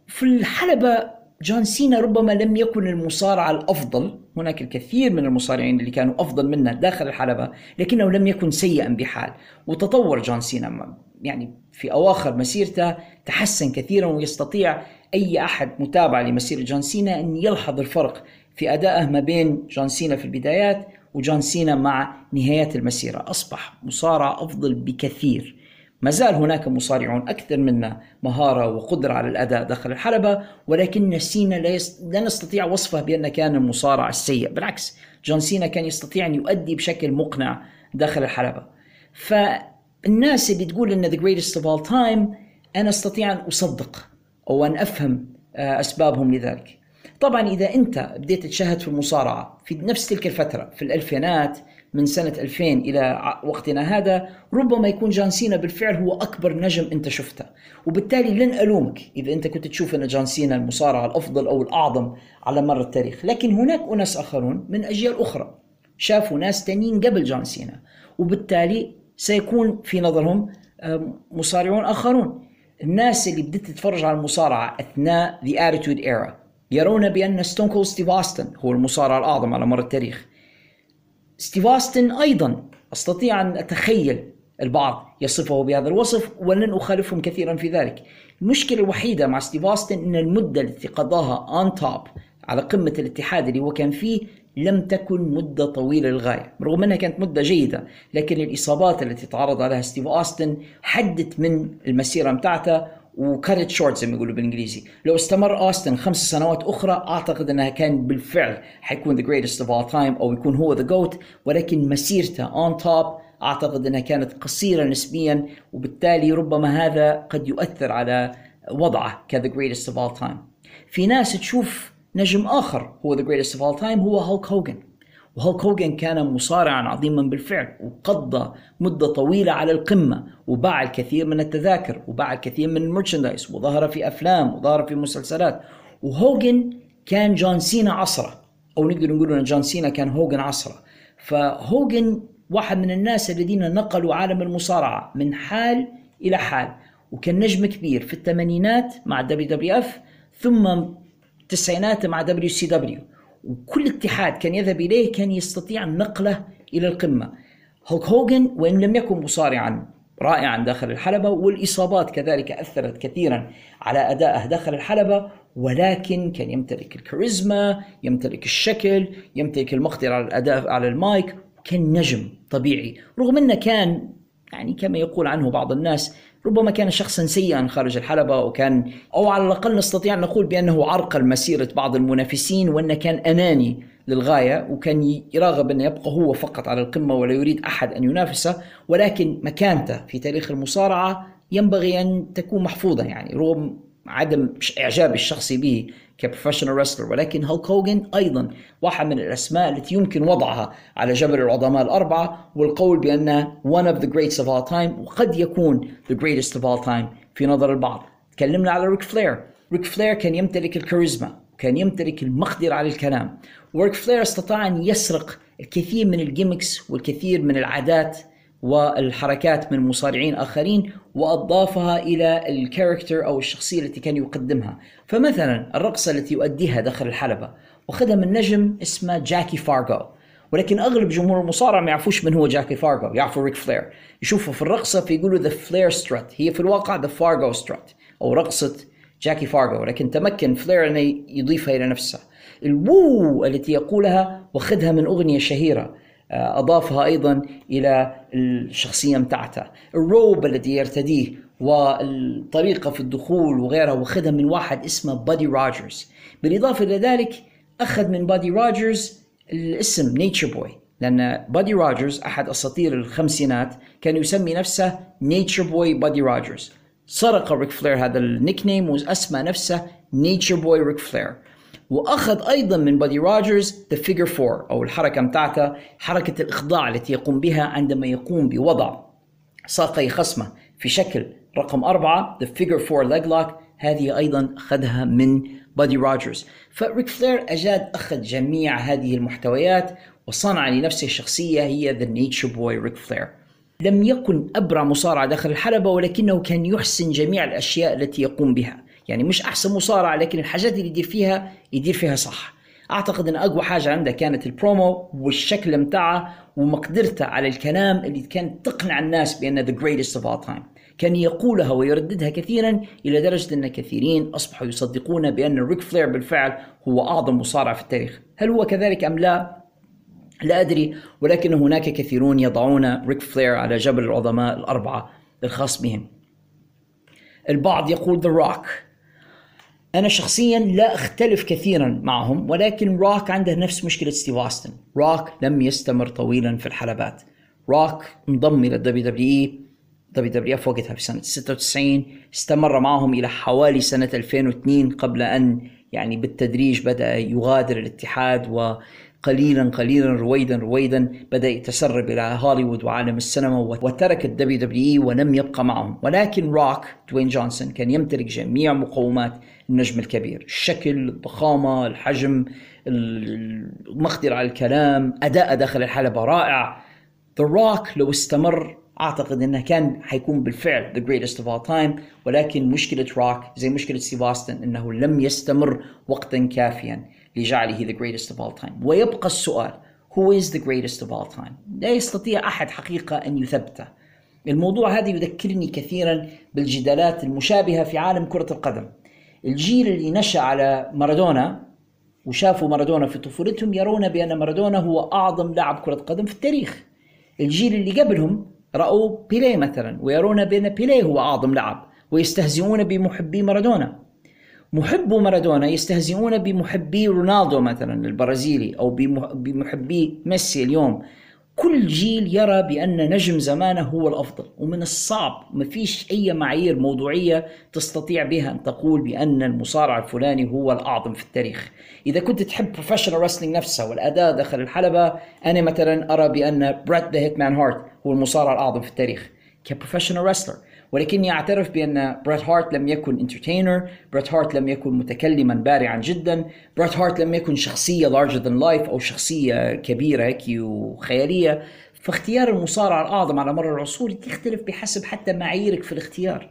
A: في الحلبة جون سينا ربما لم يكن المصارع الأفضل. هناك الكثير من المصارعين اللي كانوا أفضل منه داخل الحلبة لكنه لم يكن سيئا بحال. وتطور جون سينا يعني في أواخر مسيرته تحسن كثيرا ويستطيع أي أحد متابع لمسيرة جون سينا أن يلحظ الفرق في أدائه ما بين جون سينا في البدايات وجون سينا مع نهايات المسيرة. أصبح مصارع أفضل بكثير. ما زال هناك مصارعون أكثر منا مهارة وقدرة على الأداء داخل الحلبة ولكن سينا لا, يست... لا نستطيع وصفه بأنه كان المصارع السيء. بالعكس جون سينا كان يستطيع أن يؤدي بشكل مقنع داخل الحلبة. فالناس اللي تقول أن the greatest of all time أنا أستطيع أن أصدق أو أن أفهم آه، أسبابهم لذلك. طبعا إذا أنت بديت تشاهد في المصارعة في نفس تلك الفترة في الألفينات من سنة 2000 إلى وقتنا هذا ربما يكون جون سينا بالفعل هو أكبر نجم أنت شفته. وبالتالي لن ألومك إذا أنت كنت تشوف أن جون سينا المصارع الأفضل أو الأعظم على مر التاريخ. لكن هناك أناس آخرون من أجيال أخرى شافوا ناس تانيين قبل جون سينا وبالتالي سيكون في نظرهم مصارعون آخرون. الناس اللي بدت تتفرج على المصارعة أثناء The Attitude Era يرون بأن ستون كول ستيف أوستن هو المصارع الأعظم على مر التاريخ. ستيف أوستن أيضا. أستطيع أن أتخيل البعض يصفه بهذا الوصف ولن أخالفهم كثيرا في ذلك. المشكلة الوحيدة مع ستيف أوستن أن المدة التي قضاها أون توب على قمة الاتحاد اللي هو كان فيه لم تكن مدة طويلة للغاية. رغم أنها كانت مدة جيدة لكن الإصابات التي تعرض عليها ستيف أوستن حدت من المسيرة متاعته و cut short زي ما يقولوا بالإنجليزي. لو استمر اوستن خمس سنوات أخرى أعتقد إنها كان بالفعل حيكون the greatest of all time أو يكون هو the GOAT ولكن مسيرته on top أعتقد إنها كانت قصيرة نسبيا وبالتالي ربما هذا قد يؤثر على وضعه ك the greatest of all time في ناس تشوف نجم آخر هو the greatest of all time هو هولك هوجن وهولك هوجن كان مصارعا عظيما بالفعل وقضى مدة طويلة على القمة وباع الكثير من التذاكر وباع الكثير من ال merchandise وظهر في أفلام وظهر في مسلسلات. وهوجن كان جون سينا عصره أو نقدر نقول أن جون سينا كان هوجن عصره. فهوجن واحد من الناس الذين نقلوا عالم المصارعة من حال إلى حال وكان نجم كبير في الثمانينات مع WWF ثم التسعينات مع WCW. وكل اتحاد كان يذهب إليه كان يستطيع نقله إلى القمة. هولك هوجن وإن لم يكن مصارعا رائعا داخل الحلبة والإصابات كذلك أثرت كثيرا على أدائه داخل الحلبة ولكن كان يمتلك الكاريزما يمتلك الشكل يمتلك المقدرة على الأداء على المايك كان نجم طبيعي. رغم أنه كان يعني كما يقول عنه بعض الناس ربما كان شخصا سيئا خارج الحلبة وكان أو على الأقل نستطيع أن نقول بأنه عرقل مسيرة بعض المنافسين وأنه كان أناني للغاية وكان يراغب أن يبقى هو فقط على القمة ولا يريد أحد أن ينافسه ولكن مكانته في تاريخ المصارعة ينبغي أن تكون محفوظة يعني رغم عدم إعجابي الشخصي به كبروفيشنال رسلر ولكن هولك هوجن أيضا واحد من الأسماء التي يمكن وضعها على جبل العظماء الأربعة والقول بأنه one of the greats of all time وقد يكون the greatest of all time في نظر البعض. تكلمنا على ريك فلير ريك فلير كان يمتلك الكاريزما كان يمتلك المقدرة على الكلام. وريك فلير استطاع أن يسرق الكثير من ال gimmicks والكثير من العادات والحركات من مصارعين آخرين وأضافها إلى ال character أو الشخصية التي كان يقدمها. فمثلا الرقصة التي يؤديها داخل الحلبة واخدها من نجم اسمه جاكي فارغو ولكن أغلب جمهور المصارعة ما يعرفوش من هو جاكي فارغو يعرفوا ريك فلير يشوفوا في الرقصة فيقولوا the Flair strut هي في الواقع the Fargo strut أو رقصة جاكي فارغو ولكن تمكن فلير انه يضيفها إلى نفسه. ال woo التي يقولها واخذها من أغنية شهيرة. أضافها أيضا إلى الشخصية متاعته. الروب الذي يرتديه والطريقة في الدخول وغيرها واخذها من واحد اسمه بادي روجرز. بالإضافة إلى ذلك أخذ من بادي روجرز الاسم Nature Boy لأن بادي روجرز أحد أساطير الخمسينات كان يسمي نفسه Nature Boy بادي روجرز. سرق ريك فلير هذا ال nickname وأسمى نفسه Nature Boy ريك فلير. وأخذ أيضا من بادي روجرز the figure 4 أو الحركة متاعته حركة الإخضاع التي يقوم بها عندما يقوم بوضع ساقي خصمه في شكل رقم أربعة the figure 4 leg lock هذه أيضا أخذها من بادي روجرز فريك فلير أجاد أخذ جميع هذه المحتويات وصنع لنفسه شخصية هي the Nature Boy ريك فلير لم يكن أبرع مصارع داخل الحلبة ولكنه كان يحسن جميع الأشياء التي يقوم بها. يعني مش أحسن مصارع لكن الحاجات اللي يدير فيها يدير فيها صح. أعتقد إن أقوى حاجة عنده كانت البرومو والشكل متاعه ومقدرته على الكلام اللي كانت تقنع الناس بان the greatest of all time كان يقولها ويرددها كثيرا إلى درجة إن كثيرين أصبحوا يصدقون بأن ريك فلير بالفعل هو أعظم مصارع في التاريخ. هل هو كذلك أم لا؟ لا أدري ولكن هناك كثيرون يضعون ريك فلير على جبل العظماء الأربعة الخاص بهم. البعض يقول ذا روك أنا شخصيا لا أختلف كثيرا معهم ولكن روك عنده نفس مشكلة ستيف أوستن. روك لم يستمر طويلا في الحلبات. روك انضم إلى ال WWE دبليو دبليو اف وقتها في سنة 96 استمر معهم إلى حوالي سنة 2002 قبل أن يعني بالتدريج بدأ يغادر الاتحاد و قليلا قليلا رويدا رويدا بدأ يتسرب إلى هوليوود وعالم السينما وترك الدبليو دبليو إي ولم يبقى معهم. ولكن روك دوين جونسون كان يمتلك جميع مقومات النجم الكبير. الشكل الضخامة الحجم المقدرة على الكلام أداء داخل الحلبة رائع. ذا روك لو استمر أعتقد إنه كان حيكون بالفعل the greatest of all time ولكن مشكلة روك زي مشكلة ستيف اوستن إنه لم يستمر وقتا كافيا لجعله the greatest of all time. ويبقى السؤال who is the greatest of all time لا يستطيع أحد حقيقة أن يثبته. الموضوع هذا يذكرني كثيرا بالجدالات المشابهة في عالم كرة القدم. الجيل اللي نشأ على مارادونا وشافوا مارادونا في طفولتهم يرون بأن مارادونا هو أعظم لاعب كرة قدم في التاريخ. الجيل اللي قبلهم رأوا بيليه مثلا ويرون بأن بيليه هو أعظم لاعب ويستهزئون بمحبي مارادونا. محبو مارادونا يستهزئون بمحبي رونالدو مثلا البرازيلي أو بمحبي ميسي اليوم. كل جيل يرى بأن نجم زمانه هو الأفضل ومن الصعب ما فيش أي معايير موضوعية تستطيع بها أن تقول بأن المصارع الفلاني هو الأعظم في التاريخ. إذا كنت تحب professional wrestling نفسها والأداء داخل الحلبة أنا مثلا أرى بأن بريت ذا هيتمان هارت هو المصارع الأعظم في التاريخ. ك professional wrestler ولكني أعترف بأن بريت هارت لم يكن entertainer بريت هارت لم يكن متكلما بارعا جدا بريت هارت لم يكن شخصية larger than life أو شخصية كبيرة هيك وخيالية. فاختيار المصارع الأعظم على مر العصور يختلف بحسب حتى معاييرك في الاختيار.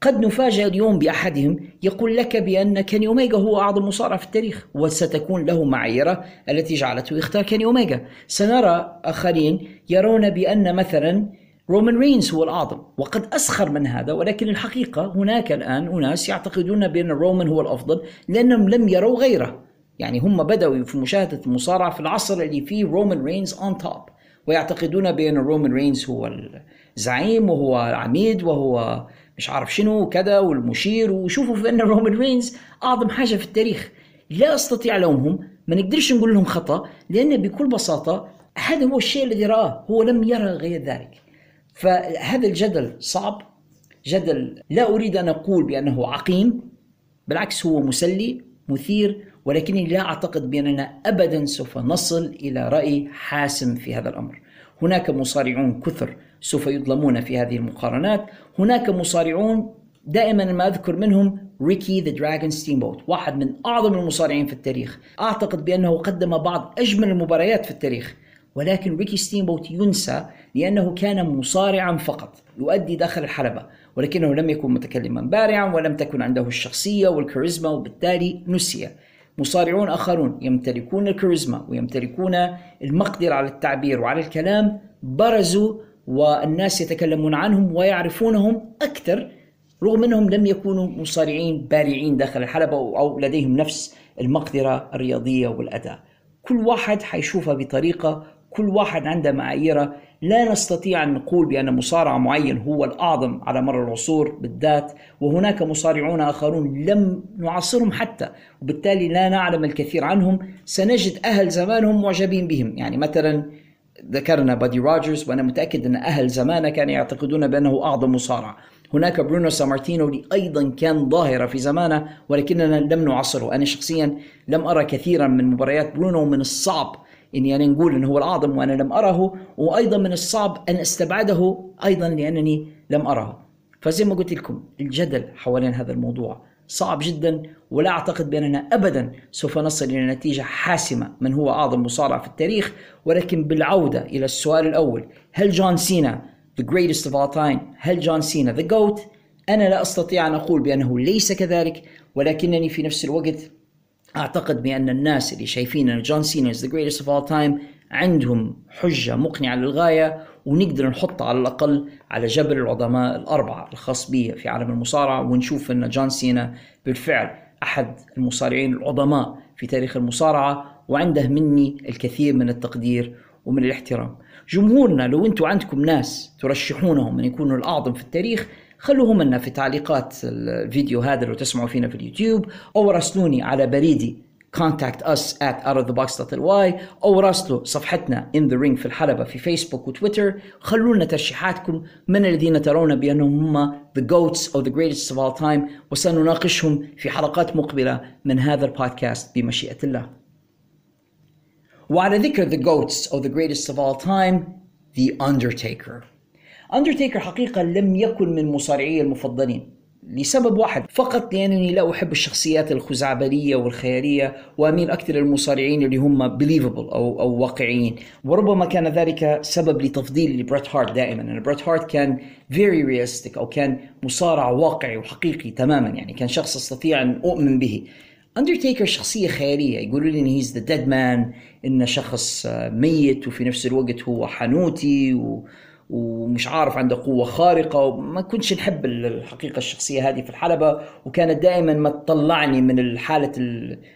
A: قد نفاجأ اليوم بأحدهم يقول لك بأن كيني أوميجا هو أعظم مصارع في التاريخ وستكون له معاييره التي جعلته يختار كيني أوميجا سنرى آخرين يرون بأن مثلا رومان رينز هو الأعظم وقد أسخر من هذا ولكن الحقيقة هناك الآن أناس يعتقدون بأن رومان هو الأفضل لأنهم لم يروا غيره. يعني هم بدأوا في مشاهدة المصارعة في العصر اللي فيه رومان رينز on top ويعتقدون بأن رومان رينز هو زعيم وهو عميد وهو مش عارف شنو وكذا والمشير. وشوفوا في أن رومان رينز أعظم حاجة في التاريخ. لا أستطيع لومهم ما نقدرش نقول لهم خطأ لأن بكل بساطة هذا هو الشيء الذي رآه هو لم يرى غير ذلك. فهذا الجدل صعب. جدل لا أريد أن أقول بأنه عقيم بالعكس هو مسلي مثير ولكني لا أعتقد بأننا ابدا سوف نصل إلى رأي حاسم في هذا الأمر. هناك مصارعون كثر سوف يظلمون في هذه المقارنات. هناك مصارعون دائما ما أذكر منهم ريكي ذا دراجون ستيمبوت واحد من أعظم المصارعين في التاريخ. أعتقد بأنه قدم بعض أجمل المباريات في التاريخ. ولكن ريكي ستيمبوت ينسى لأنه كان مصارعا فقط يؤدي داخل الحلبة ولكنه لم يكن متكلما بارعا ولم تكن عنده الشخصية والكاريزما وبالتالي نسي مصارعون آخرون يمتلكون الكاريزما ويمتلكون المقدرة على التعبير وعلى الكلام برزوا والناس يتكلمون عنهم ويعرفونهم أكثر رغم أنهم لم يكونوا مصارعين بارعين داخل الحلبة أو لديهم نفس المقدرة الرياضية والأداء. كل واحد حيشوفها بطريقة، كل واحد عنده معاييره، لا نستطيع أن نقول بأن مصارع معين هو الأعظم على مر العصور بالذات، وهناك مصارعون آخرون لم نعاصرهم حتى، وبالتالي لا نعلم الكثير عنهم، سنجد أهل زمانهم معجبين بهم، يعني مثلا ذكرنا بادي روجرز وأنا متأكد أن أهل زمانه كانوا يعتقدون بأنه أعظم مصارع. هناك برونو سامارتينو أيضا كان ظاهرة في زمانه ولكننا لم نعصره، أنا شخصيا لم أرى كثيرا من مباريات برونو من الصعب إني أنا نقول إنه هو الاعظم وأنا لم أره وأيضا من الصعب أن أستبعده أيضا لأنني لم أره. فزي ما قلت لكم الجدل حوالين هذا الموضوع صعب جدا ولا أعتقد بأننا ابدا سوف نصل إلى نتيجة حاسمة من هو أعظم مصارع في التاريخ ولكن بالعودة إلى السؤال الأول هل جون سينا the greatest of all time هل جون سينا the GOAT أنا لا أستطيع أن أقول بأنه ليس كذلك ولكنني في نفس الوقت أعتقد بأن الناس اللي شايفين أن جون سينا is the greatest of all time عندهم حجة مقنعة للغاية ونقدر نحطها على الأقل على جبل العظماء الأربعة الخاص بي في عالم المصارعة ونشوف أن جون سينا بالفعل أحد المصارعين العظماء في تاريخ المصارعة وعنده مني الكثير من التقدير ومن الاحترام. جمهورنا لو أنتم عندكم ناس ترشحونهم أن يكونوا الأعظم في التاريخ خلوهم لنا في تعليقات الفيديو هذا لو تسمعوا فينا في اليوتيوب أو راسلوني على بريدي contact us at outofthebox.ly أو راسلوا صفحتنا in the ring في الحلبة في فيسبوك وتويتر خلوا لنا ترشيحاتكم من الذين ترون بأنهم هم the goats or the greatest of all time وسنناقشهم في حلقات مقبلة من هذا البودكاست بمشيئة الله. وعلى ذكر the goats or the greatest of all time the Undertaker. Undertaker حقيقة لم يكن من مصارعي المفضلين لسبب واحد. فقط لأنني لا أحب الشخصيات الخزعبلية والخيالية وأميل أكثر للمصارعين اللي هم believable أو, أو واقعيين. وربما كان ذلك سبب لتفضيلي لبريت هارت دائما. أن بريت هارت كان very realistic أو كان مصارع واقعي وحقيقي تماما. يعني كان شخص أستطيع أن أؤمن به. اندرتيكر شخصية خيالية. يقولوا لي إن he's the dead man انه شخص ميت وفي نفس الوقت هو حنوتي و... ومش عارف عنده قوة خارقة وما كنتش نحب الحقيقة الشخصية هذه في الحلبة وكانت دائما ما تطلعني من حالة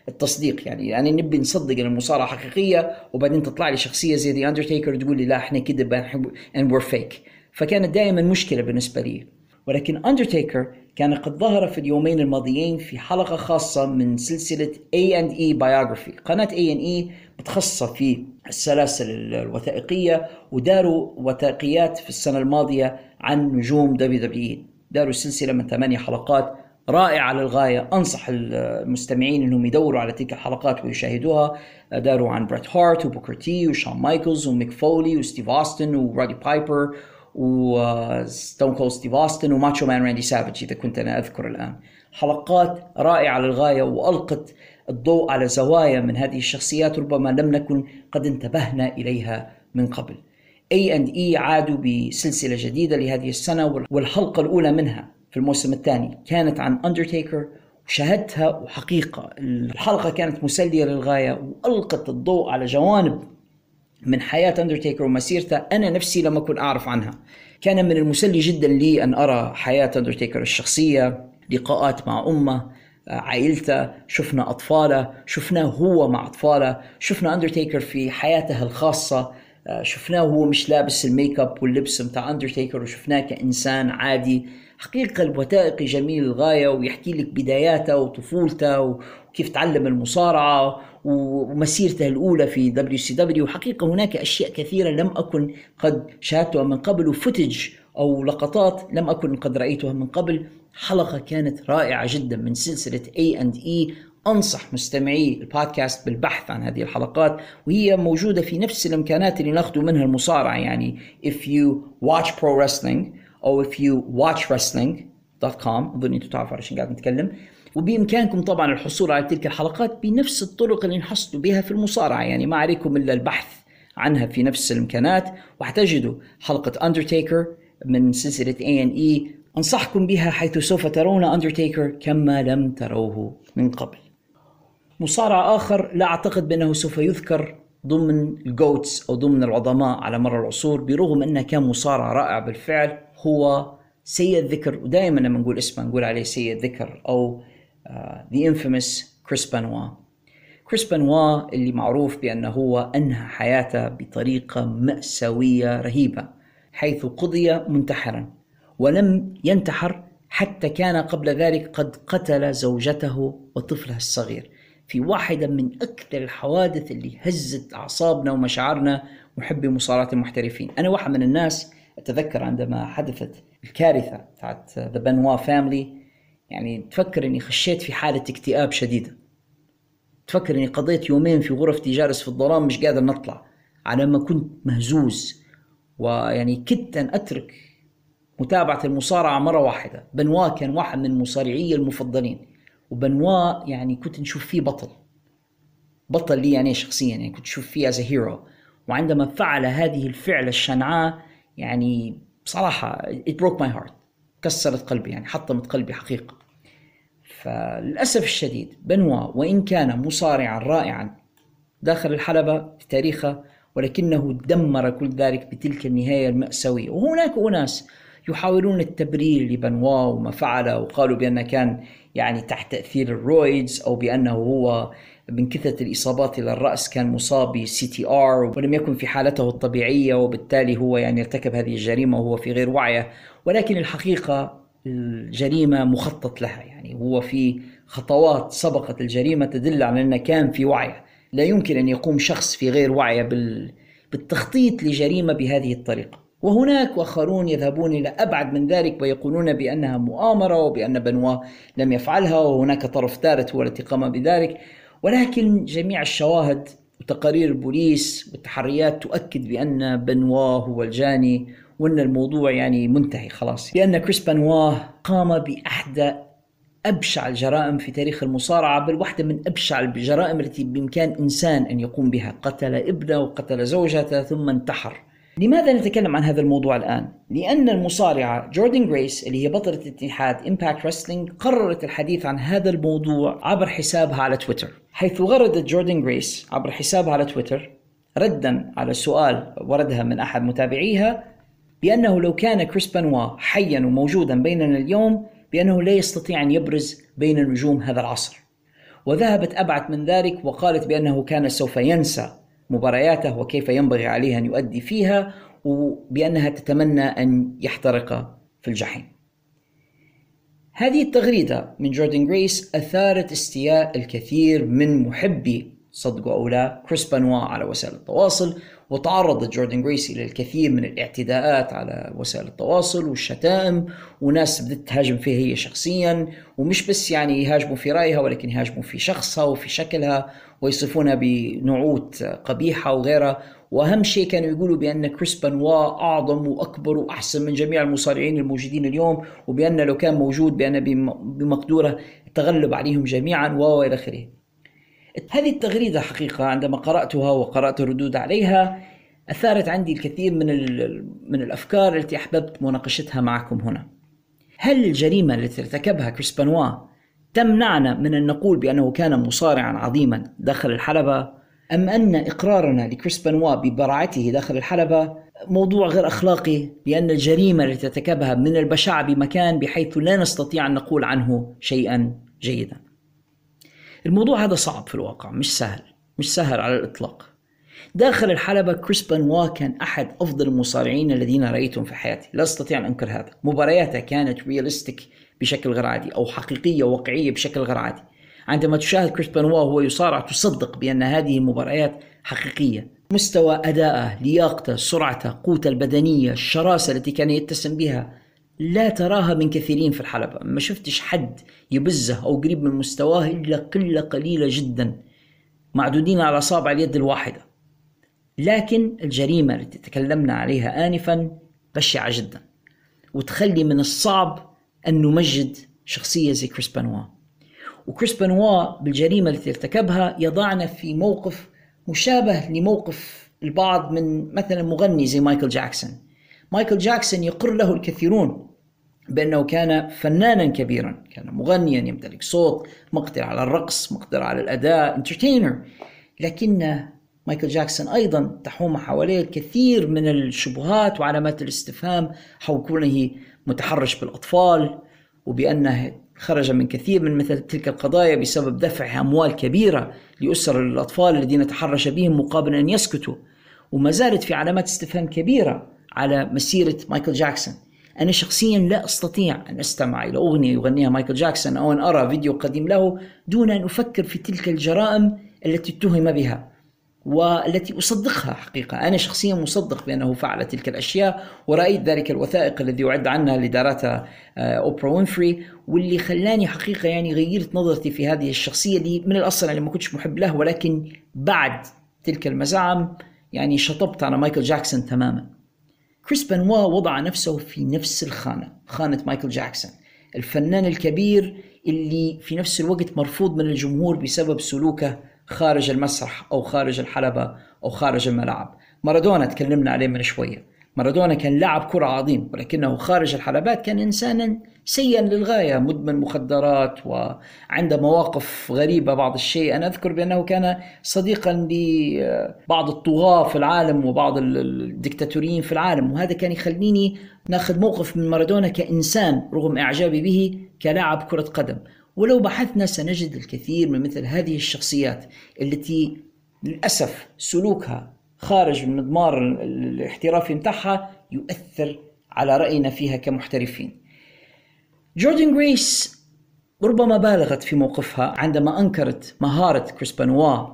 A: التصديق. يعني يعني نبي نصدق إن المصارعة حقيقية وبعدين تطلع لي شخصية زي ذا اندرتيكر تقول لي لا إحنا بنحب and we're fake. فكانت دائما مشكلة بالنسبة لي. ولكن اندرتيكر كان قد ظهر في اليومين الماضيين في حلقة خاصة من سلسلة A&E Biography. قناة A&E متخصصة في السلاسل الوثائقية وداروا وثائقيات في السنة الماضية عن نجوم WWE داروا سلسلة من ثمانية حلقات رائعة للغاية. أنصح المستمعين أنهم يدوروا على تلك الحلقات ويشاهدوها. داروا عن بريت هارت وبوكر تي وشون مايكلز وميك فولي وستيف أوستن ورادي بايبر وستون كول ستيف أوستن وماتشو مان راندي سافيج إذا كنت أنا أذكر الآن. حلقات رائعة للغاية وألقت الضوء على زوايا من هذه الشخصيات ربما لم نكن قد انتبهنا إليها من قبل. اي اند اي عادوا بسلسلة جديدة لهذه السنة والحلقة الأولى منها في الموسم الثاني كانت عن اندرتيكر وشاهدتها وحقيقة. الحلقة كانت مسلية للغاية وألقت الضوء على جوانب من حياة أندرتيكر ومسيرته. أنا نفسي لم أكن أعرف عنها. كان من المسلي جدا لي أن أرى حياة أندرتيكر الشخصية لقاءات مع أمه عائلته شفنا أطفاله شفناه هو مع أطفاله شفنا أندرتيكر في حياته الخاصة آه، شفناه وهو مش لابس ال make up واللبس بتاع اندرتيكر وشفناه كإنسان عادي حقيقة الوثائقي جميل للغاية ويحكي لك بداياته وطفولته وكيف تعلم المصارعة ومسيرته الأولى في WCW حقيقة هناك أشياء كثيرة لم أكن قد شاهدتها من قبل و footage أو لقطات لم أكن قد رأيتها من قبل. حلقة كانت رائعة جدا من سلسلة A&E أنصح مستمعي البودكاست بالبحث عن هذه الحلقات وهي موجودة في نفس الإمكانات اللي نأخذ منها المصارعة يعني if you watch pro wrestling أو if you watch wrestling.com أظن أنتم تعرفوا على قاعد نتكلم. وبإمكانكم طبعا الحصول على تلك الحلقات بنفس الطرق اللي نحصلوا بها في المصارعة يعني ما عليكم إلا البحث عنها في نفس الإمكانات. وحتجدوا حلقة أندرتيكر من سلسلة A&E أنصحكم بها حيث سوف ترون أندرتيكر كما لم تروه من قبل. مصارع آخر لا أعتقد بأنه سوف يذكر ضمن ال GOATs أو ضمن العظماء على مر العصور برغم أنه كان مصارع رائع بالفعل هو سيء الذكر ودائما لما نقول اسمه نقول عليه سيء الذكر أو the infamous كريس بانوا كريس بانوا اللي معروف بأنه هو أنهى حياته بطريقة مأساوية رهيبة حيث قضي منتحرا. ولم ينتحر حتى كان قبل ذلك قد قتل زوجته وطفلها الصغير. في واحدة من أكثر الحوادث اللي هزت أعصابنا ومشاعرنا محبي مصارعة المحترفين. أنا واحد من الناس أتذكر عندما حدثت الكارثة بتاعت the Benoit family يعني تفكر أني خشيت في حالة اكتئاب شديدة. تفكر أني قضيت يومين في غرفتي جالس في الظلام مش قادر نطلع. على ما كنت مهزوز ويعني كدت أن أترك متابعة المصارعة مرة واحدة. بنوا كان واحد من مصارعي المفضلين. وبنوا يعني كنت نشوف فيه بطل. بطل لي يعني شخصيا يعني كنت أشوف فيه از هيرو وعندما فعل هذه الفعلة الشنعاء يعني بصراحة it broke my heart. كسرت قلبي يعني حطمت قلبي حقيقة. فللأسف الشديد بنوا وإن كان مصارعا رائعا داخل الحلبة في تاريخه ولكنه دمر كل ذلك بتلك النهاية المأساوية. وهناك أناس يحاولون التبرير لبنوا وما فعله وقالوا بأنه كان يعني تحت تأثير ال roids أو بأنه هو من كثرة الإصابات إلى الرأس كان مصاب ب CTR ولم يكن في حالته الطبيعية وبالتالي هو يعني ارتكب هذه الجريمة وهو في غير وعيه. ولكن الحقيقة الجريمة مخطط لها يعني هو في خطوات سبقت الجريمة تدل على أنه كان في وعيه. لا يمكن أن يقوم شخص في غير وعيه بالتخطيط لجريمة بهذه الطريقة. وهناك آخرون يذهبون إلى أبعد من ذلك ويقولون بأنها مؤامرة وبأن بنوا لم يفعلها وهناك طرف ثالث هو التي قام بذلك. ولكن جميع الشواهد وتقارير البوليس والتحريات تؤكد بأن بنوا هو الجاني وأن الموضوع يعني منتهي خلاص. لأن كريس بنوا قام بأحدى أبشع الجرائم في تاريخ المصارعة بل واحدة من أبشع الجرائم التي بإمكان إنسان أن يقوم بها قتل ابنه وقتل زوجته ثم انتحر. لماذا نتكلم عن هذا الموضوع الآن؟ لأن المصارعة جوردن جريس اللي هي بطلة اتحاد Impact Wrestling قررت الحديث عن هذا الموضوع عبر حسابها على تويتر حيث غردت جوردن جريس عبر حسابها على تويتر ردا على سؤال وردها من أحد متابعيها بأنه لو كان كريس بنوا حيا وموجودا بيننا اليوم بأنه لا يستطيع أن يبرز بين نجوم هذا العصر وذهبت أبعد من ذلك وقالت بأنه كان سوف ينسى مبارياته وكيف ينبغي عليه أن يؤدي فيها وبأنها تتمنى أن يحترق في الجحيم. هذه التغريدة من جوردن جريس أثارت استياء الكثير من محبي صدقوا أو لا كريس بانوا على وسائل التواصل وتعرضت جوردن جريس إلى الكثير من الاعتداءات على وسائل التواصل والشتائم وناس بدت تهاجم فيها هي شخصيا ومش بس يعني يهاجموا في رأيها ولكن يهاجموا في شخصها وفي شكلها ويصفونها بنعوت قبيحة وغيرها وأهم شيء كانوا يقولوا بأن كريس بنوا أعظم وأكبر وأحسن من جميع المصارعين الموجودين اليوم وبأن لو كان موجود بأن بمقدورة التغلب عليهم جميعا وإلى آخره. هذه التغريدة حقيقة عندما قرأتها وقرأت الردود عليها أثارت عندي الكثير من من الأفكار التي أحببت مناقشتها معكم هنا. هل الجريمة التي ارتكبها كريس بنوا تمنعنا من أن نقول بأنه كان مصارعا عظيما داخل الحلبة أم أن إقرارنا لكريس بنوا ببراعته داخل الحلبة موضوع غير أخلاقي لأن الجريمة التي ارتكبها من البشاعة بمكان بحيث لا نستطيع أن نقول عنه شيئا جيدا الموضوع هذا صعب في الواقع مش سهل مش سهل على الإطلاق. داخل الحلبة كريس بانوا كان أحد أفضل المصارعين الذين رأيتهم في حياتي. لا أستطيع أن أنكر هذا. مبارياته كانت realistic بشكل غير عادي أو حقيقية واقعية بشكل غير عادي. عندما تشاهد كريس بانوا وهو يصارع تصدق بأن هذه المباريات حقيقية. مستوى أدائه لياقته سرعته قوته البدنية الشراسة التي كان يتسم بها لا تراها من كثيرين في الحلبة. ما شفتش حد يبزه أو قريب من مستواه إلا قلة قليلة جدا معدودين على أصابع اليد الواحدة. لكن الجريمة التي تكلمنا عليها آنفا بشعة جدا وتخلي من الصعب أن نمجد شخصية زي كريس بانوا. وكريس بانوا بالجريمة التي ارتكبها يضعنا في موقف مشابه لموقف البعض من مثلا مغني زي مايكل جاكسون. مايكل جاكسون يقر له الكثيرون بأنه كان فنانا كبيرا كان مغنيا يمتلك صوت مقدر على الرقص مقدر على الأداء entertainer لكن مايكل جاكسون أيضا تحوم حواليه الكثير من الشبهات وعلامات الاستفهام حول كونه متحرش بالأطفال وبأنه خرج من كثير من مثل تلك القضايا بسبب دفع أموال كبيرة لأسر الأطفال الذين تحرش بهم مقابل أن يسكتوا. وما زالت في علامات استفهام كبيرة على مسيرة مايكل جاكسون. أنا شخصيا لا أستطيع أن أستمع إلى أغنية يغنيها مايكل جاكسون أو أن أرى فيديو قديم له دون أن أفكر في تلك الجرائم التي اتهم بها والتي أصدقها حقيقة. أنا شخصيا مصدق بأنه فعل تلك الأشياء ورأيت ذلك الوثائقي الذي أعد عنها اللي دارتها أوبرا وينفري واللي خلاني حقيقة يعني غيرت نظرتي في هذه الشخصية اللي من الأصل أنا ما كنتش محب له ولكن بعد تلك المزاعم يعني شطبت على مايكل جاكسون تماما. كريس بنوا وضع نفسه في نفس الخانة خانة مايكل جاكسون. الفنان الكبير اللي في نفس الوقت مرفوض من الجمهور بسبب سلوكه خارج المسرح أو خارج الحلبة أو خارج الملعب. مارادونا تكلمنا عليه من شوية. مارادونا كان لاعب كرة عظيم ولكنه خارج الحلبات كان إنسانا سيئا للغاية مدمن مخدرات وعنده مواقف غريبة بعض الشيء. أنا أذكر بأنه كان صديقا لبعض الطغاة في العالم وبعض الدكتاتوريين في العالم وهذا كان يخليني ناخذ موقف من مارادونا كإنسان رغم إعجابي به كلاعب كرة قدم. ولو بحثنا سنجد الكثير من مثل هذه الشخصيات التي للأسف سلوكها خارج من مضمار الاحترافي متاعها يؤثر على رأينا فيها كمحترفين. جوردن جريس ربما بالغت في موقفها عندما أنكرت مهارة كريس بانوا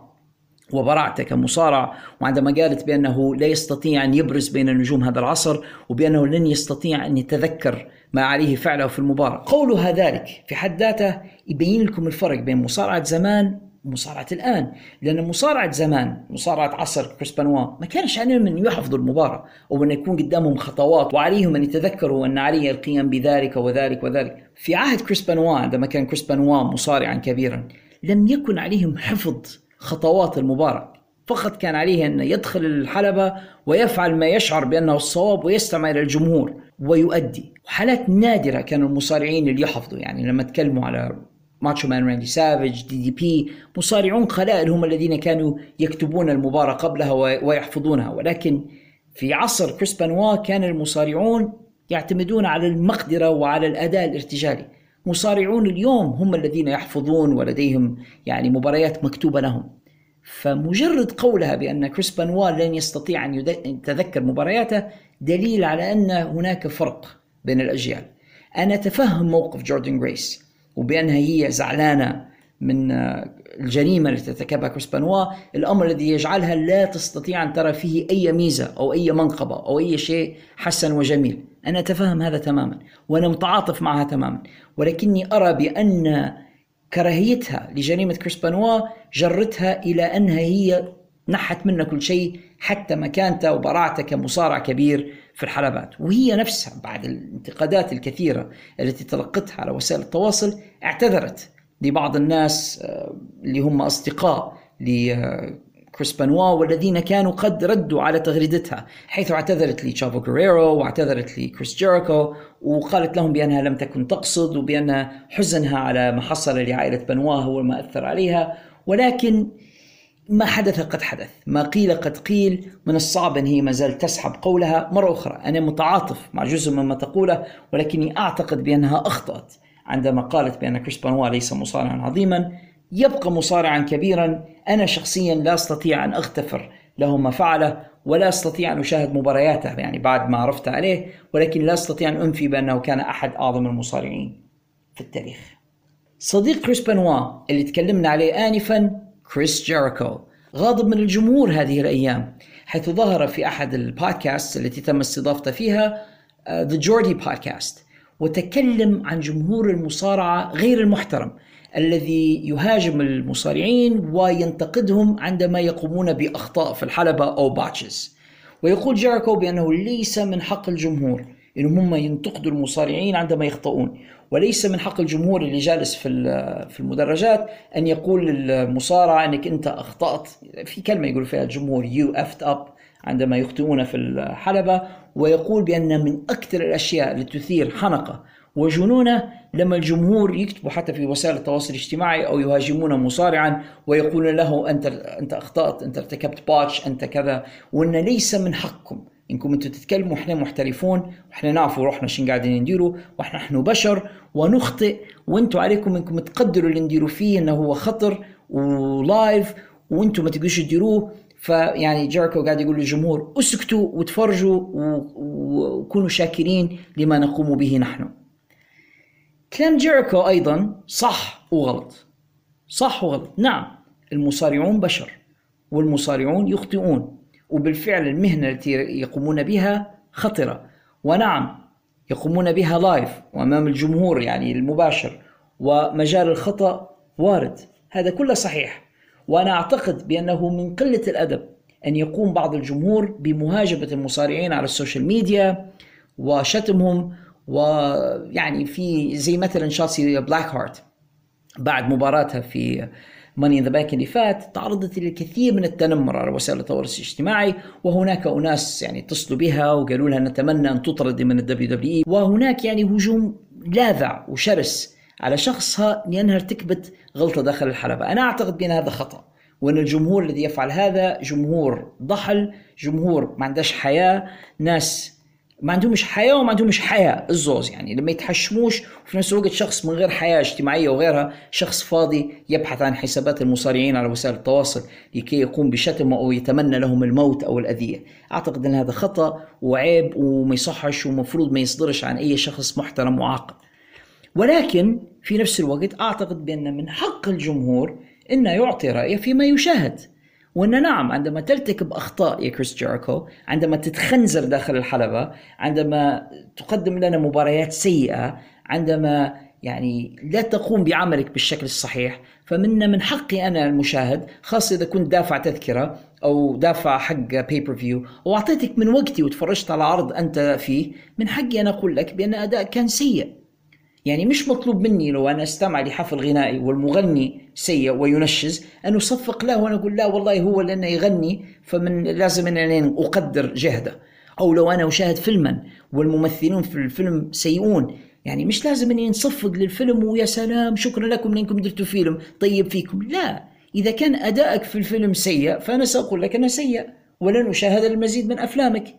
A: وبراعته كمصارع وعندما قالت بأنه لا يستطيع أن يبرز بين نجوم هذا العصر وبأنه لن يستطيع أن يتذكر ما عليه فعله في المباراة. قولها ذلك في حد ذاته يبين لكم الفرق بين مصارعة زمان ومصارعة الآن. لأن مصارعة زمان مصارعة عصر كريس بانوا ما كانش عليهم أن يحفظوا المباراة أو أن يكون قدامهم خطوات وعليهم أن يتذكروا أن علي القيام بذلك وذلك وذلك. في عهد كريس بانوا عندما كان كريس بانوا مصارعا كبيرا لم يكن عليهم حفظ خطوات المباراة. فقط كان عليه أن يدخل الحلبة ويفعل ما يشعر بأنه الصواب ويستمع إلى الجمهور ويؤدي. حالات نادرة كانوا المصارعين اللي يحفظوا يعني لما تكلموا على ماتشو مان راندي سافج دي دي بي مصارعون قلائل هم الذين كانوا يكتبون المباراة قبلها ويحفظونها. ولكن في عصر كريس بانوا كان المصارعون يعتمدون على المقدرة وعلى الأداء الارتجالي. مصارعون اليوم هم الذين يحفظون ولديهم يعني مباريات مكتوبة لهم. فمجرد قولها بأن كريس بانوا لن يستطيع أن يتذكر مبارياته دليل على أن هناك فرق بين الأجيال. أنا أتفهم موقف جوردن جريس وبأنها هي زعلانة من الجريمة التي ارتكبها كريس بانوا. الأمر الذي يجعلها لا تستطيع أن ترى فيه أي ميزة أو أي منقبة أو أي شيء حسن وجميل. أنا أتفهم هذا تماما وأنا متعاطف معها تماما ولكني أرى بأن كراهيتها لجريمة كريس بانوا جرتها إلى أنها هي نحت منه كل شيء حتى مكانته وبراعته كمصارع كبير. في الحلبات. وهي نفسها بعد الانتقادات الكثيرة التي تلقتها على وسائل التواصل اعتذرت لبعض الناس آه، اللي هم أصدقاء كريس بانوا والذين كانوا قد ردوا على تغريدتها حيث اعتذرت لتشافو غريرو واعتذرت لكريس جيريكو وقالت لهم بأنها لم تكن تقصد وبأن حزنها على ما حصل لعائلة بنوا هو ما أثر عليها. ولكن ما حدث قد حدث. ما قيل قد قيل. من الصعب أن هي ما زالت تسحب قولها. مرة أخرى أنا متعاطف مع جزء مما تقوله ولكني أعتقد بأنها أخطأت عندما قالت بأن كريس بانوا ليس مصارعا عظيما. يبقى مصارعا كبيرا. أنا شخصيا لا أستطيع أن أغتفر له ما فعله ولا أستطيع أن أشاهد مبارياته يعني بعد ما عرفت عليه ولكن لا أستطيع أن أنفي بأنه كان أحد أعظم المصارعين في التاريخ. صديق كريس بنوا اللي تكلمنا عليه آنفا كريس جيريكو غاضب من الجمهور هذه الأيام حيث ظهر في أحد البودكاست التي تم استضافته فيها ذا جوردي بودكاست وتكلم عن جمهور المصارعة غير المحترم الذي يهاجم المصارعين وينتقدهم عندما يقومون بأخطاء في الحلبة أو botches. ويقول جيريكو بأنه ليس من حق الجمهور انهم هم ينتقدوا المصارعين عندما يخطئون. وليس من حق الجمهور اللي جالس في في المدرجات أن يقول للمصارع أنك أنت أخطأت. في كلمة يقول فيها الجمهور you fucked up عندما يخطئون في الحلبة ويقول بأن من أكثر الأشياء التي تثير حنقه وجنونه لما الجمهور يكتبوا حتى في وسائل التواصل الاجتماعي أو يهاجمون مصارعا ويقولون له أنت أنت أخطأت أنت ارتكبت باتش أنت كذا وأن ليس من حقكم. إنكم أنتم تتكلموا إحنا محترفون وإحنا نعرفوا روحنا شن قاعدين نديروا وإحنا نحن بشر ونخطئ وأنتم عليكم إنكم تقدروا اللي نديروا فيه إنه هو خطر ولايف وأنتم ما تقدروش تديروه. فيعني جيريكو قاعد يقول للجمهور اسكتوا وتفرجوا وكونوا شاكرين لما نقوم به نحن. كلام جيريكو أيضا صح وغلط. صح وغلط. نعم المصارعون بشر والمصارعون يخطئون وبالفعل المهنة التي يقومون بها خطرة. ونعم يقومون بها live وأمام الجمهور يعني المباشر ومجال الخطأ وارد. هذا كله صحيح. وأنا أعتقد بأنه من قلة الأدب أن يقوم بعض الجمهور بمهاجمة المصارعين على ال social media وشتمهم ويعني في زي مثلا شوتزي بلاك هارت بعد مباراتها في Money in the Bank اللي فات تعرضت للكثير من التنمر على وسائل التواصل الاجتماعي وهناك أناس يعني اتصلوا بها وقالوا لها نتمنى أن تطرد من ال WWE وهناك يعني هجوم لاذع وشرس على شخصها لأنها ارتكبت غلطة داخل الحلبة، أنا أعتقد بأن هذا خطأ وأن الجمهور الذي يفعل هذا جمهور ضحل، جمهور ما عندهش حياة، ناس ما عندهمش حياة وما عندهمش حياء الزوز يعني. لما يتحشموش وفي نفس الوقت شخص من غير حياة اجتماعية وغيرها شخص فاضي يبحث عن حسابات المصارعين على وسائل التواصل لكي يقوم بشتم أو يتمنى لهم الموت أو الأذية. أعتقد إن هذا خطأ وعيب وما يصحش ومفروض ما يصدرش عن أي شخص محترم وعاقل. ولكن في نفس الوقت أعتقد بأن من حق الجمهور إنه يعطي رأيه فيما يشاهد. وان نعم عندما ترتكب اخطاء يا كريس جيريكو عندما تتخنزر داخل الحلبة عندما تقدم لنا مباريات سيئة عندما يعني لا تقوم بعملك بالشكل الصحيح فمن من حقي أنا المشاهد خاصة إذا كنت دافع تذكرة أو دافع حق pay-per-view وأعطيتك من وقتي وتفرجت على عرض أنت فيه من حقي أنا أقول لك بأن أداءك كان سيء. يعني مش مطلوب مني لو أنا استمع لحفل غنائي والمغني سيء وينشز أن أصفق له وأنا أقول لا والله هو لأنه يغني فمن لازم أن أقدر جهده. أو لو أنا أشاهد فيلما والممثلون في الفيلم سيئون يعني مش لازم اني نصفق للفيلم ويا سلام شكرا لكم لأنكم درتوا فيلم طيب فيكم. لا إذا كان أدائك في الفيلم سيء فأنا سأقول لك انه سيء ولن أشاهد المزيد من أفلامك.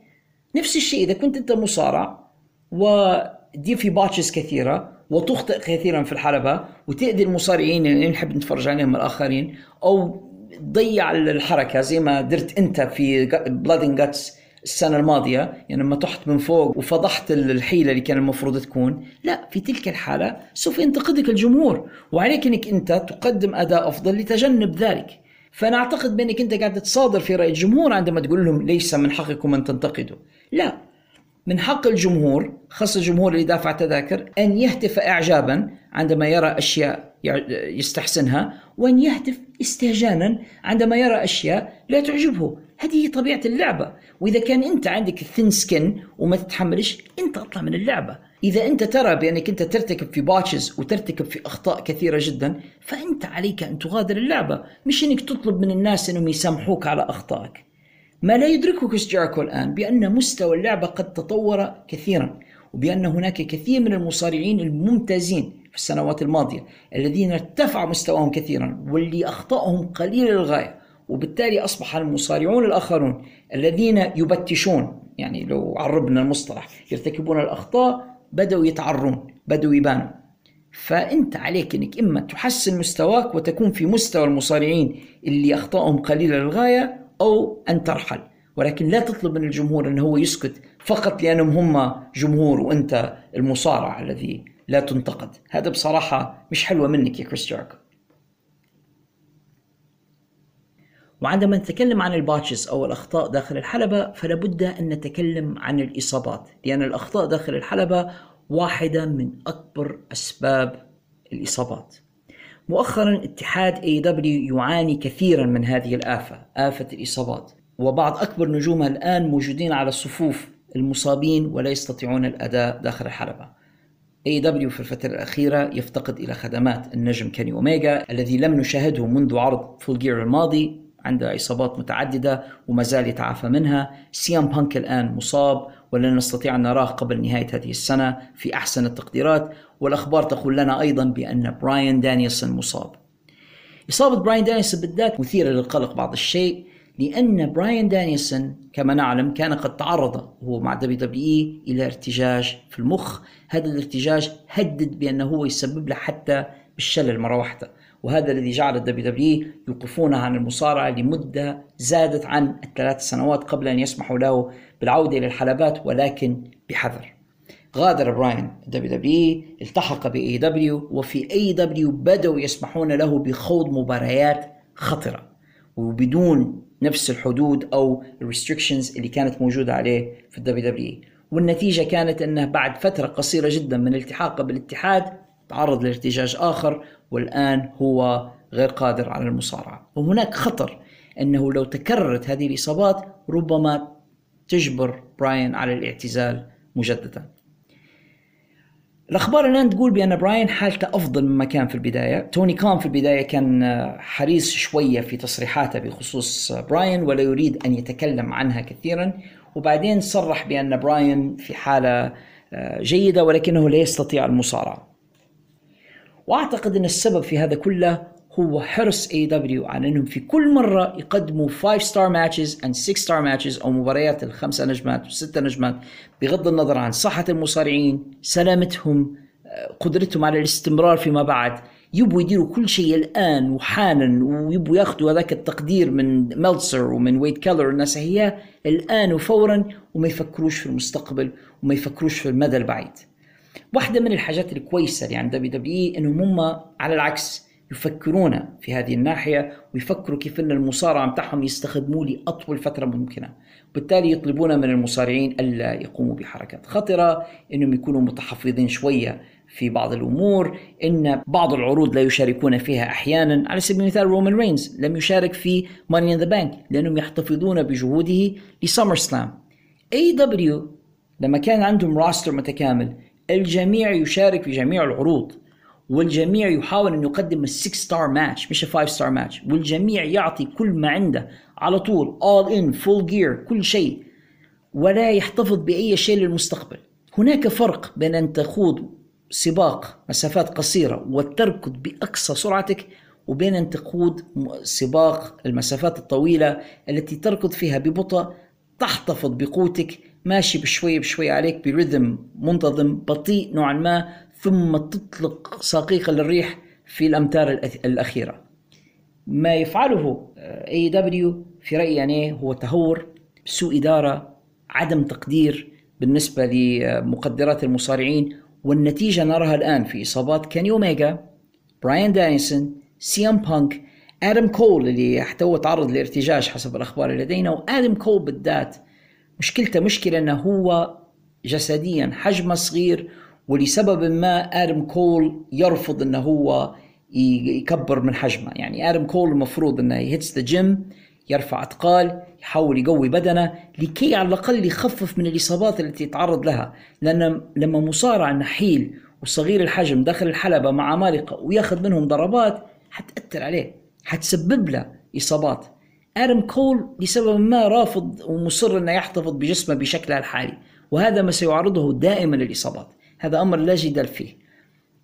A: نفس الشيء إذا كنت أنت مصارع ودير في botches كثيرة وتخطئ كثيرا في الحلبة وتأذي المصارعين اللي نحب نتفرج عليهم الآخرين أو تضيع الحركة زي ما درت أنت في Blood and Guts السنة الماضية يعني لما طحت من فوق وفضحت الحيلة اللي كان المفروض تكون. لا في تلك الحالة سوف ينتقدك الجمهور وعليك أنك أنت تقدم أداء أفضل لتجنب ذلك. فأنا أعتقد بأنك أنت قاعد تصادر في رأي الجمهور عندما تقول لهم ليس من حقكم أن تنتقدوا. لا. من حق الجمهور خاصة الجمهور اللي دافع تذاكر أن يهتف إعجابا عندما يرى أشياء يستحسنها وأن يهتف استهجانا عندما يرى أشياء لا تعجبه. هذه طبيعة اللعبة. وإذا كان أنت عندك ثين سكن وما تتحملش أنت أطلع من اللعبة. إذا أنت ترى بأنك أنت ترتكب في باتشز وترتكب في أخطاء كثيرة جدا فأنت عليك أن تغادر اللعبة. مش أنك تطلب من الناس أنهم يسامحوك على أخطائك. ما لا يدركه كريس جيريكو الآن بأن مستوى اللعبة قد تطور كثيرا وبأن هناك كثير من المصارعين الممتازين في السنوات الماضية الذين ارتفع مستواهم كثيرا واللي أخطأهم قليلة للغاية وبالتالي أصبح المصارعون الآخرون الذين يبتشون يعني لو عربنا المصطلح يرتكبون الأخطاء بدأوا يتعرون بدأوا يبانوا. فأنت عليك أنك إما تحسن مستواك وتكون في مستوى المصارعين اللي أخطائهم قليلة للغاية أو أن ترحل. ولكن لا تطلب من الجمهور أنه هو يسكت فقط لأنهم هم جمهور وأنت المصارع الذي لا تنتقد. هذا بصراحة مش حلوة منك يا كريس جيريكو وعندما نتكلم عن ال botches أو الأخطاء داخل الحلبة فلا بد أن نتكلم عن الإصابات لأن الأخطاء داخل الحلبة واحدة من أكبر أسباب الإصابات. مؤخرا اتحاد AEW يعاني كثيرا من هذه الآفة آفة الإصابات. وبعض أكبر نجومها الآن موجودين على صفوف المصابين ولا يستطيعون الأداء داخل الحلبة. AEW في الفترة الأخيرة يفتقد إلى خدمات النجم كيني أوميجا الذي لم نشاهده منذ عرض Full Gear الماضي عنده إصابات متعددة وما زال يتعافى منها. سي ام بانك الآن مصاب ولن نستطيع أن نراه قبل نهاية هذه السنة في أحسن التقديرات. والأخبار تقول لنا أيضا بأن براين دانيلسون مصاب. إصابة براين دانيلسون بالذات مثيرة للقلق بعض الشيء لأن براين دانيلسون كما نعلم كان قد تعرض هو مع WWE إلى ارتجاج في المخ. هذا الارتجاج هدد بأنه هو يسبب له حتى بالشلل مرة واحدة. وهذا الذي جعل ال WWE يوقفونه عن المصارعة لمدة زادت عن الثلاث سنوات قبل أن يسمحوا له بالعودة إلى الحلبات ولكن بحذر. غادر براين دبليو دبليو التحق باي دبليو وفي AEW بدأوا يسمحون له بخوض مباريات خطرة وبدون نفس الحدود أو ال restrictions اللي كانت موجودة عليه في ال WWE والنتيجة كانت أنه بعد فترة قصيرة جدا من التحاقه بالاتحاد تعرض لارتجاج آخر والآن هو غير قادر على المصارعة. وهناك خطر أنه لو تكررت هذه الإصابات ربما تجبر براين على الاعتزال مجددا. الأخبار الآن تقول بأن براين حالته أفضل مما كان في البداية، توني كان في البداية كان حريص شوية في تصريحاته بخصوص براين ولا يريد أن يتكلم عنها كثيرا، وبعدين صرح بأن براين في حالة آه، جيدة ولكنه لا يستطيع المصارعة. وأعتقد أن السبب في هذا كله هو حرص AEW على إنهم في كل مرة يقدموا 5 star matches and 6 star matches أو مباريات الخمسة نجمات والسته نجمات بغض النظر عن صحة المصارعين سلامتهم آه، قدرتهم على الاستمرار فيما بعد يبوا يديروا كل شيء الآن وحالا ويبوا ياخذوا هذاك التقدير من ميلتسر ومن ويد كيلر الناس هي الآن وفورا وما يفكروش في المستقبل وما يفكروش في المدى البعيد. واحدة من الحاجات الكويسة اللي عند WWE إنهم هم على العكس يفكرون في هذه الناحية ويفكروا كيف أن المصارع متاعهم يستخدموه لأطول فترة ممكنة. وبالتالي يطلبون من المصارعين ألا يقوموا بحركات خطرة أنهم يكونوا متحفظين شوية في بعض الأمور إن بعض العروض لا يشاركون فيها أحيانا. على سبيل المثال رومان رينز لم يشارك في Money in the Bank لأنهم يحتفظون بجهوده لسمر سلام اي دبليو لما كان عندهم roster متكامل الجميع يشارك في جميع العروض. والجميع يحاول أن يقدم ال six star match مش ال five star match والجميع يعطي كل ما عنده. على طول all in full gear كل شيء. ولا يحتفظ بأي شيء للمستقبل. هناك فرق بين أن تخوض سباق مسافات قصيرة وتركض بأقصى سرعتك وبين أن تخوض سباق المسافات الطويلة التي تركض فيها ببطء تحتفظ بقوتك. ماشي بشوية بشوية عليك ب rhythm منتظم بطيء نوعا ما. ثم تطلق ساقيك للريح في الأمتار الأخيرة. ما يفعله AEW في رأيي يعني هو تهور سوء إدارة عدم تقدير بالنسبة لمقدرات المصارعين والنتيجة نراها الآن في إصابات كيني أوميجا براين دانيسون CM Punk آدم كول اللي هو تعرض لارتجاج حسب الأخبار اللي لدينا وآدم كول بالذات. مشكلته مشكلة إنه هو جسديا حجمه صغير ولسبب ما آدم كول يرفض إنه هو يكبر من حجمه. يعني آدم كول المفروض إنه يـ hits the gym يرفع أثقال يحاول يقوي بدنه لكي على الأقل يخفف من الإصابات التي يتعرض لها. لأن لما مصارع نحيل وصغير الحجم داخل الحلبة مع عمالقة وياخذ منهم ضربات حتأثر عليه حتسبب له إصابات. آدم كول لسبب ما رافض ومصر أنه يحتفظ بجسمه بشكله الحالي وهذا ما سيعرضه دائما للإصابات. هذا أمر لا جدال فيه.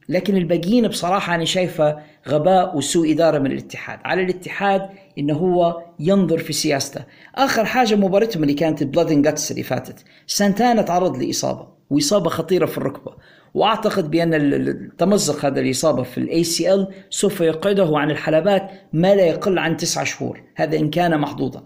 A: لكن الباقيين بصراحة أنا شايفة غباء وسوء إدارة من الاتحاد. على الاتحاد إنه هو ينظر في سياسته. آخر حاجة مباراتهم اللي كانت Blood and Guts اللي فاتت. سانتانا تعرض لإصابة وإصابة خطيرة في الركبة. وأعتقد بأن التمزق هذا الإصابة في ال ACL سوف يقعده عن الحلبات ما لا يقل عن تسعة شهور. هذا إن كان محظوظا.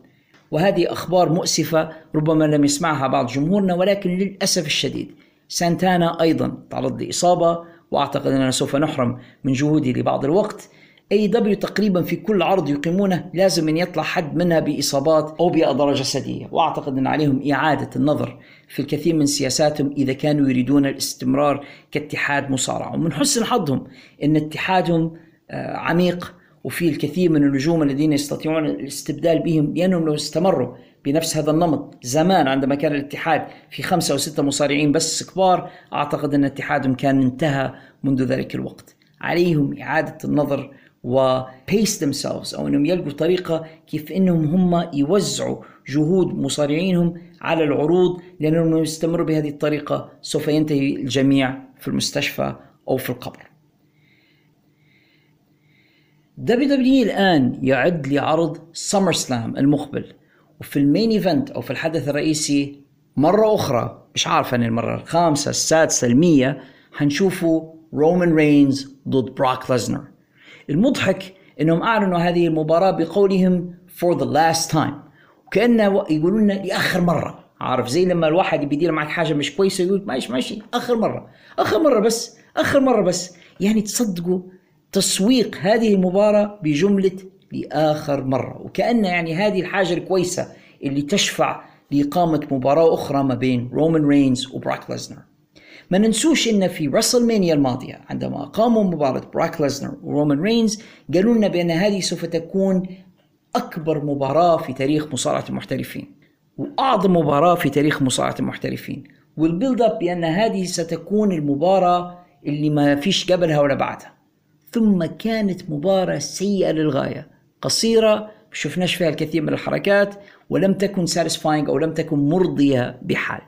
A: وهذه أخبار مؤسفة ربما لم يسمعها بعض جمهورنا ولكن للأسف الشديد سانتانا أيضا. تعرض لإصابة وأعتقد أننا سوف نحرم من جهوده لبعض الوقت. اي دبليو تقريبا في كل عرض يقيمونه لازم أن يطلع حد منها بإصابات أو باضرار جسديه وأعتقد أن عليهم إعادة النظر في الكثير من سياساتهم إذا كانوا يريدون الاستمرار كاتحاد مصارعه ومن حسن حظهم إن اتحادهم آه، عميق وفي الكثير من النجوم الذين يستطيعون الاستبدال بهم لأنهم لو استمروا بنفس هذا النمط. زمان عندما كان الاتحاد في خمسة أو ستة مصارعين بس كبار أعتقد أن اتحادهم كان انتهى منذ ذلك الوقت. عليهم إعادة النظر و pace themselves أو أنهم يلقوا طريقة كيف أنهم هم يوزعوا جهود مصارعينهم على العروض لأنهم يستمروا بهذه الطريقة سوف ينتهي الجميع في المستشفى أو في القبر. WW الآن يعد لعرض SummerSlam المقبل. وفي ال main event أو في الحدث الرئيسي مرة أخرى مش عارف أنا المرة الخامسة السادسة المية حنشوفوا رومان رينز ضد براك ليزنر المضحك إنهم أعلنوا هذه المباراة بقولهم for the last time. وكأنه يقولون لنا لاخر مرة. عارف زي لما الواحد بيدير معك حاجة مش كويسة يقول ماشي ماشي آخر مرة آخر مرة بس آخر مرة بس. يعني تصدقوا تسويق هذه المباراة بجملة لآخر مرة. وكأن يعني هذه الحاجة الكويسة اللي تشفع لإقامة مباراة أخرى ما بين رومان رينز وبراك ليزنر. ما ننسوش إن في WrestleMania الماضية عندما قاموا مباراة براك ليزنر ورومان رينز قالوا لنا بأن هذه سوف تكون أكبر مباراة في تاريخ مصارعة المحترفين. وأعظم مباراة في تاريخ مصارعة المحترفين. وال build up بأن هذه ستكون المباراة اللي ما فيش قبلها ولا بعدها. ثم كانت مباراة سيئة للغاية. قصيرة شفناش فيها الكثير من الحركات ولم تكن satisfying أو لم تكن مرضية بحال.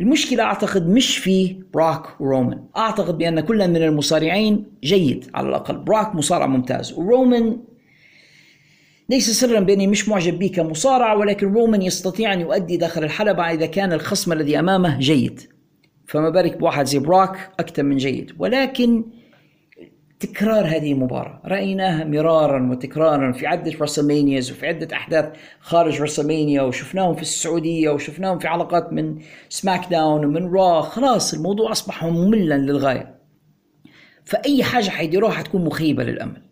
A: المشكلة أعتقد مش في براك ورومان. أعتقد بأن كل من المصارعين جيد على الأقل. براك مصارع ممتاز. ورومان ليس سرا بأني مش معجب به كمصارع ولكن رومان يستطيع أن يؤدي داخل الحلبة إذا كان الخصم الذي أمامه جيد. فما بالك بواحد زي براك أكثر من جيد. ولكن تكرار هذه المباراة. رأيناها مرارا وتكرارا في عدة WrestleManias وفي عدة أحداث خارج WrestleMania وشفناهم في السعودية وشفناهم في حلقات من SmackDown ومن Raw خلاص الموضوع أصبح مملا للغاية. فأي حاجة حيديروها حتكون مخيبة للأمل.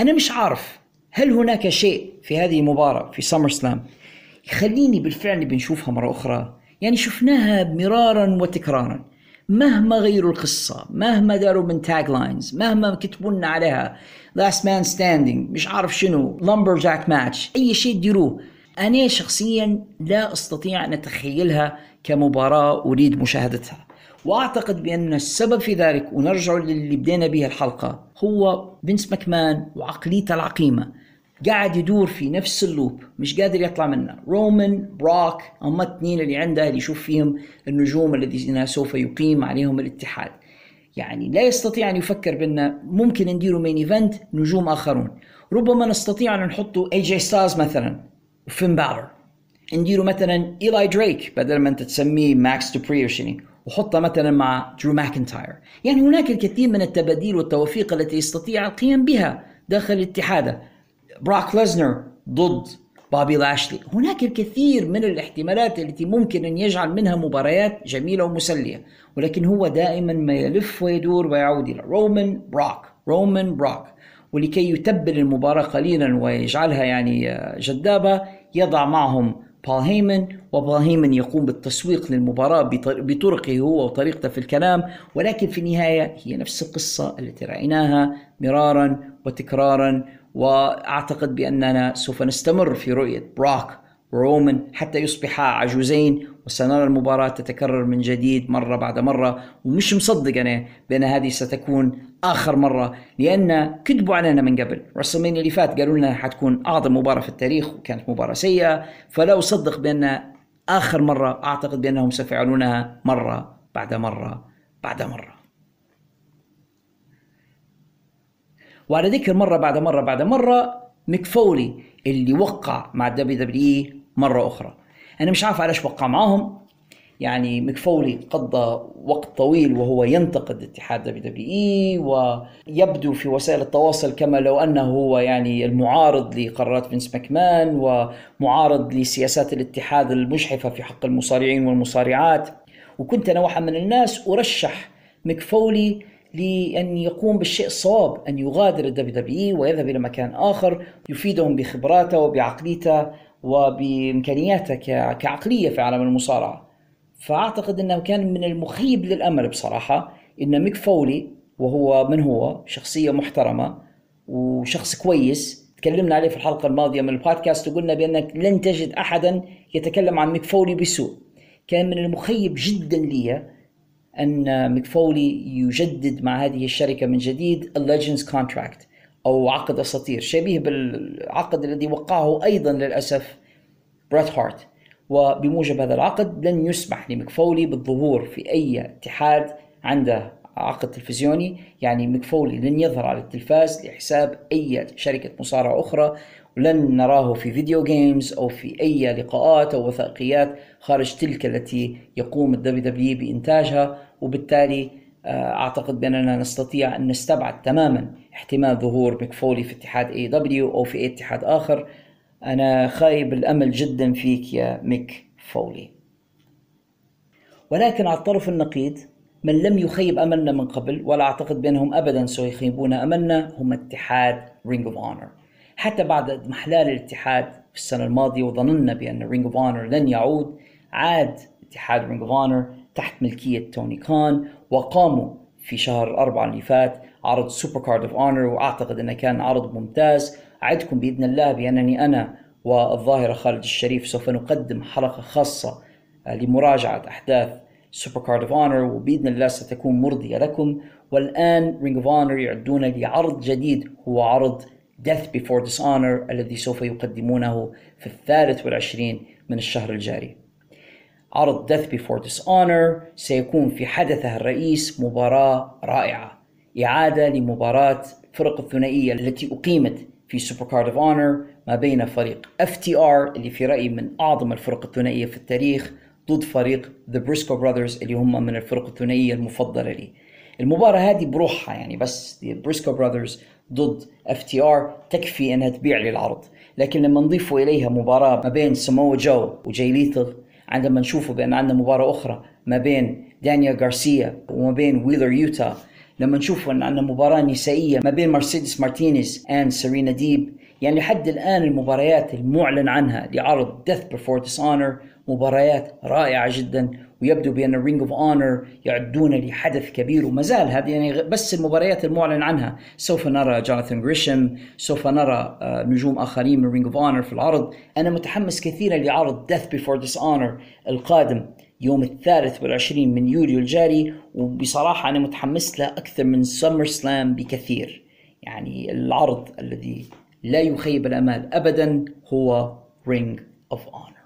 A: أنا مش عارف هل هناك شيء في هذه المباراة في SummerSlam يخليني بالفعل بنشوفها مرة أخرى؟ يعني شفناها مرارا وتكرارا. مهما غيروا القصة مهما داروا من tag lines مهما كتبوا لنا عليها last man standing مش عارف شنو lumberjack match أي شيء تديروه. أنا شخصيا لا أستطيع أن أتخيلها كمباراة أريد مشاهدتها. وأعتقد بأن السبب في ذلك ونرجع للي بدينا به الحلقة هو فينس مكمان وعقليته العقيمة. قاعد يدور في نفس ال loop مش قادر يطلع منه. رومان براك هم الاثنين اللي عنده اللي يشوف فيهم النجوم الذين سوف يقيم عليهم الاتحاد. يعني لا يستطيع أن يفكر بأن ممكن نديروا main event نجوم آخرون. ربما نستطيع أن نحطوا AJ Styles مثلا وفين بالر نديروا مثلا ايلاي دريك بدل ما أنت تسميه ماكس دوبري شنو وحطه مثلا مع درو ماكنتاير يعني هناك الكثير من التباديل والتوافيق التي يستطيع القيام بها داخل اتحاده براك ليزنر ضد بابي لاشلي هناك الكثير من الاحتمالات التي ممكن أن يجعل منها مباريات جميلة ومسلية ولكن هو دائما ما يلف ويدور ويعود إلى رومان براك رومان براك ولكي يتبل المباراة قليلا ويجعلها يعني جذابة يضع معهم بول هيمن وبول هيمن يقوم بالتسويق للمباراة بطرقه هو وطريقته في الكلام. ولكن في النهاية هي نفس القصة التي رأيناها مرارا وتكرارا وأعتقد بأننا سوف نستمر في رؤية براك ورومان حتى يصبحا عجوزين وسنرى المباراة تتكرر من جديد مرة بعد مرة ومش مصدق أنا بأن هذه ستكون آخر مرة لأن كذبوا علينا من قبل. WrestleMania اللي فات قالوا لنا حتكون أعظم مباراة في التاريخ وكانت مباراة سيئة فلا أصدق بأن آخر مرة أعتقد بأنهم سيفعلونها مرة بعد مرة بعد مرة. وعلى ذكر مرة بعد مرة بعد مرة ميك فولي اللي وقع مع ال WWE مرة أخرى. أنا مش عارف علاش وقع معاهم. يعني ميك فولي قضى وقت طويل وهو ينتقد اتحاد WWE ويبدو في وسائل التواصل كما لو أنه هو يعني المعارض لقرارات فينس ماكمان ومعارض لسياسات الاتحاد المجحفة في حق المصارعين والمصارعات. وكنت أنا واحد من الناس أرشح ميك فولي لأن يقوم بالشيء الصواب أن يغادر ال WW ويذهب إلى مكان آخر يفيدهم بخبراته وبعقليته وبإمكانياته كعقلية في عالم المصارعة. فأعتقد أنه كان من المخيب للأمل بصراحة أن ميك فولي وهو من هو شخصية محترمة وشخص كويس تكلمنا عليه في الحلقة الماضية من البودكاست وقلنا بأنك لن تجد أحدا يتكلم عن ميك فولي بسوء. كان من المخيب جدا لي أن ميك فولي يجدد مع هذه الشركة من جديد ال legends contract أو عقد أساطير. شبيه بالعقد الذي وقعه أيضا للأسف بريت هارت وبموجب هذا العقد لن يسمح لميك فولي بالظهور في أي اتحاد عنده عقد تلفزيوني. يعني ميك فولي لن يظهر على التلفاز لحساب أي شركة مصارعة أخرى. ولن نراه في video games أو في أي لقاءات أو وثائقيات خارج تلك التي يقوم ال WW بإنتاجها وبالتالي آه، أعتقد بأننا نستطيع أن نستبعد تماما احتمال ظهور ميك فولي في اتحاد AEW أو في أي اتحاد آخر. أنا خايب الأمل جدا فيك يا ميك فولي ولكن على الطرف النقيض من لم يخيب أملنا من قبل ولا أعتقد بأنهم أبدا سيخيبون أملنا هم اتحاد Ring of Honor حتى بعد انحلال الاتحاد في السنة الماضية وظننا بأن Ring of Honor لن يعود عاد اتحاد Ring of Honor تحت ملكية توني كان وقاموا في شهر أربعة اللي فات عرض Supercard of Honor وأعتقد إنه كان عرض ممتاز. أعدكم بإذن الله بأنني أنا والظاهرة خالد الشريف سوف نقدم حلقة خاصة آه، لمراجعة أحداث Supercard of Honor وبإذن الله ستكون مرضية لكم. والآن Ring of Honor يعدون لعرض جديد هو عرض Death Before Dishonor الذي سوف يقدمونه في الثالث والعشرين من الشهر الجاري عرض Death Before Dishonor سيكون في حدثه الرئيس مباراة رائعة إعادة لمباراة فرق الثنائية التي أقيمت في Supercard of Honor ما بين فريق FTR اللي في رايي من أعظم الفرق الثنائية في التاريخ ضد فريق The Briscoe Brothers اللي هم من الفرق الثنائية المفضلة لي. المباراة هذه بروحها يعني بس Briscoe Brothers ضد FTR تكفي إنها تبيع لي العرض، لكن لما نضيف إليها مباراة ما بين سمو جو وجاي ليثل عندما نشوفه بأن عندنا مباراة أخرى ما بين دانيال غارسيا وما بين ويلر يوتا لما نشوف أن عندنا مباراة نسائية ما بين مرسيدس مارتينيز and سيرينا ديب يعني لحد الآن المباريات المعلن عنها لعرض Death Before Dishonor مباريات رائعة جدا. ويبدو بأن ال Ring of Honor يعدون لحدث كبير وما زال هذه يعني بس المباريات المعلن عنها. سوف نرى جوناثان جريشم سوف نرى آه، نجوم آخرين من Ring of Honor في العرض. أنا متحمس كثيرا لعرض Death Before Dishonor القادم يوم الثالث والعشرين من يوليو الجاري. وبصراحة أنا متحمس له أكثر من سمر سلام بكثير. يعني العرض الذي لا يخيب الأمال أبدا هو Ring of Honor.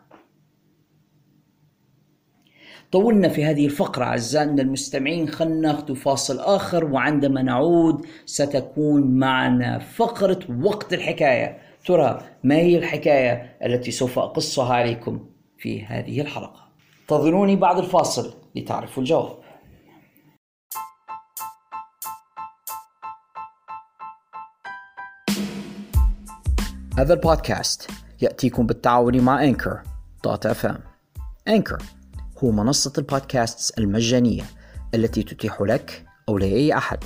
A: طولنا في هذه الفقرة أعزائنا المستمعين خلنا ناخذ فاصل آخر وعندما نعود ستكون معنا فقرة وقت الحكاية. ترى ما هي الحكاية التي سوف أقصها عليكم في هذه الحلقة. انتظروني بعد الفاصل لتعرفوا الجواب. هذا البودكاست يأتيكم بالتعاون مع Anchor dot FM Anchor هو منصة البودكاست المجانية التي تتيح لك أو لأي أحد.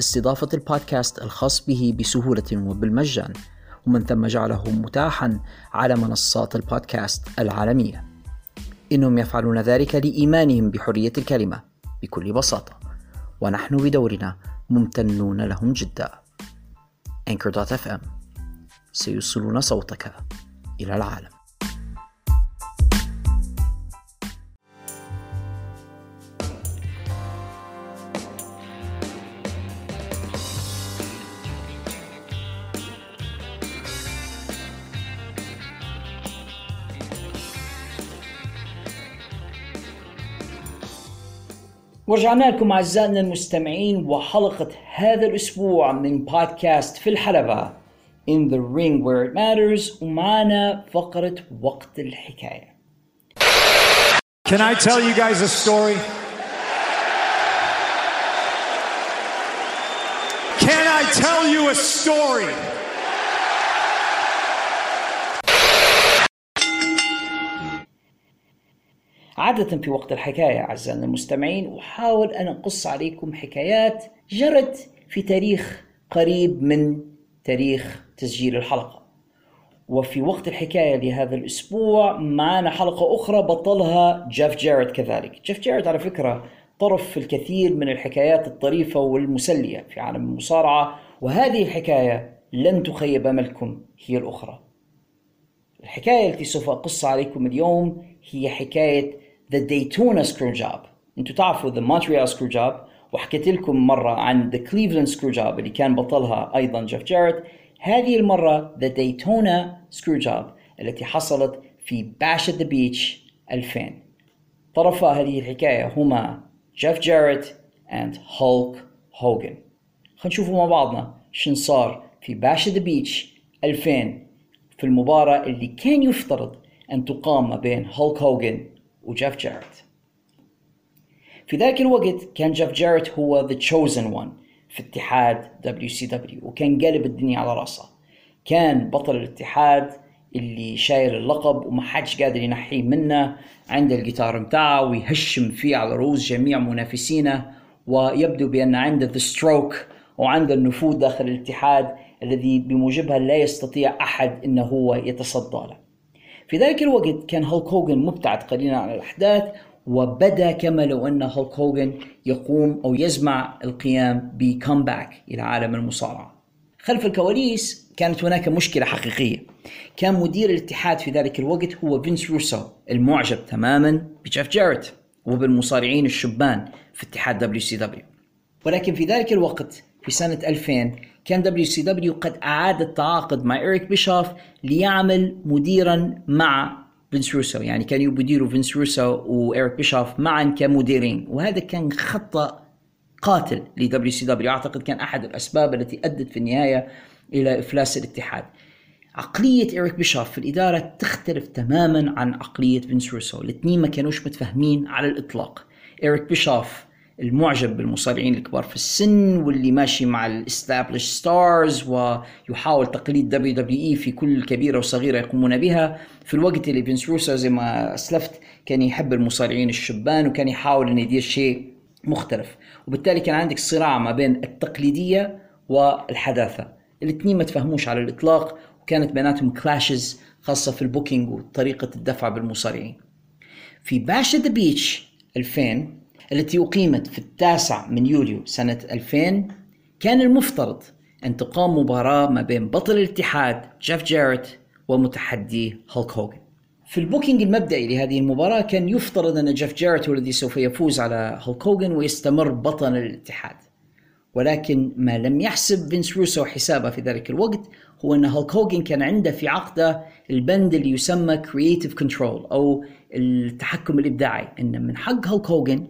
A: استضافة البودكاست الخاص به بسهولة وبالمجان ومن ثم جعله متاحا على منصات البودكاست العالمية. إنهم يفعلون ذلك لإيمانهم بحرية الكلمة بكل بساطة. ونحن بدورنا ممتنون لهم جدا. Anchor.fm سيوصلون صوتك إلى العالم. ورجعنا لكم أعزائنا المستمعين وحلقة هذا الأسبوع من بودكاست في الحلبة In the Ring Where It Matters ومعنا فقرة وقت الحكاية
C: Can I tell you guys a story? Can I tell you a story?
A: عادة في وقت الحكاية أعزائنا المستمعين أحاول أن أقص عليكم حكايات جرت في تاريخ قريب من تاريخ تسجيل الحلقة. وفي وقت الحكاية لهذا الأسبوع معنا حلقة أخرى بطلها جيف جاريت كذلك. جيف جاريت على فكرة طرف في الكثير من الحكايات الطريفة والمسلية في عالم المصارعة وهذه الحكاية لن تخيب أملكم هي الأخرى. الحكاية التي سوف أقص عليكم اليوم هي حكاية The Daytona Screw Job أنتوا تعرفوا The Montreal Screw Job وحكيت لكم مرة عن The Cleveland Screw Job اللي كان بطلها أيضا جيف جاريت هذه المرة The Daytona Screw Job التي حصلت في Bash at the Beach 2000 طرفا هذه الحكاية هما جيف جاريت and هولك هوجن خلينا نشوفوا مع بعضنا شن صار في Bash at the Beach 2000 في المباراة اللي كان يفترض أن تقام ما بين هولك هوجن وجيف جاريت في ذاك الوقت كان جيف جاريت هو the chosen one في اتحاد WCW وكان قلب الدنيا على رأسه. كان بطل الاتحاد اللي شايل اللقب وما حدش قادر ينحيه منه عنده الجيتار متاعه ويهشم فيه على رؤوس جميع منافسينه ويبدو بأن عنده the stroke وعنده النفوذ داخل الاتحاد الذي بموجبها لا يستطيع أحد أنه هو يتصدى له. في ذلك الوقت كان هولك هوجن مبتعد قليلا عن الأحداث وبدأ كما لو أن هولك هوجن يقوم أو يزمع القيام ب comeback إلى عالم المصارعة. خلف الكواليس كانت هناك مشكلة حقيقية. كان مدير الاتحاد في ذلك الوقت هو فينس روسو المعجب تماما بجيف جاريت وبالمصارعين الشبان في اتحاد WCW. ولكن في ذلك الوقت في سنة 2000 كان WCW قد أعاد التعاقد مع إريك بيشوف ليعمل مديرا مع فينس روسو. يعني كان يديروا فينس روسو وإريك بيشوف معا كمديرين. وهذا كان خطأ قاتل ل WCW أعتقد كان أحد الأسباب التي أدت في النهاية إلى إفلاس الاتحاد. عقلية إريك بيشوف في الإدارة تختلف تماما عن عقلية فينس روسو. الاثنين ما كانوش متفاهمين على الإطلاق. إريك بيشوف المعجب بالمصارعين الكبار في السن واللي ماشي مع ال established stars ويحاول تقليد WWE في كل كبيرة وصغيرة يقومون بها. في الوقت اللي فينس روسو زي ما اسلفت كان يحب المصارعين الشبان وكان يحاول إنه يدير شيء مختلف. وبالتالي كان عندك صراع ما بين التقليدية والحداثة. الاثنين ما تفاهموش على الإطلاق وكانت بيناتهم clashes خاصة في ال booking وطريقة الدفع بالمصارعين. في Bash at the Beach 2000 التي أقيمت في التاسع من يوليو سنة 2000 كان المفترض أن تقام مباراة ما بين بطل الاتحاد جيف جاريت ومتحديه هولك هوجن في ال booking المبدئي لهذه المباراة كان يفترض أن جيف جاريت هو الذي سوف يفوز على هولك هوجن ويستمر بطل الاتحاد. ولكن ما لم يحسب فينس روسو حسابه في ذلك الوقت هو أن هولك هوجن كان عنده في عقده البند اللي يسمى Creative Control أو التحكم الإبداعي أن من حق هولك هوجن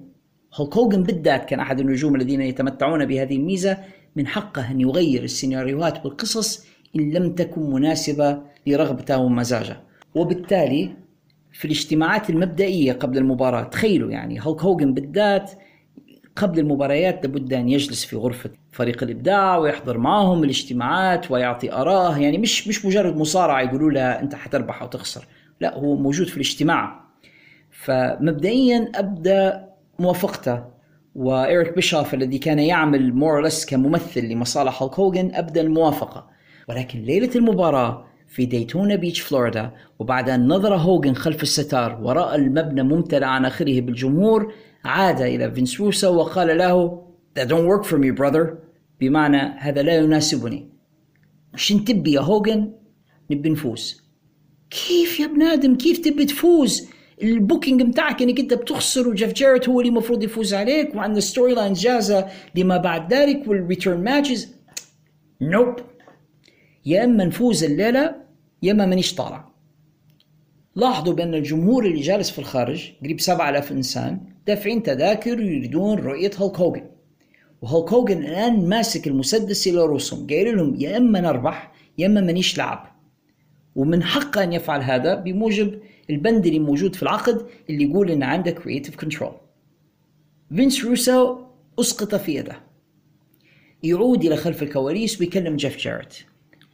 A: هولك هوجن بالذات كان أحد النجوم الذين يتمتعون بهذه الميزة من حقه أن يغير السيناريوهات والقصص إن لم تكن مناسبة لرغبته ومزاجه. وبالتالي في الاجتماعات المبدئية قبل المباراة تخيلوا يعني هولك هوجن بالذات قبل المباريات لابد أن يجلس في غرفة فريق الإبداع ويحضر معهم الاجتماعات ويعطي آراه يعني مش مش مجرد مصارعة يقولوا له أنت حتربح أو تخسر لا هو موجود في الاجتماع. فمبدئيا أبدى موافقته. وإيريك بيشوف الذي كان يعمل more or less كممثل لمصالح هولك هوجن أبدى الموافقة ولكن ليلة المباراة في ديتونا بيتش فلوريدا وبعد أن نظر هوجن خلف الستار ورأى المبنى ممتلئ عن آخره بالجمهور عاد إلى فينس روسو وقال له That don't work for me brother. بمعنى هذا لا يناسبني. شن تبي يا هوجن نبي نفوز. كيف يا ابن آدم؟ كيف تبي تفوز؟ ال booking بتاعك انك انت بتخسر وجيف جاريت هو اللي المفروض يفوز عليك وعندنا storyline جاهزة لما بعد ذلك وال return matches nope يا إما نفوز الليلة يا إما مانيش طالع. لاحظوا بأن الجمهور اللي جالس في الخارج قريب 7000 إنسان دافعين تذاكر ويريدون رؤية هولك هوجن وهولك هوجن الآن ماسك المسدس إلى رؤوسهم قايل لهم يا إما نربح يا إما مانيش لعب ومن حقه أن يفعل هذا بموجب البند اللي موجود في العقد اللي يقول إن عندك creative control. فينس روسو أسقط في يده. يعود إلى خلف الكواليس ويكلم جيف جاريت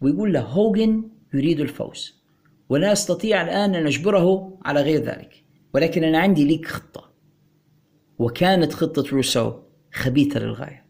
A: ويقول له هوجن يريد الفوز. ولا أستطيع الآن أن أجبره على غير ذلك. ولكن أنا عندي ليك خطة. وكانت خطة روسو خبيثة للغاية.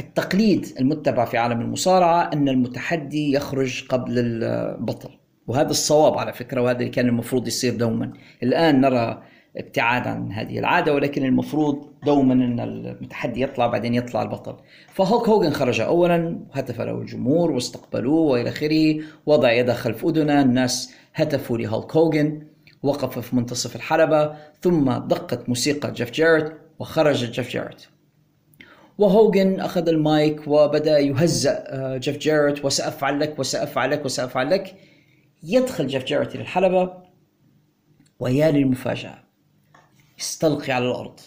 A: التقليد المتبع في عالم المصارعة أن المتحدي يخرج قبل البطل. وهذا الصواب على فكرة وهذا اللي كان المفروض يصير دوما. الآن نرى ابتعاد عن هذه العادة ولكن المفروض دوما إن المتحدي يطلع بعدين يطلع البطل. فهوك هوجن خرج اولا هتف له الجمهور واستقبلوه وإلى آخره. وضع يده خلف أذنه الناس هتفوا لهولك هوجن وقف في منتصف الحلبة ثم دقت موسيقى جيف جاريت وخرج جيف جاريت وهوجن أخذ المايك وبدأ يهزأ آه، جيف جاريت وسأفعل لك وسأفعل لك وسأفعل لك. يدخل جيف جاريت إلى الحلبة ويا للمفاجأة. يستلقي على الأرض.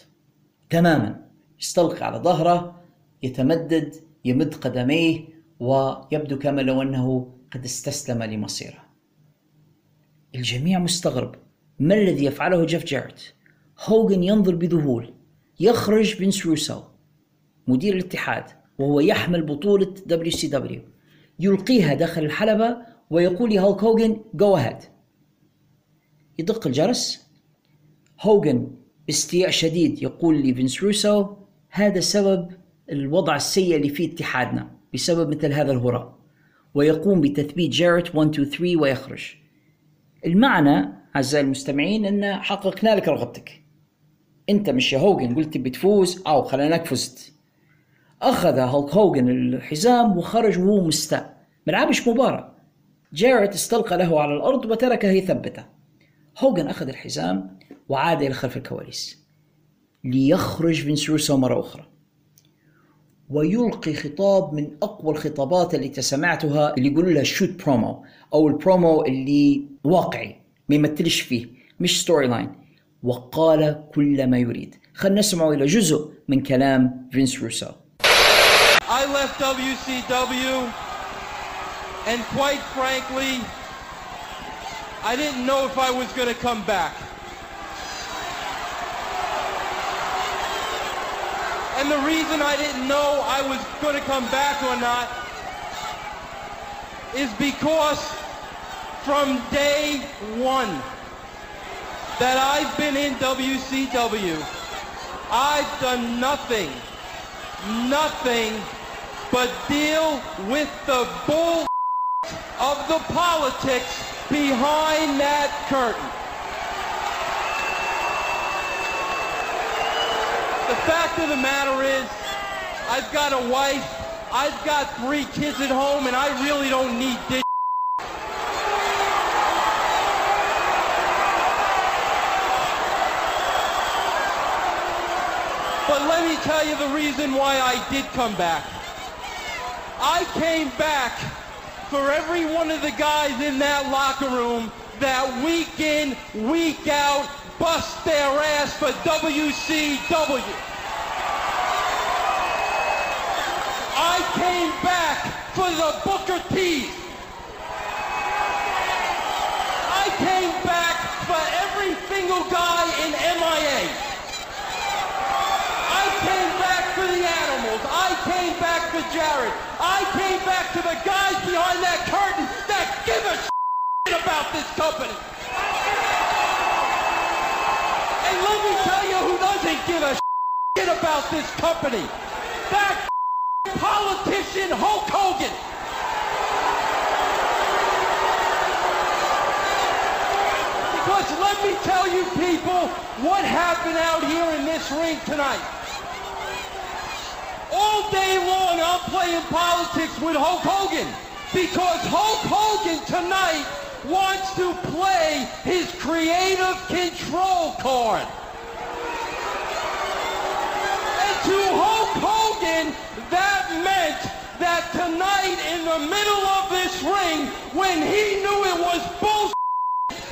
A: تماما. يستلقي على ظهره يتمدد يمد قدميه ويبدو كما لو أنه قد استسلم لمصيره. الجميع مستغرب. ما الذي يفعله جيف جاريت؟ هوجن ينظر بذهول. يخرج فينس روسو مدير الاتحاد وهو يحمل بطولة WCW. يلقيها داخل الحلبة ويقول لهولك هوجن go ahead يدق الجرس. هوجن باستياء شديد يقول لفينس روسو هذا سبب الوضع السيء اللي فيه اتحادنا بسبب مثل هذا الهراء. ويقوم بتثبيت جاريت 1 2 3 ويخرج. المعنى أعزائي المستمعين إن حققنا لك رغبتك. أنت مش يا هوجن قلت بتفوز أو خليناك فزت. أخذ هولك هوجن الحزام وخرج وهو مستاء. ما لعبش جاريت استلقى له على الأرض وتركه يثبته. هوجن أخذ الحزام وعاد إلى خلف الكواليس ليخرج فينس روسو مرة أخرى. ويلقي خطاب من أقوى الخطابات التي سمعتها اللي يقولوا لها shoot promo أو البرومو اللي واقعي ما يمثلش فيه مش storyline وقال كل ما يريد. خلينا نسمع إلى جزء من كلام فينس روسو.
D: I left WCW, and quite frankly, I didn't know if I was going to come back. And the reason I didn't know I was going to come back or not is because from day one that I've been in WCW, I've done nothing, nothing but deal with the bull of the politics behind that curtain. The fact of the matter is, I've got a wife, I've got three kids at home, and I really don't need this. But let me tell you the reason why I did come back. I came back for every one of the guys in that locker room that week in, week out, bust their ass for WCW. I came back for the Booker T's. I came back for every single guy in MIA. I came back for the animals. I came back for Jared. I came back to the guys behind that curtain that give a shit about this company. And let me tell you who doesn't give a shit about this company. That *laughs* politician Hulk Hogan. Because let me tell you people what happened out here in this ring tonight. All day long I'm playing politics with Hulk Hogan because Hulk Hogan tonight wants to play his creative control card. And to Hulk Hogan, that meant that tonight in the middle of this ring, when he knew it was bullshit,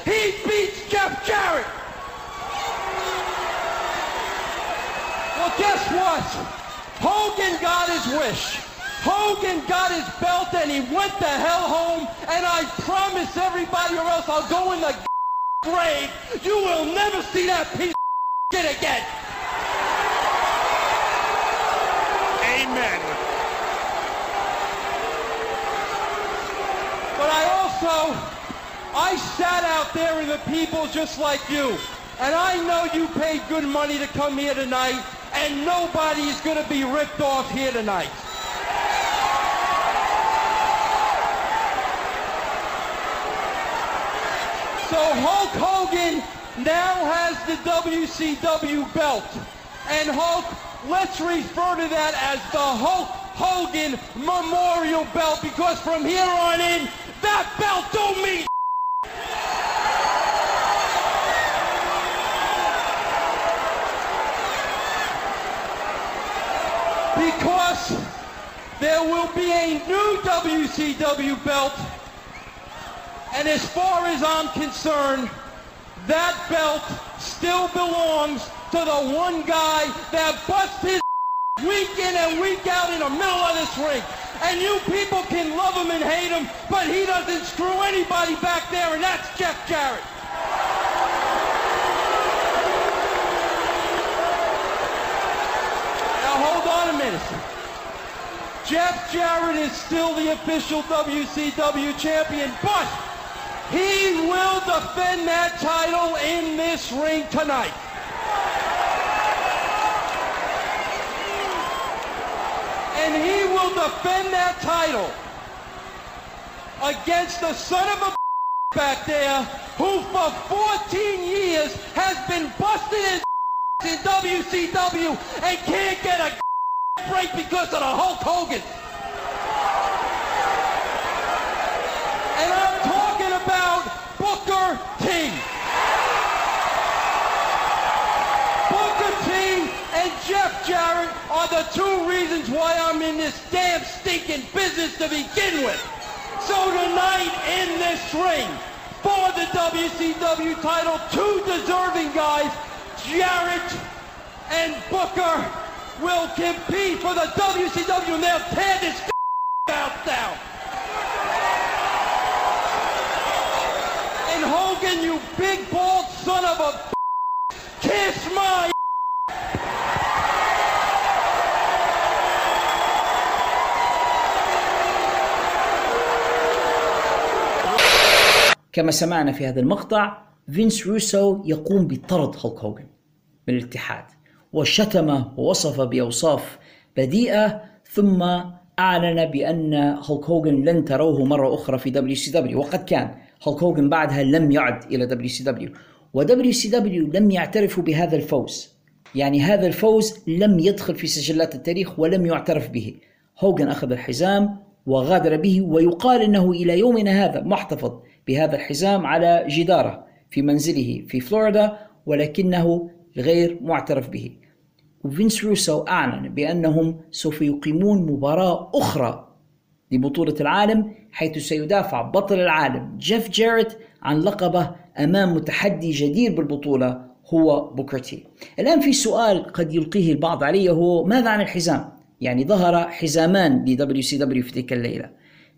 D: he beats Jeff Jarrett. Well, guess what? Hogan got his wish. Hogan got his belt and he went the hell home. And I promise everybody or else I'll go in the *laughs* grave. You will never see that piece of *laughs* shit again.
C: Amen.
D: But I also, I sat out there with the people just like you. And I know you paid good money to come here tonight, and nobody is going to be ripped off here tonight. So Hulk Hogan now has the WCW belt. And Hulk, let's refer to that as the Hulk Hogan Memorial Belt because from here on in, that belt don't mean because there will be a new WCW belt and as far as I'm concerned, that belt still belongs to the one guy that busts his *laughs* week in and week out in the middle of this ring. And you people can love him and hate him, but he doesn't screw anybody back there, and that's Jeff Jarrett. Now hold on a minute. Jeff Jarrett is still the official WCW champion, but he will defend that title in this ring tonight. And he will defend that title against the son of a *laughs* back there who for 14 years has been busted his in *laughs* WCW and can't get a *laughs* break because of the Hulk Hogan. And I'm talking about Booker T. Booker T and Jeff Jarrett are the two reasons why I'm in this damn stinking business to begin with. So tonight in this ring for the WCW title, two deserving guys, Jarrett and Booker, will compete for the WCW and they'll tear this *laughs* out down. And Hogan, you big bald son of a *laughs* kiss my
A: كما سمعنا في هذا المقطع فينس روسو يقوم بطرد هولك هوجن من الاتحاد وشتمه ووصفه بأوصاف بذيئة ثم أعلن بأن هولك هوجن لن تروه مرة أخرى في WCW. وقد كان هولك هوجن بعدها لم يعد إلى دبليو سي دبليو. ودبليو سي دبليو لم يعترفوا بهذا الفوز. يعني هذا الفوز لم يدخل في سجلات التاريخ ولم يعترف به. هوجن أخذ الحزام وغادر به ويقال أنه إلى يومنا هذا محتفظ بهذا الحزام على جداره في منزله في فلوريدا ولكنه غير معترف به. وفينس روسو أعلن بأنهم سوف يقيمون مباراة أخرى لبطولة العالم حيث سيدافع بطل العالم جيف جيرت عن لقبه أمام متحدي جدير بالبطولة هو بوكر تي. الآن في سؤال قد يلقيه البعض علي هو ماذا عن الحزام؟ يعني ظهر حزامان WCW في تلك الليلة.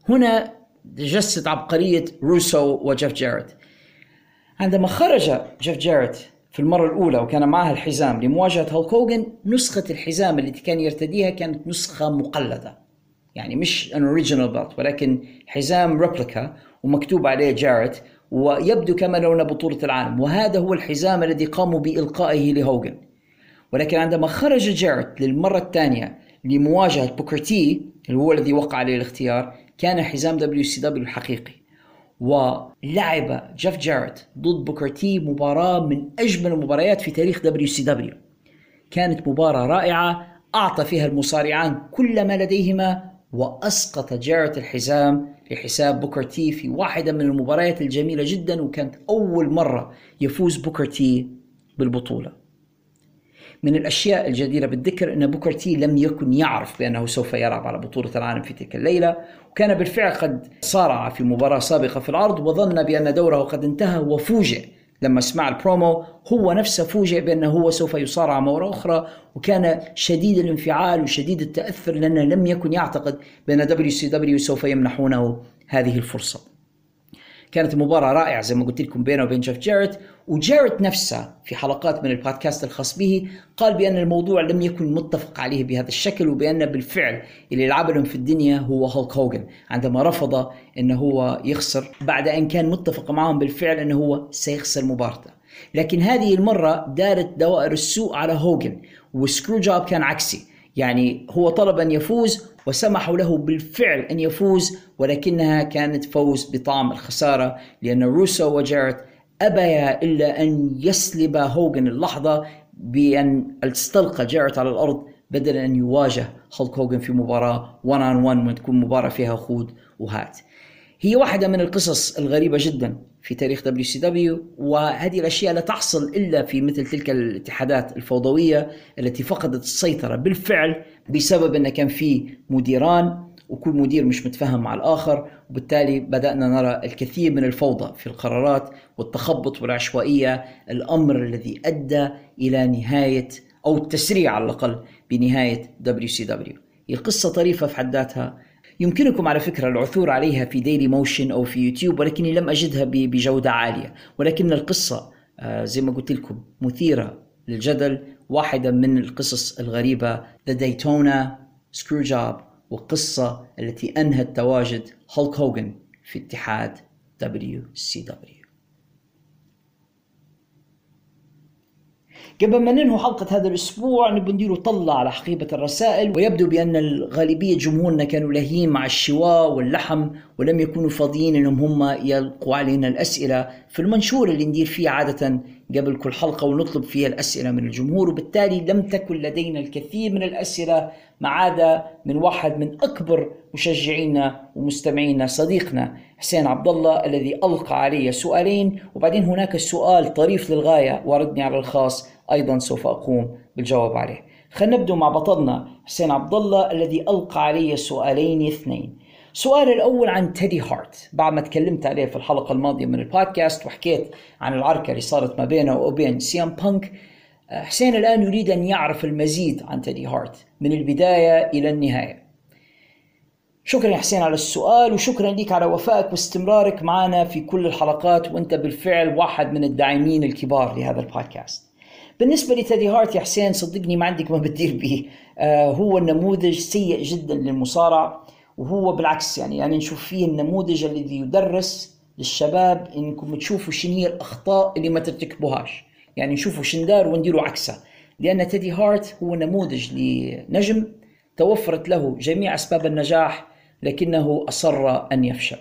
A: هنا تجسد عبقرية روسو وجيف جيرت عندما خرج جيف جيرت في المرة الأولى وكان معاه الحزام لمواجهة هولك هوجن نسخة الحزام التي كان يرتديها كانت نسخة مقلدة. يعني مش an original belt ولكن حزام replica ومكتوب عليه جاريت ويبدو كما لو انه بطولة العالم. وهذا هو الحزام الذي قاموا بإلقائه لهوجن ولكن عندما خرج جاريت للمرة الثانية لمواجهة بوكر تي اللي هو الذي وقع عليه الاختيار كان حزام WCW الحقيقي. ولعب جيف جاريت ضد بوكر تي مباراة من أجمل المباريات في تاريخ WCW كانت مباراة رائعة أعطى فيها المصارعان كل ما لديهما وأسقط جاريت الحزام لحساب بوكر تي في واحدة من المباريات الجميلة جدا وكانت أول مرة يفوز بوكر تي بالبطولة. من الأشياء الجديرة بالذكر أن بوكر تي لم يكن يعرف بأنه سوف يلعب على بطولة العالم في تلك الليلة وكان بالفعل قد صارع في مباراة سابقة في العرض وظن بأن دوره قد انتهى وفوجئ. لما سمع البرومو هو نفسه فوجئ بأنه هو سوف يصارع مرة أخرى وكان شديد الانفعال وشديد التأثر لأنه لم يكن يعتقد بأن WCW سوف يمنحونه هذه الفرصة. كانت مباراة رائعة زي ما قلت لكم بينه وبين جيف جيرت وجيرت نفسه في حلقات من البودكاست الخاص به قال بأن الموضوع لم يكن متفق عليه بهذا الشكل وبأن بالفعل اللي لعب لهم في الدنيا هو هولك هوجن عندما رفض أنه هو يخسر بعد أن كان متفق معهم بالفعل أنه هو سيخسر مباراته. لكن هذه المرة دارت دوائر السوء على هوجن و screwjob كان عكسي يعني هو طلب أن يفوز وسمحوا له بالفعل أن يفوز ولكنها كانت فوز بطعم الخسارة لأن روسو وجارت أبيا إلا أن يسلب هوجن اللحظة بأن استلقى جارت على الأرض بدل أن يواجه هولك هوجن في مباراة 1 on 1 وتكون مباراة فيها خد وهات. هي واحدة من القصص الغريبة جدا في تاريخ دبليو سي دبليو وهذه الأشياء لا تحصل إلا في مثل تلك الاتحادات الفوضوية التي فقدت السيطرة بالفعل بسبب أن كان في مديران وكل مدير مش متفاهم مع الآخر وبالتالي بدأنا نرى الكثير من الفوضى في القرارات والتخبط والعشوائية الأمر الذي أدى إلى نهاية أو التسريع على الأقل بنهاية دبليو سي دبليو هي قصة طريفة في حد ذاتها يمكنكم على فكرة العثور عليها في ديلي موشن أو في يوتيوب ولكني لم أجدها بجودة عالية. ولكن القصة آه، زي ما قلت لكم مثيرة للجدل واحدة من القصص الغريبة The Daytona Screw Job والقصة التي أنهت تواجد هولك هوغن في اتحاد WCW قبل ما ننهي حلقة هذا الأسبوع نبي نديروا طلة على حقيبة الرسائل ويبدو بأن الغالبية جمهورنا كانوا لاهين مع الشواء واللحم ولم يكونوا فاضيين أنهم هم يلقوا علينا الأسئلة. في المنشور اللي ندير فيه عادة قبل كل حلقة ونطلب فيها الأسئلة من الجمهور وبالتالي لم تكن لدينا الكثير من الأسئلة ما عدا من واحد من أكبر مشجعينا ومستمعينا صديقنا حسين عبد الله الذي ألقى علي سؤالين وبعدين هناك سؤال طريف للغاية وردني على الخاص. أيضا سوف أقوم بالجواب عليه. خلينا نبدأ مع بطلنا حسين عبد الله الذي ألقى علي سؤالين اثنين. السؤال الأول عن تيدي هارت. بعد ما تكلمت عليه في الحلقة الماضية من البودكاست وحكيت عن العركة اللي صارت ما بينه وبين سي ام بانك حسين الآن يريد أن يعرف المزيد عن تيدي هارت من البداية إلى النهاية. شكرا يا حسين على السؤال وشكرا لك على وفائك واستمرارك معنا في كل الحلقات وأنت بالفعل واحد من الداعمين الكبار لهذا البودكاست. بالنسبة لتيدي هارت يا حسين صدقني ما عندك ما تدير به. آه هو النموذج سيء جدا للمصارع وهو بالعكس يعني يعني نشوف فيه النموذج الذي يدرس للشباب إنكم تشوفوا شنو هي الأخطاء اللي ما ترتكبوهاش. يعني نشوفوا شن دار ونديروا عكسه لأن تيدي هارت هو نموذج لنجم توفرت له جميع أسباب النجاح لكنه أصر أن يفشل.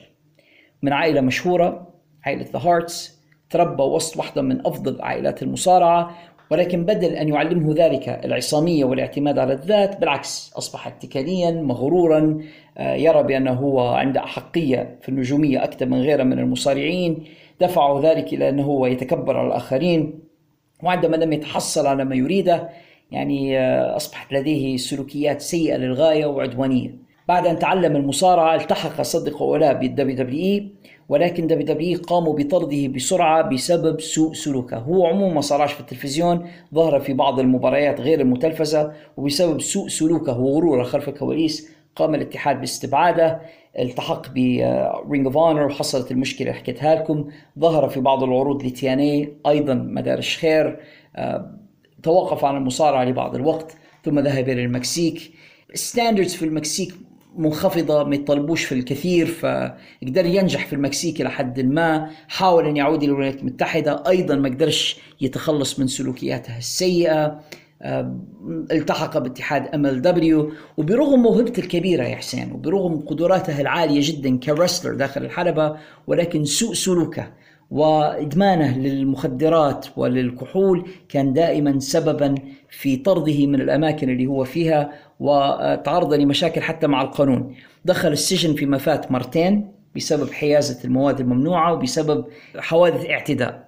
A: من عائلة مشهورة عائلة ذا هارتس تربى وسط واحدة من أفضل عائلات المصارعة ولكن بدل أن يعلمه ذلك العصامية والاعتماد على الذات بالعكس أصبح اتكاليا مغرورا. آه، يرى بأنه هو عنده أحقية في النجومية أكثر من غيره من المصارعين. دفعه ذلك إلى أنه هو يتكبر على الآخرين. وعندما لم يتحصل على ما يريده يعني آه، أصبحت لديه سلوكيات سيئة للغاية وعدوانية. بعد أن تعلم المصارعة التحق صدق ولا لا بالدبليو دبليو إي ولكن دبليو دبليو قاموا بطرده بسرعة بسبب سوء سلوكه. هو عموما ما صارش في التلفزيون ظهر في بعض المباريات غير المتلفزة وبسبب سوء سلوكه وغروره خلف الكواليس قام الاتحاد باستبعاده التحق برينج اوف هونر وحصلت المشكلة اللي حكيتها لكم. ظهر في بعض العروض لتياني أيضا مدار الشخير آه، توقف عن المصارعة لبعض الوقت ثم ذهب إلى المكسيك. standards في المكسيك منخفضة ما يطلبوش في الكثير فقدر ينجح في المكسيك إلى حد ما. حاول أن يعود إلى الولايات المتحدة أيضا ما قدرش يتخلص من سلوكياتها السيئة. التحق باتحاد ام ال دبليو وبرغم موهبته الكبيرة يا حسين وبرغم قدراته العالية جدا كرسلر داخل الحلبة ولكن سوء سلوكه وإدمانه للمخدرات وللكحول كان دائما سببا في طرده من الأماكن اللي هو فيها وتعرض لمشاكل حتى مع القانون. دخل السجن فيما فات مرتين بسبب حيازة المواد الممنوعة وبسبب حوادث اعتداء.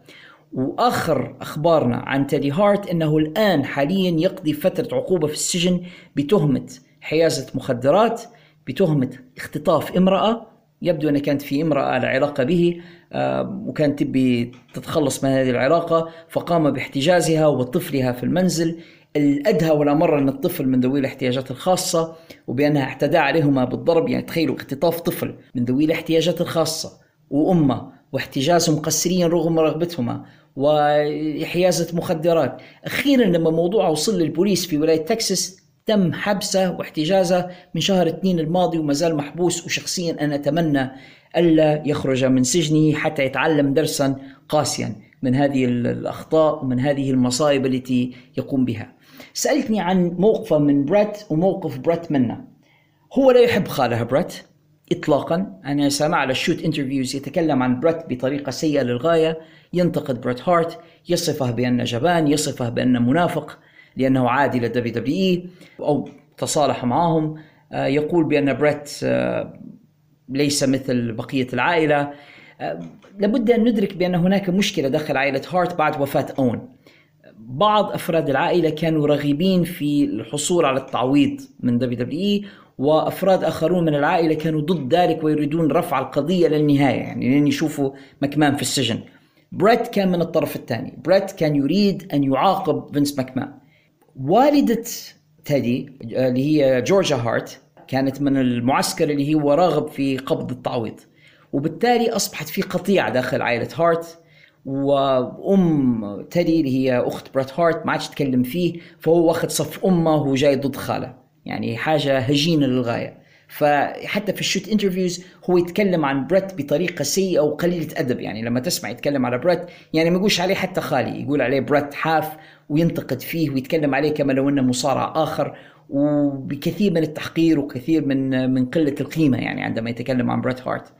A: وآخر أخبارنا عن تيدي هارت إنه الآن حاليا يقضي فترة عقوبة في السجن بتهمة حيازة مخدرات بتهمة اختطاف امرأة يبدو أن كانت في امرأة على علاقة به آه، وكانت تبي تتخلص من هذه العلاقة فقام باحتجازها وطفلها في المنزل. الأدهى والأمر أن الطفل من ذوي الاحتياجات الخاصة وبأنها اعتدى عليهما بالضرب. يعني تخيلوا اختطاف طفل من ذوي الاحتياجات الخاصة وأمه واحتجازهم قسريا رغم رغبتهما وحيازة مخدرات. أخيرا لما موضوع وصل للبوليس في ولاية تكساس تم حبسه واحتجازه من شهر اثنين الماضي وما زال محبوس وشخصيا أنا أتمنى ألا يخرج من سجنه حتى يتعلم درسا قاسيا من هذه الأخطاء ومن هذه المصائب التي يقوم بها. سألتني عن موقفه من بريت وموقف بريت منه. هو لا يحب خاله بريت اطلاقا. أنا سامع على ال shoot interviews يتكلم عن بريت بطريقة سيئة للغاية. ينتقد بريت هارت يصفه بأنه جبان يصفه بأنه منافق. لأنه عاد للدبليو دبليو اي أو تصالح معهم آه، يقول بأن بريت آه، ليس مثل بقية العائلة. آه، لابد أن ندرك بأن هناك مشكلة داخل عائلة هارت بعد وفاة اوين بعض أفراد العائلة كانوا راغبين في الحصول على التعويض من دبليو دبليو اي وأفراد آخرون من العائلة كانوا ضد ذلك ويريدون رفع القضية للنهاية يعني لين يشوفوا ماكمان في السجن. بريت كان من الطرف الثاني. بريت كان يريد أن يعاقب فينس ماكمان والدة تيدي اللي هي جورجيا هارت كانت من المعسكر اللي هو راغب في قبض التعويض. وبالتالي أصبحت في قطيعه داخل عائلة هارت وأم تيدي اللي هي أخت بريت هارت ما عادش تكلم فيه فهو واخد صف أمه وهو جاي ضد خاله. يعني حاجة هجينة للغاية. فحتى في ال shoot interviews هو يتكلم عن بريت بطريقة سيئة وقليلة أدب. يعني لما تسمع يتكلم على بريت يعني ما يقولش عليه حتى خالي يقول عليه بريت حاف وينتقد فيه ويتكلم عليه كما لو إنه مصارع آخر وبكثير من التحقير وكثير من من قلة القيمة يعني عندما يتكلم عن بريت هارت.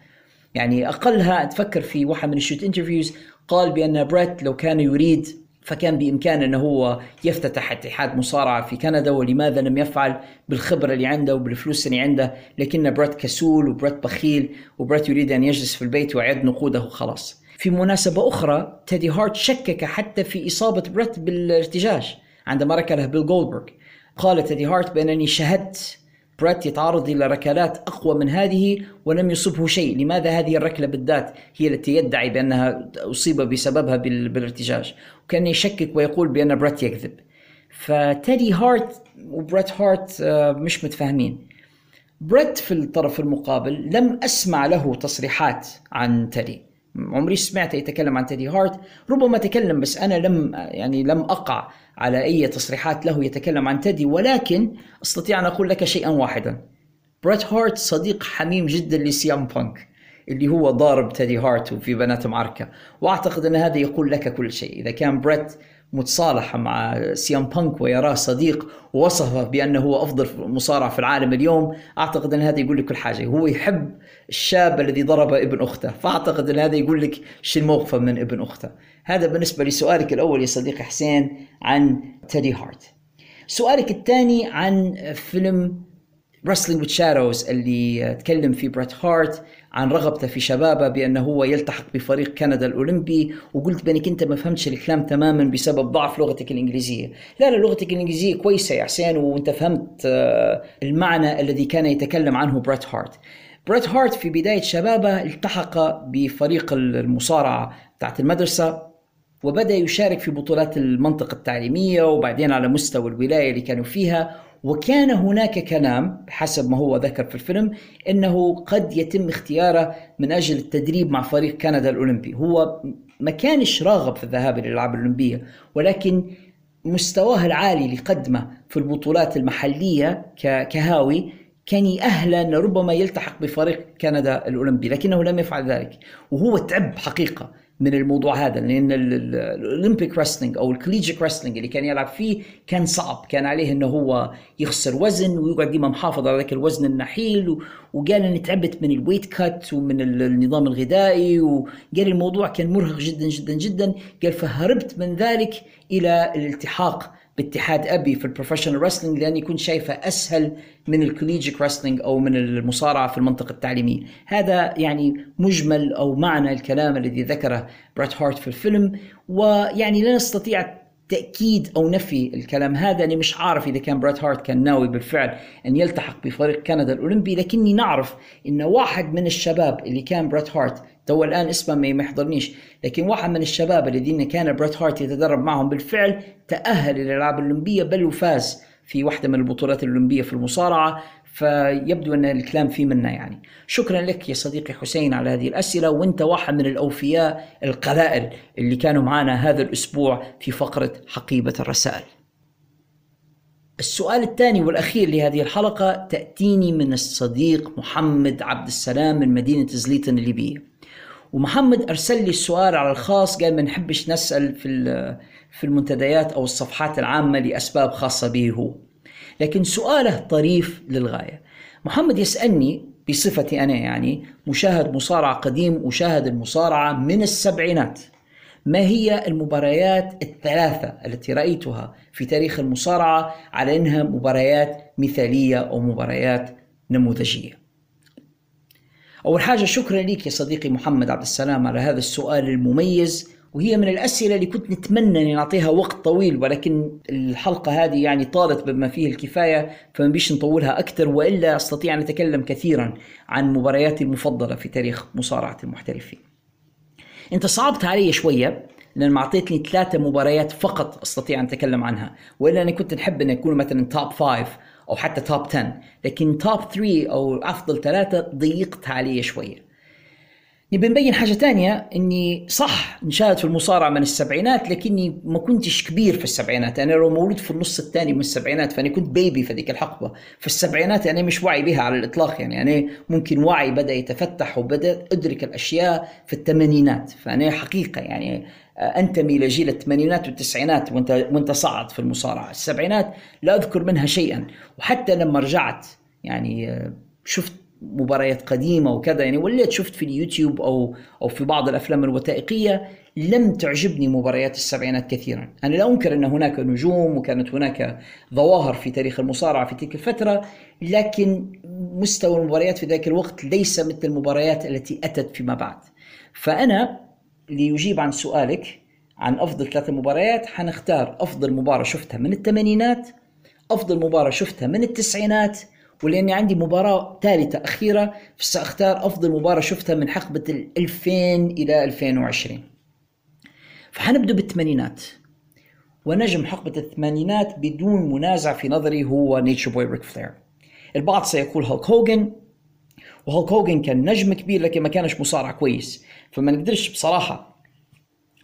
A: يعني أقلها تفكر في واحد من ال shoot interviews قال بأن بريت لو كان يريد فكان بإمكانه إنه هو يفتتح اتحاد مصارعة في كندا ولماذا لم يفعل؟ بالخبرة اللي عنده وبالفلوس اللي عنده. لكن بريت كسول وبريت بخيل وبريت يريد أن يجلس في البيت ويعد نقوده خلاص في مناسبة أخرى تيدي هارت شكك حتى في إصابة بريت بالارتجاج عندما ركله بيل جولدبرغ قال تيدي هارت بأنني شهدت بريت يتعرض إلى ركلات أقوى من هذه ولم يصبه شيء. لماذا هذه الركلة بالذات هي التي يدعي بأنها أصيب بسببها بالارتجاج؟ وكان يشكك ويقول بأن بريت يكذب. فتيدي هارت وبريت هارت آه، مش متفاهمين. بريت في الطرف المقابل لم أسمع له تصريحات عن تيدي. عمري سمعته يتكلم عن تيدي هارت. ربما تكلم بس أنا لم يعني لم أقع على أي تصريحات له يتكلم عن تيدي ولكن أستطيع أن أقول لك شيئا واحدا. بريت هارت صديق حميم جدا لسي ام بانك اللي هو ضارب تيدي هارت وفي بيناته معركة وأعتقد أن هذا يقول لك كل شيء. إذا كان بريت متصالح مع سي إم بانك ويراه صديق ووصفه بأنه هو أفضل مصارع في العالم اليوم أعتقد أن هذا يقول لك كل حاجة. هو يحب الشاب الذي ضرب ابن أخته. فأعتقد أن هذا يقول لك شو الموقف من ابن أخته. هذا بالنسبة لسؤالك الأول يا صديقي حسين عن تيدي هارت. سؤالك الثاني عن فيلم Wrestling with Shadows اللي تكلم فيه بريت هارت عن رغبته في شبابه بأنه هو يلتحق بفريق كندا الأولمبي وقلت بأنك أنت ما فهمتش الكلام تماما بسبب ضعف لغتك الإنجليزية. لا لا لغتك الإنجليزية كويسة يا حسين وأنت فهمت آه، المعنى الذي كان يتكلم عنه بريت هارت. بريت هارت في بداية شبابه التحق بفريق المصارعة بتاعت المدرسة وبدأ يشارك في بطولات المنطقة التعليمية وبعدين على مستوى الولاية اللي كانوا فيها. وكان هناك كلام حسب ما هو ذكر في الفيلم إنه قد يتم اختياره من أجل التدريب مع فريق كندا الأولمبي. هو ما كانش راغب في الذهاب إلى الألعاب الأولمبية ولكن مستواه العالي اللي قدمه في البطولات المحلية كهاوي كان يأهل ربما يلتحق بفريق كندا الأولمبي لكنه لم يفعل ذلك. وهو تعب حقيقة من الموضوع هذا لأن الاولمبيك رسلينج أو الكوليجيك رسلينج اللي كان يلعب فيه كان صعب. كان عليه إنه هو يخسر وزن ويقعد ديما محافظ على ذاك الوزن النحيل وقال إني تعبت من ال weight cut ومن النظام الغذائي وقال الموضوع كان مرهق جدا جدا جدا. قال فهربت من ذلك إلى الالتحاق باتحاد أبي في ال professional wrestling لاني كنت شايفه أسهل من ال collegiate wrestling أو من المصارعة في المنطقة التعليمية. هذا يعني مجمل أو معنى الكلام الذي ذكره بريت هارت في الفيلم ويعني لا نستطيع تأكيد أو نفي الكلام هذا. أنا مش عارف إذا كان بريت هارت كان ناوي بالفعل أن يلتحق بفريق كندا الأولمبي لكني نعرف أن واحد من الشباب اللي كان بريت هارت تو الآن اسمه ما يحضرنيش. لكن واحد من الشباب الذين كان بريت هارت يتدرب معهم بالفعل تأهل إلى الألعاب الأولمبية بل وفاز في واحدة من البطولات الأولمبية في المصارعة. فيبدو أن الكلام فيه منه يعني. شكرا لك يا صديقي حسين على هذه الأسئلة. وأنت واحد من الأوفياء القلائل اللي كانوا معنا هذا الأسبوع في فقرة حقيبة الرسائل. السؤال الثاني والأخير لهذه الحلقة تأتيني من الصديق محمد عبد السلام من مدينة زليتن الليبية. ومحمد أرسل لي السؤال على الخاص قال ما نحبش نسأل في في المنتديات أو الصفحات العامة لأسباب خاصة به هو. لكن سؤاله طريف للغاية. محمد يسألني بصفتي أنا يعني مشاهد مصارعة قديم وشاهد المصارعة من السبعينات. ما هي المباريات الثلاثة التي رأيتها في تاريخ المصارعة على أنها مباريات مثالية أو مباريات نموذجية؟ أول حاجة شكرا لك يا صديقي محمد عبد السلام على هذا السؤال المميز وهي من الأسئلة اللي كنت نتمنى أن نعطيها وقت طويل ولكن الحلقة هذه يعني طالت بما فيه الكفاية فما بيش نطولها أكثر وإلا أستطيع أن أتكلم كثيرا عن مبارياتي المفضلة في تاريخ مصارعة المحترفين. أنت صعبت علي شوية لأن أعطيتني ثلاثة مباريات فقط أستطيع أن أتكلم عنها وإلا أنا كنت نحب أن يكونوا مثلا top five أو حتى top 10 لكن top 3 أو أفضل ثلاثة ضيقت علي شوية. نبي نبين حاجة تانية إني صح نشاهد في المصارعة من السبعينات لكني ما كنتش كبير في السبعينات. أنا لو مولود في النص الثاني من السبعينات فأنا كنت baby في ذيك الحقبة. في السبعينات أنا مش واعي بها على الإطلاق يعني أنا ممكن وعي بدأ يتفتح وبدات أدرك الأشياء في الثمانينات. فأنا حقيقة يعني انتمي لجيل الثمانينات والتسعينات وانت وأنت صعد في المصارعة، السبعينات لا أذكر منها شيئا. وحتى لما رجعت يعني شفت مباريات قديمة وكذا يعني وليت شفت في اليوتيوب أو أو في بعض الأفلام الوثائقية لم تعجبني مباريات السبعينات كثيرا. أنا لا أنكر أن هناك نجوم وكانت هناك ظواهر في تاريخ المصارعة في تلك الفترة لكن مستوى المباريات في ذاك الوقت ليس مثل المباريات التي أتت فيما بعد. فأنا لنجيب عن سؤالك عن أفضل ثلاث مباريات حنختار أفضل مباراة شفتها من الثمانينات أفضل مباراة شفتها من التسعينات ولأني عندي مباراة ثالثة أخيرة فسأختار أفضل مباراة شفتها من حقبة ال 2000 إلى 2020 فحنبدأ بالثمانينات. ونجم حقبة الثمانينات بدون منازع في نظري هو Nature Boy ريك فلير البعض سيقول هولك هوجن وهولك هوجن كان نجم كبير لكن ما كانش مصارع كويس. فما نقدرش بصراحة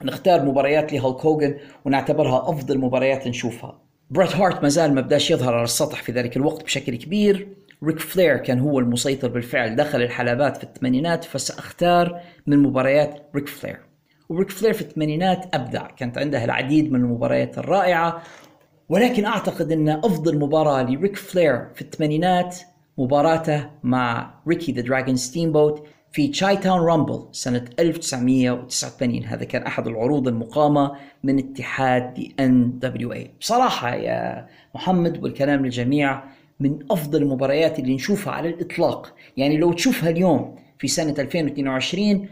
A: نختار مباريات لهولك هوجن ونعتبرها أفضل مباريات نشوفها. بريت هارت ما زال ما بداش يظهر على السطح في ذلك الوقت بشكل كبير. ريك فلير كان هو المسيطر بالفعل دخل الحلبات في الثمانينات فسأختار من مباريات ريك فلير. وريك فلير في الثمانينات أبدع كانت عنده العديد من المباريات الرائعة. ولكن أعتقد أن أفضل مباراة لريك فلير في الثمانينات مباراته مع ريكي the Dragon ستيمبوت في Chi-Town Rumble سنة 1989 هذا كان أحد العروض المقامة من اتحاد NWA بصراحة يا محمد والكلام للجميع من أفضل المباريات اللي نشوفها على الإطلاق. يعني لو تشوفها اليوم في سنة 2022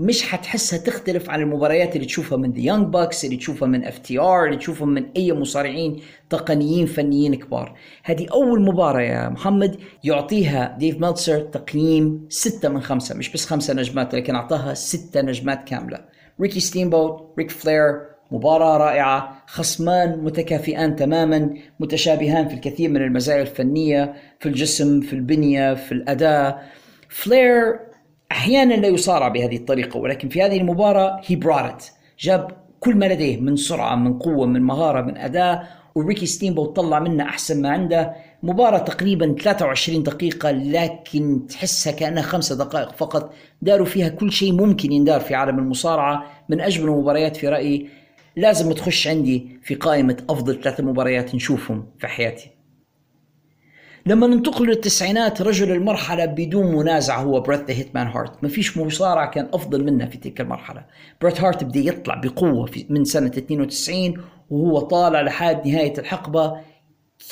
A: مش حتحسها تختلف عن المباريات اللي تشوفها من The Young Bucks اللي تشوفها من FTR اللي تشوفها من أي مصارعين تقنيين فنيين كبار. هذه أول مباراة يا محمد يعطيها ديف ميلتسر تقييم ستة من خمسة. مش بس خمسة نجمات لكن أعطاها ستة نجمات كاملة. ريكي ستيمبوت ريك فلير مباراة رائعة. خصمان متكافئان تماما متشابهان في الكثير من المزايا الفنية في الجسم في البنية في الأداء. فلير أحيانا لا يصارع بهذه الطريقة ولكن في هذه المباراة he brought جاب كل ما لديه من سرعة من قوة من مهارة من اداء وريكي ستيمبوت طلع منه أحسن ما عنده. مباراة تقريبا 23 دقيقة لكن تحسها كأنها خمسة دقائق فقط. داروا فيها كل شيء ممكن يندار في عالم المصارعة. من أجمل المباريات في رأيي لازم تخش عندي في قائمة أفضل ثلاث مباريات نشوفهم في حياتي. لما ننتقل للتسعينات رجل المرحلة بدون منازع هو بريت the Hitman هارت ما فيش مصارع كان أفضل منه في تلك المرحلة. بريت هارت بدأ يطلع بقوة في من سنة 92 وهو طالع لحد نهاية الحقبة.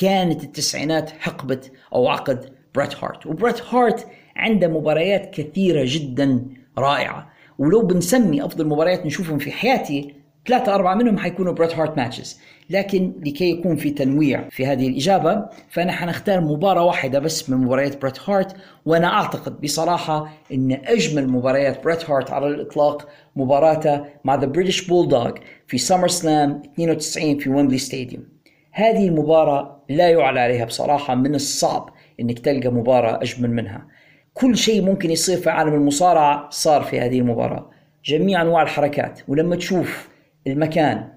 A: كانت التسعينات حقبة أو عقد بريت هارت وبريت هارت عنده مباريات كثيرة جدا رائعة. ولو بنسمي أفضل مباريات نشوفهم في حياتي ثلاثة أربعة منهم حيكونوا بريت هارت matches لكن لكي يكون في تنويع في هذه الإجابة فأنا حنختار مباراة واحدة بس من مباريات بريت هارت وأنا أعتقد بصراحة أن أجمل مباريات بريت هارت على الإطلاق مباراته مع The British Bulldog في SummerSlam 92 في ويمبلي stadium هذه المباراة لا يعلى عليها بصراحة من الصعب إنك تلقى مباراة أجمل منها. كل شيء ممكن يصير في عالم المصارعة صار في هذه المباراة. جميع أنواع الحركات ولما تشوف المكان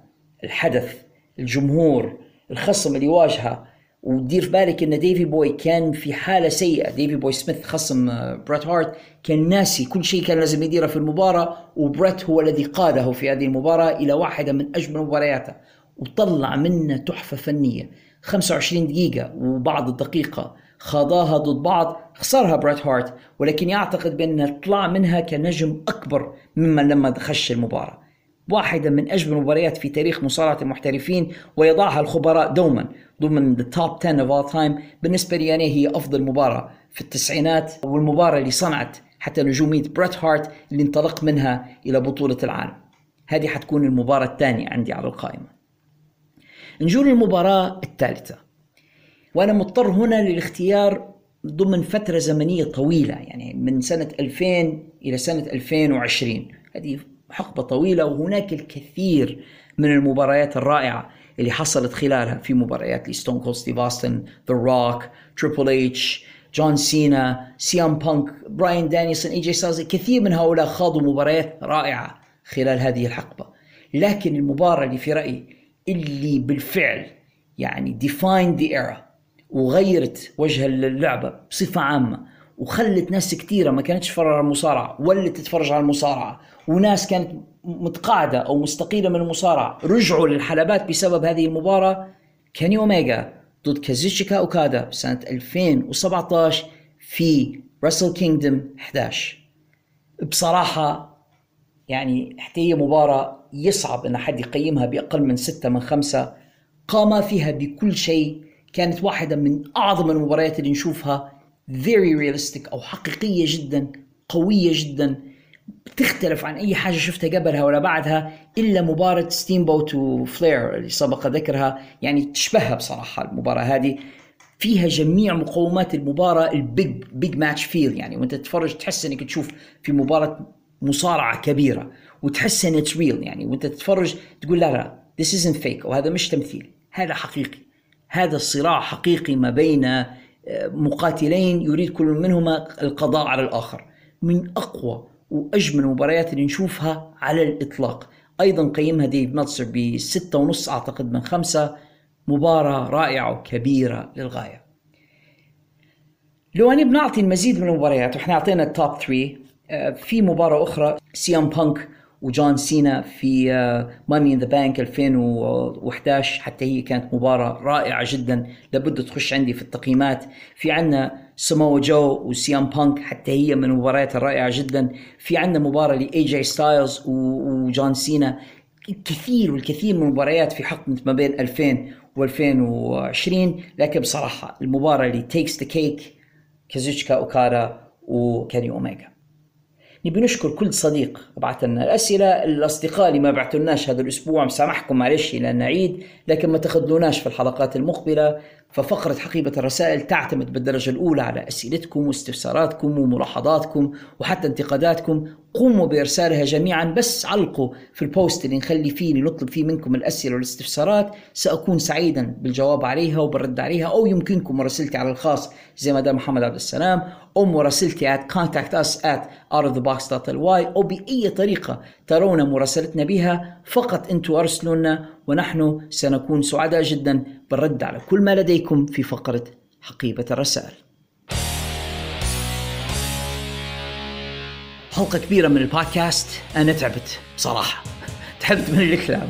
A: الحدث الجمهور الخصم اللي يواجهه ودير في بالك إن ديفي بوي كان في حالة سيئة. ديفي بوي سميث خصم آه، بريت هارت. كان ناسي كل شيء كان لازم يديره في المباراة وبريت هو الذي قاده في هذه المباراة إلى واحدة من أجمل مبارياته وطلع منه تحفة فنية. 25 دقيقة وبعض الدقيقة خاضاها ضد بعض خسرها بريت هارت. ولكن يعتقد بأنه طلع منها كنجم أكبر ممن لما خش المباراة. واحدة من أجمل المباريات في تاريخ مصارعة المحترفين ويضعها الخبراء دوما ضمن the top 10 of all time. بالنسبة لي أنا هي أفضل مباراة في التسعينات والمباراة اللي صنعت حتى نجومية بريت هارت اللي انطلق منها إلى بطولة العالم. هذه حتكون المباراة الثانية عندي على القائمة. نجول المباراة الثالثة. وأنا مضطر هنا للاختيار ضمن فترة زمنية طويلة يعني من سنة 2000 إلى سنة 2020 هذه حقبة طويلة وهناك الكثير من المباريات الرائعة اللي حصلت خلالها في مباريات لستون كولد ستيف أوستن ذا روك تريبل اتش جون سينا سي ام بانك براين دانيلسون اي جي ستايلز كثير من هؤلاء خاضوا مباريات رائعة خلال هذه الحقبة. لكن المباراة اللي في رأيي اللي بالفعل يعني defined the era وغيرت وجه اللعبة بصفة عامة وخلت ناس كثيرة ما كانتش تتفرج على المصارعة ولا تتفرج على المصارعة وناس كانت متقاعدة أو مستقيلة من المصارعة. رجعوا للحلبات بسبب هذه المباراة. كاني أوميجا ضد كازوتشيكا أوكادا سنة 2017 في راسل كينجدم 11 بصراحة يعني حتى هي مباراة يصعب أن حد يقيمها بأقل من ستة من خمسة. قام فيها بكل شيء. كانت واحدة من أعظم المباريات اللي نشوفها. Very realistic أو حقيقية جدا قوية جدا. بتختلف عن أي حاجة شفتها قبلها ولا بعدها إلا مباراة ستيم بوت وفلير اللي سبق ذكرها. يعني تشبهها بصراحة المباراة هذه. فيها جميع مقومات المباراة ال big big match feel يعني وأنت تتفرج تحس إنك تشوف في مباراة مصارعة كبيرة وتحس إن it's real يعني وأنت تتفرج تقول لا لا this isn't fake وهذا مش تمثيل. هذا حقيقي. هذا الصراع حقيقي ما بين آه، مقاتلين يريد كل منهما القضاء على الآخر. من أقوى وأجمل المباريات اللي نشوفها على الإطلاق. أيضا قيمها ديف ميلتزر بستة ونص أعتقد من خمسة. مباراة رائعة وكبيرة للغاية. لو أني بنعطي المزيد من المباريات وإحنا أعطينا ال top 3 آه، في مباراة أخرى سي ام بانك وجون سينا في Money in the Bank 2011 حتى هي كانت مباراة رائعة جدا لابد تخش عندي في التقييمات. في عندنا سمو جو وسيام بانك حتى هي من المباريات الرائعة جدا. في عندنا مباراة لاي جي ستايلز وجون سينا. كثير والكثير من المباريات في حقبة ما بين 2000 و2020 لكن بصراحة المباراة اللي takes the cake كازوتشيكا أوكادا وكيني أوميجا. نبي نشكر كل صديق بعث لنا الأسئلة. الأصدقاء اللي ما بعثوا لناش هذا الأسبوع مسامحكم معلش لأن عيد لكن ما تخذلوناش في الحلقات المقبلة. ففقرة حقيبة الرسائل تعتمد بالدرجة الأولى على أسئلتكم واستفساراتكم وملاحظاتكم وحتى انتقاداتكم. قوموا بإرسالها جميعا بس علقوا في ال post اللي نخلي فيه اللي نطلب فيه منكم الأسئلة والاستفسارات. سأكون سعيدا بالجواب عليها وبالرد عليها أو يمكنكم مراسلتي على الخاص زي ما دام محمد عبد السلام أو مراسلتي at contact us at outofthebox.ly أو بأي طريقة ترون مراسلتنا بها. فقط أنتم أرسلوا لنا ونحن سنكون سعداء جدا بالرد على كل ما لديكم في فقرة حقيبة الرسائل. حلقة كبيرة من البودكاست أنا تعبت بصراحة *laughs* تعبت من الكلام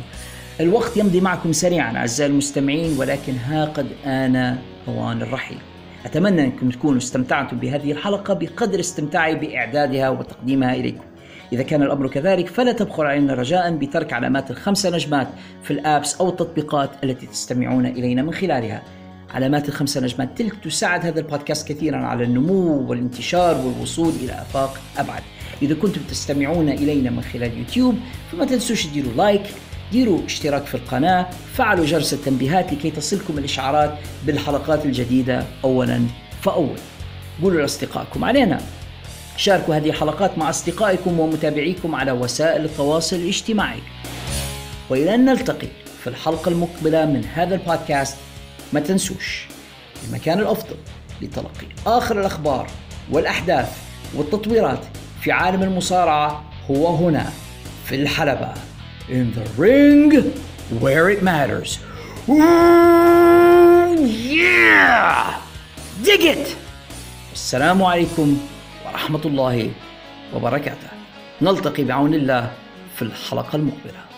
A: الوقت يمضي معكم سريعا أعزائي المستمعين ولكن ها قد آن أوان الرحيل. أتمنى أنكم تكونوا استمتعتم بهذه الحلقة بقدر استمتاعي بإعدادها وتقديمها إليكم. إذا كان الأمر كذلك فلا تبخل علينا رجاء بترك علامات الخمسة نجمات في ال apps أو التطبيقات التي تستمعون إلينا من خلالها. علامات الخمسة نجمات تلك تساعد هذا البودكاست كثيرا على النمو والانتشار والوصول إلى آفاق أبعد. إذا كنتم تستمعون إلينا من خلال يوتيوب فما تنسوش تديروا like ديروا اشتراك في القناة فعلوا جرس التنبيهات لكي تصلكم الإشعارات بالحلقات الجديدة أولا فأول قولوا لأصدقائكم علينا. شاركوا هذه الحلقات مع أصدقائكم ومتابعيكم على وسائل التواصل الاجتماعي وإلى أن نلتقي في الحلقة المقبلة من هذا البودكاست ما تنسوش المكان الأفضل لتلقي آخر الأخبار والأحداث والتطويرات في عالم المصارعة هو هنا في الحلبة In the ring where it matters Ooh, yeah! Dig it! السلام عليكم ورحمة الله وبركاته. نلتقي بعون الله في الحلقة المقبلة.